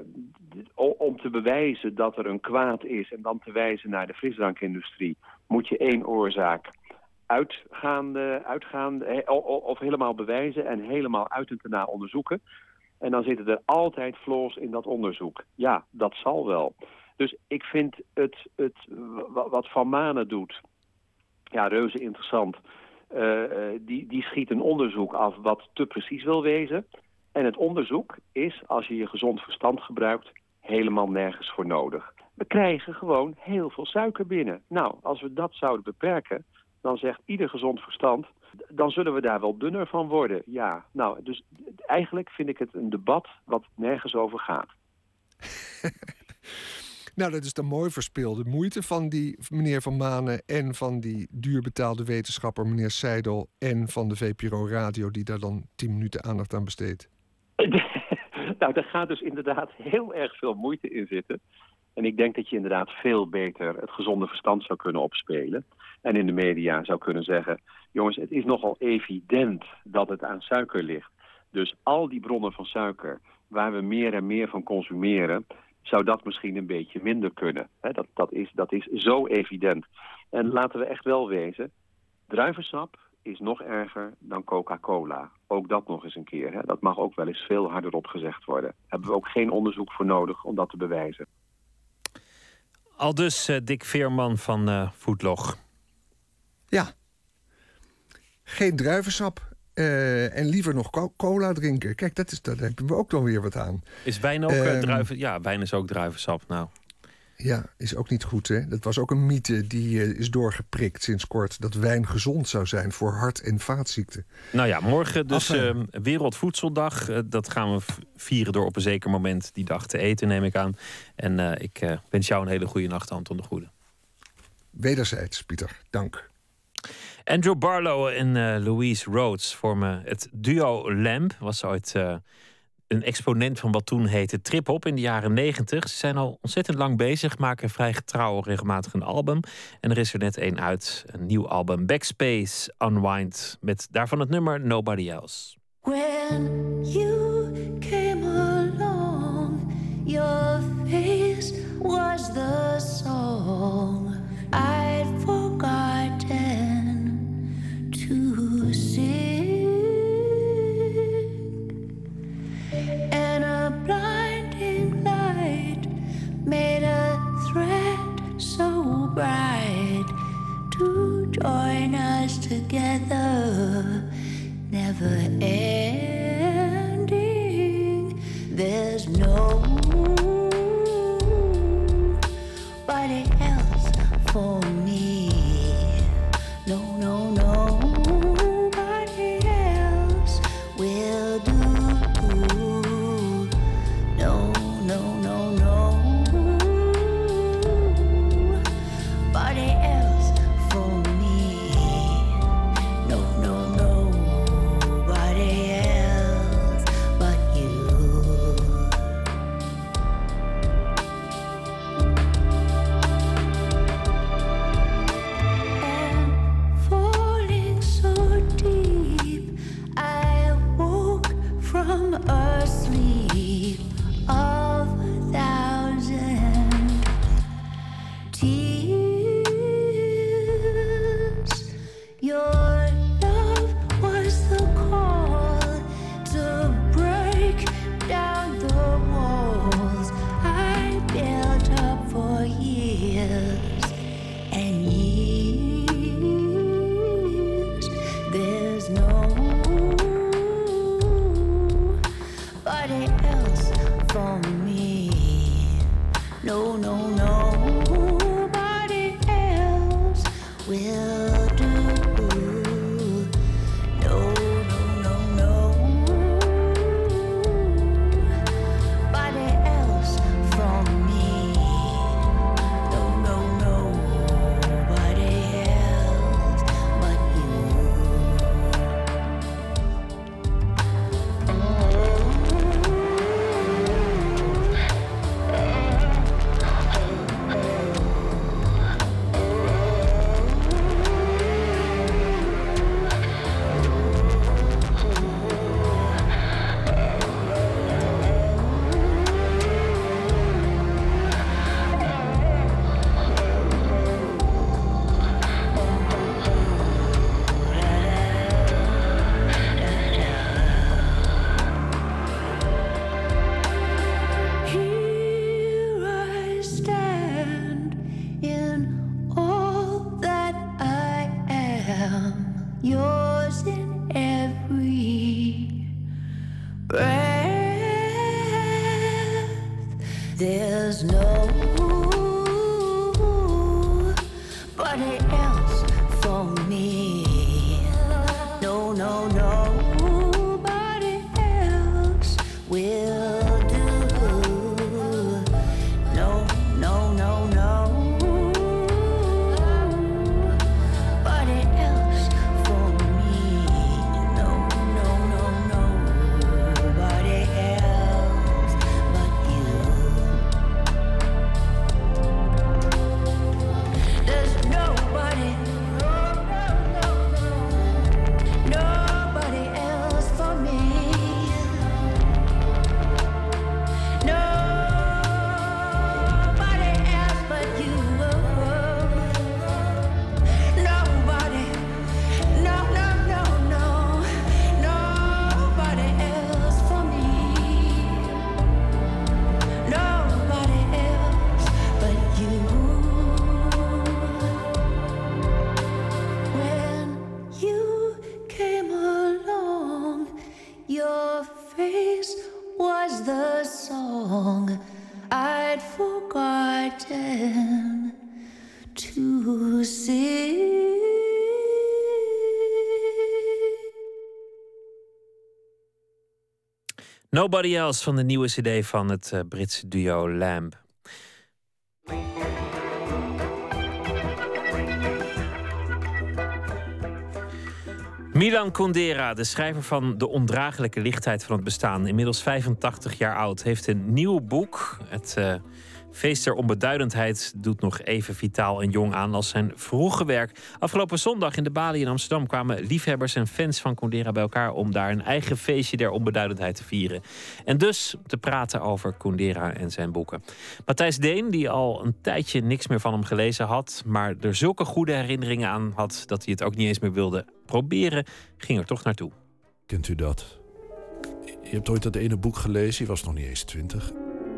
om te bewijzen dat er een kwaad is en dan te wijzen naar de frisdrankindustrie... moet je één oorzaak uitgaan, uitgaan of helemaal bewijzen en helemaal uit en na onderzoeken. En dan zitten er altijd flaws in dat onderzoek. Ja, dat zal wel. Dus ik vind het, het wat Van Manen doet, ja, reuze interessant... Uh, die, die schiet een onderzoek af wat te precies wil wezen. En het onderzoek is, als je je gezond verstand gebruikt, helemaal nergens voor nodig. We krijgen gewoon heel veel suiker binnen. Nou, als we dat zouden beperken, dan zegt ieder gezond verstand... dan zullen we daar wel dunner van worden. Ja, nou, dus eigenlijk vind ik het een debat wat nergens over gaat. Nou, dat is de mooi verspeelde moeite van die meneer Van Manen... en van die duurbetaalde wetenschapper meneer Seidel... en van de VPRO Radio die daar dan tien minuten aandacht aan besteedt. nou, daar gaat dus inderdaad heel erg veel moeite in zitten. En ik denk dat je inderdaad veel beter het gezonde verstand zou kunnen opspelen. En in de media zou kunnen zeggen... jongens, het is nogal evident dat het aan suiker ligt. Dus al die bronnen van suiker waar we meer en meer van consumeren zou dat misschien een beetje minder kunnen. dat, dat, is, dat is zo evident. En laten we echt wel wezen, druivensap is nog erger dan Coca-Cola. Ook dat nog eens een keer. Hè. Dat mag ook wel eens veel harder opgezegd worden. Daar hebben we ook geen onderzoek voor nodig om dat te bewijzen. Al dus eh, Dick Veerman van eh Voetlog. Ja. Geen druivensap. eh, en liever nog co- cola drinken. Kijk, dat is, daar hebben we ook dan weer wat aan. Is wijn ook eh, Ehm, druiven? Ja, wijn is ook druivensap. Nou, Ja, is ook niet goed, hè? Dat was ook een mythe die eh, is doorgeprikt sinds kort. Dat wijn gezond zou zijn voor hart- en vaatziekten. nou ja, morgen dus Enfin. eh, Wereldvoedseldag. Eh, dat gaan we vieren door op een zeker moment die dag te eten, neem ik aan. En eh, ik wens jou een hele goede nacht, Anton de Goede. Wederzijds, Pieter. Dank. Andrew Barlow en Louise Rhodes vormen het duo Lamb. Was ooit een exponent van wat toen heette trip-hop in de jaren negentig. Ze zijn al ontzettend lang bezig, maken vrij getrouw regelmatig een album. En er is er net één uit, een nieuw album, Backspace Unwind. Met daarvan het nummer Nobody Else. When you bright to join us together never ending. Nobody Else van de nieuwe CD van het eh, Britse duo Lamb. Milan Kundera, de schrijver van De ondraaglijke lichtheid van het bestaan, inmiddels 85 jaar oud, heeft een nieuw boek. Het eh, Feest der Onbeduidendheid doet nog even vitaal en jong aan als zijn vroege werk. Afgelopen zondag in de Bali in Amsterdam kwamen liefhebbers en fans van Kundera bij elkaar om daar een eigen feestje der onbeduidendheid te vieren. En dus te praten over Kundera en zijn boeken. Matthijs Deen, die al een tijdje niks meer van hem gelezen had, maar er zulke goede herinneringen aan had dat hij het ook niet eens meer wilde proberen, ging er toch naartoe. Kent u dat? Je hebt ooit dat ene boek gelezen, je was nog niet eens twintig.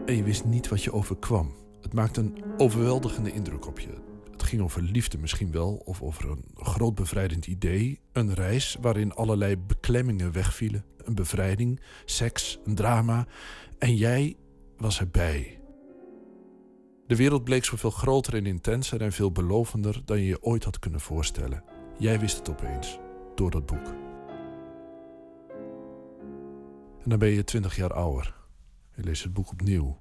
En je wist niet wat je overkwam. Het maakte een overweldigende indruk op je. Het ging over liefde misschien wel, of over een groot bevrijdend idee. Een reis waarin allerlei beklemmingen wegvielen. Een bevrijding, seks, een drama. En jij was erbij. De wereld bleek zoveel groter en intenser en veel belovender dan je je ooit had kunnen voorstellen. Jij wist het opeens, door dat boek. En dan ben je twintig jaar ouder. Je leest het boek opnieuw.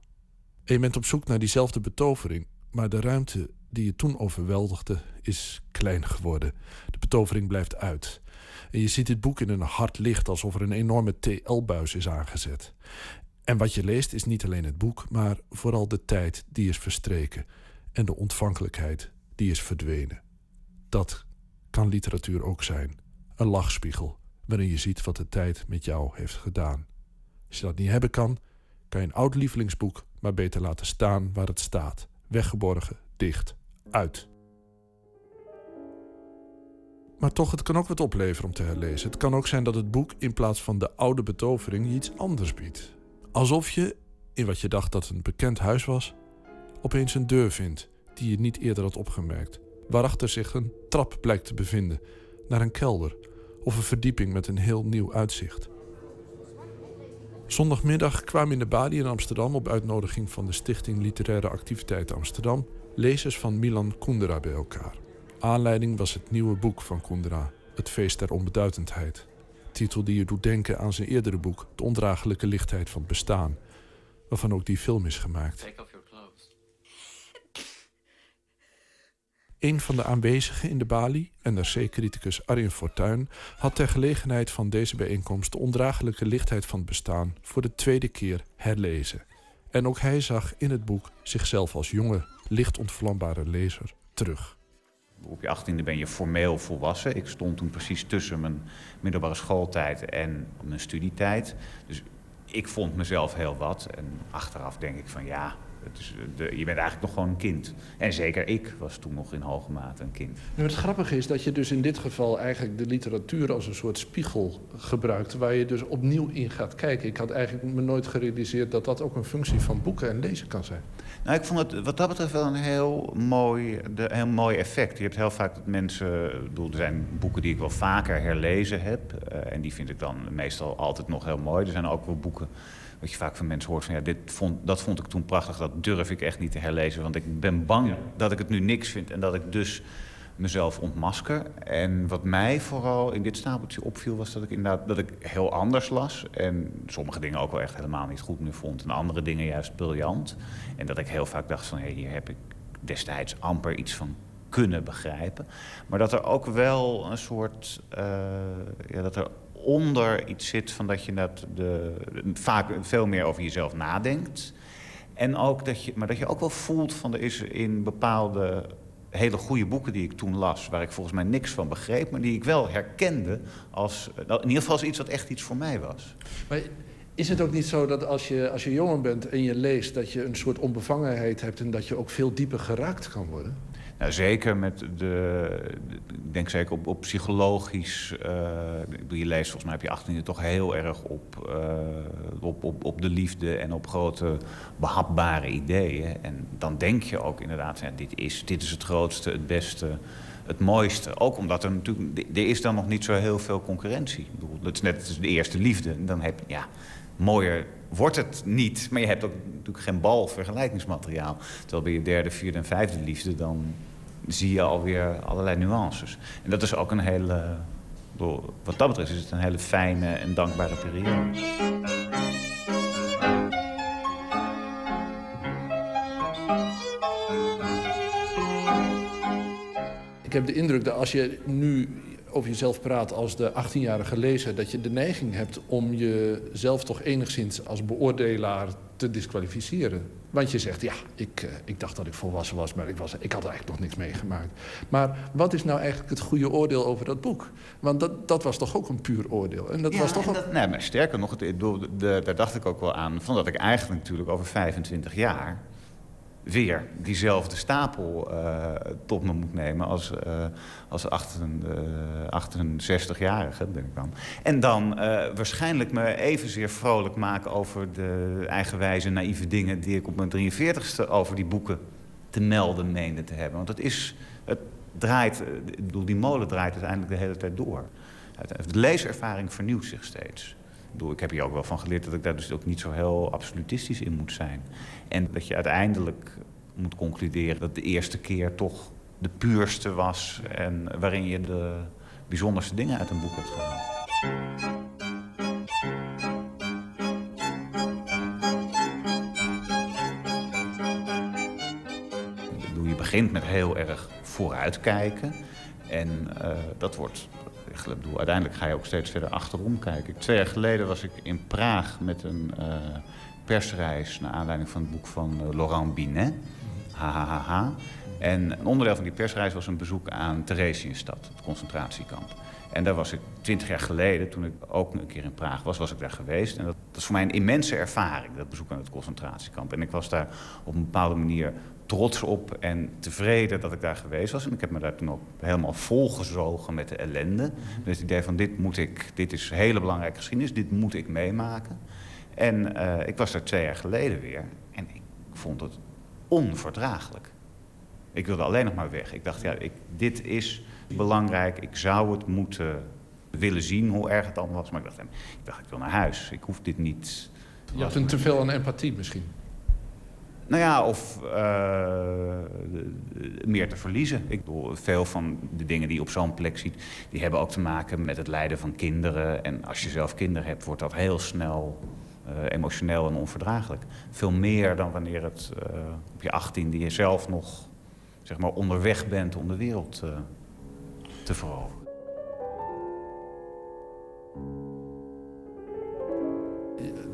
En je bent op zoek naar diezelfde betovering, maar de ruimte die je toen overweldigde is klein geworden. De betovering blijft uit. En je ziet dit boek in een hard licht alsof er een enorme TL-buis is aangezet. En wat je leest is niet alleen het boek, maar vooral de tijd die is verstreken en de ontvankelijkheid die is verdwenen. Dat kan literatuur ook zijn. Een lachspiegel waarin je ziet wat de tijd met jou heeft gedaan. Als je dat niet hebben kan, kan je een oud lievelingsboek maar beter laten staan waar het staat. Weggeborgen, dicht, uit. Maar toch, het kan ook wat opleveren om te herlezen. Het kan ook zijn dat het boek in plaats van de oude betovering iets anders biedt. Alsof je, in wat je dacht dat een bekend huis was, opeens een deur vindt die je niet eerder had opgemerkt. Waarachter zich een trap blijkt te bevinden naar een kelder of een verdieping met een heel nieuw uitzicht. Zondagmiddag kwamen in de Bali in Amsterdam op uitnodiging van de Stichting Literaire Activiteiten Amsterdam lezers van Milan Kundera bij elkaar. Aanleiding was het nieuwe boek van Kundera, Het Feest der Onbeduidendheid. Titel die je doet denken aan zijn eerdere boek, De Ondraaglijke Lichtheid van het Bestaan, waarvan ook die film is gemaakt. Een van de aanwezigen in de Bali, NRC-criticus Arjen Fortuyn, had ter gelegenheid van deze bijeenkomst de ondraaglijke lichtheid van het bestaan voor de tweede keer herlezen. En ook hij zag in het boek zichzelf als jonge, licht ontvlambare lezer terug. Op je achttiende ben je formeel volwassen. Ik stond toen precies tussen mijn middelbare schooltijd en mijn studietijd. Dus ik vond mezelf heel wat. En achteraf denk ik van ja, het is de, je bent eigenlijk nog gewoon een kind. En zeker ik was toen nog in hoge mate een kind. Nu, het grappige is dat je dus in dit geval eigenlijk de literatuur als een soort spiegel gebruikt, waar je dus opnieuw in gaat kijken. Ik had eigenlijk me nooit gerealiseerd dat dat ook een functie van boeken en lezen kan zijn. Nou, ik vond het wat dat betreft wel een heel mooi, de, heel mooi effect. Je hebt heel vaak dat mensen. Ik bedoel, er zijn boeken die ik wel vaker herlezen heb. eh, en die vind ik dan meestal altijd nog heel mooi. Er zijn ook wel boeken. Wat je vaak van mensen hoort van ja, dit vond, dat vond ik toen prachtig. Dat durf ik echt niet te herlezen. Want ik ben bang dat ik het nu niks vind. En dat ik dus mezelf ontmasker. En wat mij vooral in dit stapeltje opviel, was dat ik inderdaad dat ik heel anders las. En sommige dingen ook wel echt helemaal niet goed meer vond. En andere dingen juist briljant. En dat ik heel vaak dacht van hé, hier heb ik destijds amper iets van kunnen begrijpen. Maar dat er ook wel een soort. eh, ja, dat er onder iets zit van dat je dat de, vaak veel meer over jezelf nadenkt. En ook dat je, maar dat je ook wel voelt van er is in bepaalde hele goede boeken die ik toen las, waar ik volgens mij niks van begreep, maar die ik wel herkende als, nou, in ieder geval als iets wat echt iets voor mij was. Maar is het ook niet zo dat als je, als je jonger bent en je leest, dat je een soort onbevangenheid hebt en dat je ook veel dieper geraakt kan worden? Nou, zeker met de, ik denk zeker op, op psychologisch, bedoel, je leest volgens mij heb je 18 toch heel erg op, eh, op, op, op de liefde en op grote behapbare ideeën. En dan denk je ook inderdaad, ja, dit, is, dit is het grootste, het beste, het mooiste. Ook omdat er natuurlijk, er is dan nog niet zo heel veel concurrentie. Ik bedoel, het is net de eerste liefde. Dan heb je, ja, mooier wordt het niet. Maar je hebt ook natuurlijk geen bal vergelijkingsmateriaal. Terwijl bij je derde, vierde en vijfde liefde... dan zie je alweer allerlei nuances. En dat is ook een hele... Wat dat betreft is het een hele fijne en dankbare periode. Ik heb de indruk dat als je nu over jezelf praat als de 18-jarige lezer... dat je de neiging hebt om jezelf toch enigszins als beoordelaar te disqualificeren. Want je zegt, ja, ik, uh, ik dacht dat ik volwassen was, maar ik, was, ik had eigenlijk nog niks meegemaakt. Maar wat is nou eigenlijk het goede oordeel over dat boek? Want dat, dat was toch ook een puur oordeel? En dat ja, was toch dat, nee, maar sterker nog, het, de, de, daar dacht ik ook wel aan... van dat ik eigenlijk natuurlijk over 25 jaar weer diezelfde stapel uh, tot me moet nemen als, uh, als 68-jarige, ben ik dan. En dan waarschijnlijk me evenzeer vrolijk maken over de eigenwijze, naïeve dingen... die ik op mijn 43ste over die boeken te melden meende te hebben. Want het is, het draait, ik bedoel, die molen draait uiteindelijk de hele tijd door. De leeservaring vernieuwt zich steeds. Ik heb hier ook wel van geleerd dat ik daar dus ook niet zo heel absolutistisch in moet zijn. En dat je uiteindelijk moet concluderen dat de eerste keer toch de puurste was... en waarin je de bijzonderste dingen uit een boek hebt gehaald. Je begint met heel erg vooruitkijken. En uh, dat wordt ik bedoel, uiteindelijk ga je ook steeds verder achterom kijken. Twee jaar geleden was ik in Praag met een uh, persreis... naar aanleiding van het boek van uh, Laurent Binet. HHHH. En een onderdeel van die persreis was een bezoek aan Theresienstad, het concentratiekamp. En daar was ik twintig jaar geleden, toen ik ook een keer in Praag was, was ik daar geweest. En dat, dat is voor mij een immense ervaring, dat bezoek aan het concentratiekamp. En ik was daar op een bepaalde manier trots op en tevreden dat ik daar geweest was. En ik heb me daar toen ook helemaal volgezogen met de ellende. Met het idee van dit moet ik, dit is hele belangrijke geschiedenis, dit moet ik meemaken. En uh, ik was daar twee jaar geleden weer en ik vond het onverdraaglijk. Ik wilde alleen nog maar weg. Ik dacht, ja, ik, dit is belangrijk. Ik zou het moeten willen zien, hoe erg het dan was. Maar ik dacht, ik, dacht, ik wil naar huis. Ik hoef dit niet... Je had een te veel aan empathie misschien? Nou ja, of uh, meer te verliezen. Ik bedoel, veel van de dingen die je op zo'n plek ziet... die hebben ook te maken met het lijden van kinderen. En als je zelf kinderen hebt, wordt dat heel snel emotioneel en onverdraaglijk. Veel meer dan wanneer het uh, op je achttiende je zelf nog zeg maar, onderweg bent om de wereld uh, te veroveren.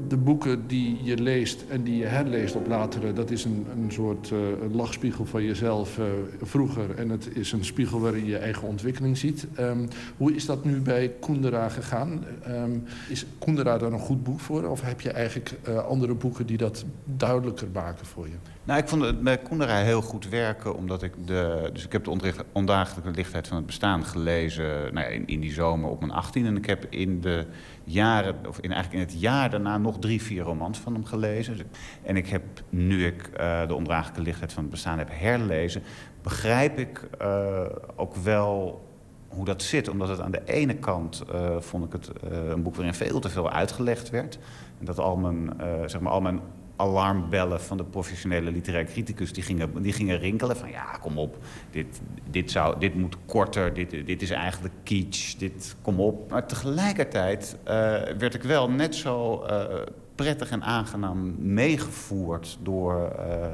De boeken die je leest en die je herleest op latere... dat is een, een soort uh, lachspiegel van jezelf uh, vroeger. En het is een spiegel waarin je je eigen ontwikkeling ziet. Um, hoe is dat nu bij Kundera gegaan? Um, is Kundera daar een goed boek voor? Of heb je eigenlijk uh, andere boeken die dat duidelijker maken voor je? Nou, ik vond het bij Kundera heel goed werken, omdat ik de... Dus ik heb de ondagelijke lichtheid van het bestaan gelezen nou ja, in, in die zomer op mijn 18. En ik heb in de jaren, of in, eigenlijk in het jaar daarna nog drie, vier romans van hem gelezen. En ik heb, nu ik uh, de ondraaglijke lichtheid van het bestaan heb herlezen, begrijp ik uh, ook wel hoe dat zit. Omdat het aan de ene kant uh, vond ik het een boek waarin veel te veel uitgelegd werd. En dat al mijn, zeg maar, al mijn alarmbellen van de professionele literaire criticus... die gingen, die gingen rinkelen van ja, kom op, dit, dit, zou, dit moet korter, dit, dit is eigenlijk kitsch, dit, kom op. Maar tegelijkertijd uh, werd ik wel net zo uh, prettig en aangenaam meegevoerd door... Uh,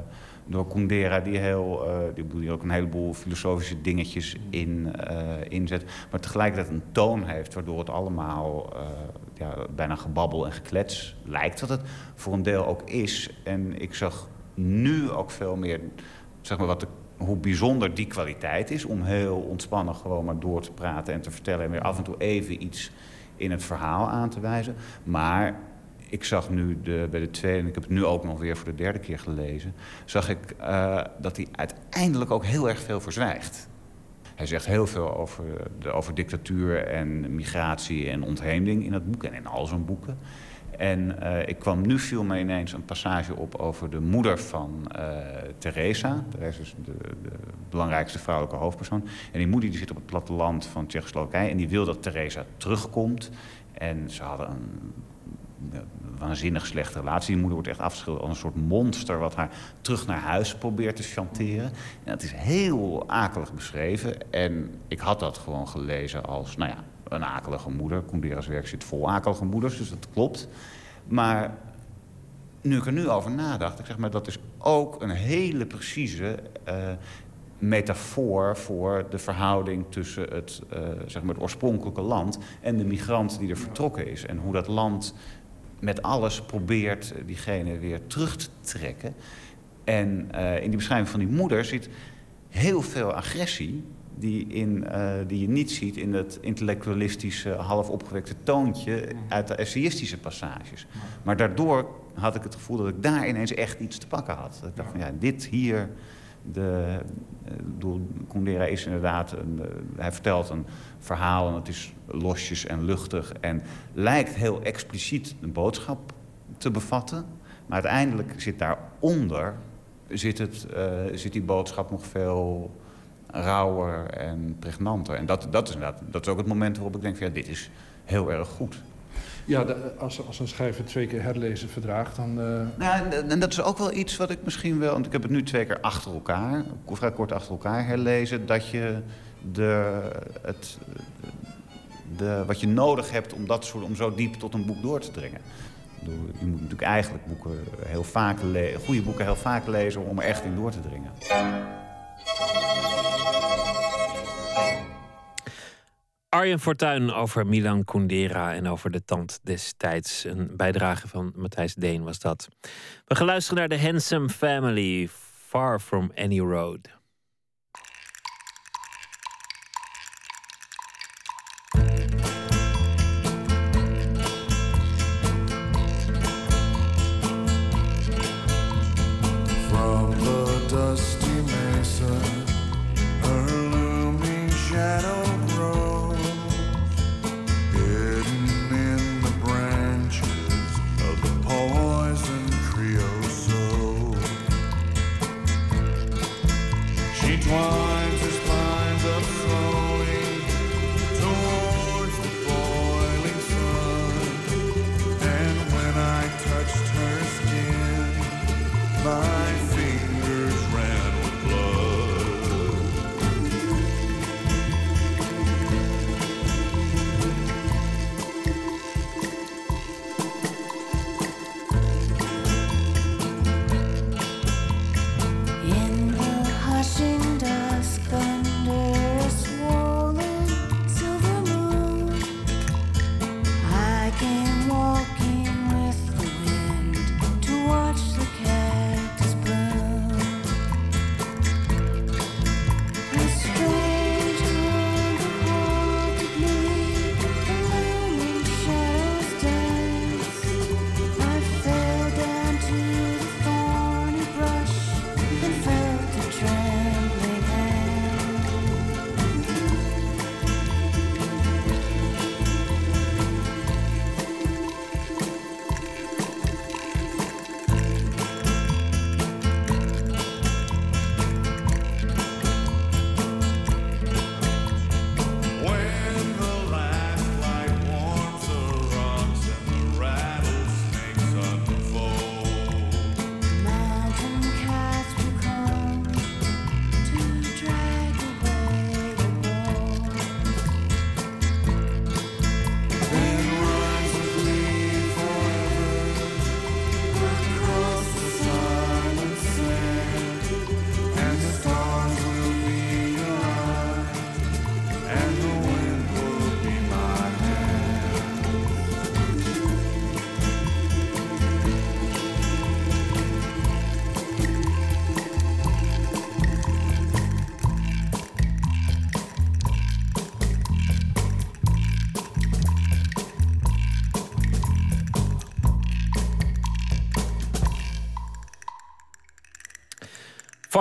door Kundera, die, heel, die, ook een heleboel filosofische dingetjes in, inzet. Maar tegelijkertijd een toon heeft waardoor het allemaal ja, bijna gebabbel en geklets lijkt. Wat het voor een deel ook is. En ik zag nu ook veel meer zeg maar, wat hoe bijzonder die kwaliteit is. Om heel ontspannen gewoon maar door te praten en te vertellen. En weer af en toe even iets in het verhaal aan te wijzen. Maar ik zag nu de, bij de tweede, en ik heb het nu ook nog weer voor de derde keer gelezen... zag ik uh, dat hij uiteindelijk ook heel erg veel verzwijgt. Hij zegt heel veel over, de, over dictatuur en migratie en ontheemding in het boek en in al zijn boeken. En uh, ik kwam nu viel me ineens een passage op over de moeder van uh, Teresa. Teresa is de, de, belangrijkste vrouwelijke hoofdpersoon. En die moeder die zit op het platteland van Tsjechoslowakije en die wil dat Teresa terugkomt. En ze hadden een waanzinnig slechte relatie. Die moeder wordt echt afgeschilderd als een soort monster... wat haar terug naar huis probeert te chanteren. En dat is heel akelig beschreven. En ik had dat gewoon gelezen als, nou ja, een akelige moeder. Kundera's werk zit vol akelige moeders, dus dat klopt. Maar nu ik er nu over nadacht, ik zeg maar, dat is ook een hele precieze uh, metafoor voor de verhouding tussen het, uh, zeg maar het oorspronkelijke land en de migrant die er vertrokken is. En hoe dat land met alles probeert diegene weer terug te trekken. En uh, in die beschrijving van die moeder zit heel veel agressie die, in, uh, die je niet ziet in het intellectualistische, half opgewekte toontje uit de essayistische passages. Maar daardoor had ik het gevoel dat ik daar ineens echt iets te pakken had. Dat ik dacht van ja, dit hier, de, bedoel, Kundera is inderdaad, een, hij vertelt een verhaal en het is losjes en luchtig en lijkt heel expliciet een boodschap te bevatten. Maar uiteindelijk zit daaronder, zit, het, uh, zit die boodschap nog veel rauwer en pregnanter. En dat, dat, is dat is ook het moment waarop ik denk van ja, dit is heel erg goed. Ja, de, als, als een schrijver twee keer herlezen verdraagt, dan... Uh... Nou, en, en dat is ook wel iets wat ik misschien wel... want ik heb het nu twee keer achter elkaar, vrij kort achter elkaar herlezen... dat je de, het, de, wat je nodig hebt om, dat soort, om zo diep tot een boek door te dringen. Je moet natuurlijk eigenlijk boeken heel vaak goede boeken heel vaak lezen om er echt in door te dringen. Arjen Fortuyn over Milan Kundera en over de tand destijds. Een bijdrage van Matthijs Deen was dat. We gaan luisteren naar de Handsome Family, Far From Any Road.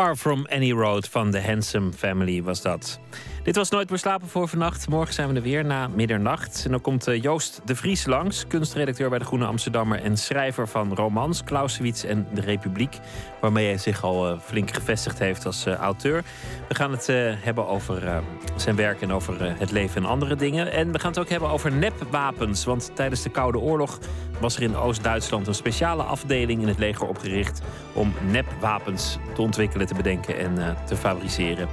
Far From Any Road van The Handsome Family was dat. Dit was Nooit meer slapen voor vannacht. Morgen zijn we er weer na middernacht. En dan komt eh, Joost de Vries langs, kunstredacteur bij de Groene Amsterdammer en schrijver van romans Clausewitz en de Republiek, waarmee hij zich al eh, flink gevestigd heeft als eh, auteur. We gaan het hebben over zijn werk en over het leven en andere dingen. En we gaan het ook hebben over nepwapens, want tijdens de Koude Oorlog was er in Oost-Duitsland een speciale afdeling in het leger opgericht om nepwapens te ontwikkelen, te bedenken en te fabriceren.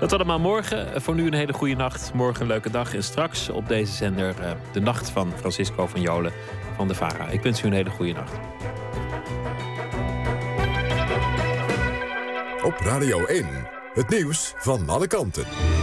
Dat allemaal morgen. Voor nu een hele goede nacht. Morgen een leuke dag. En straks op deze zender uh, de nacht van Francisco van Jolen van de VARA. Ik wens u een hele goede nacht. Op Radio 1. Het nieuws van alle kanten.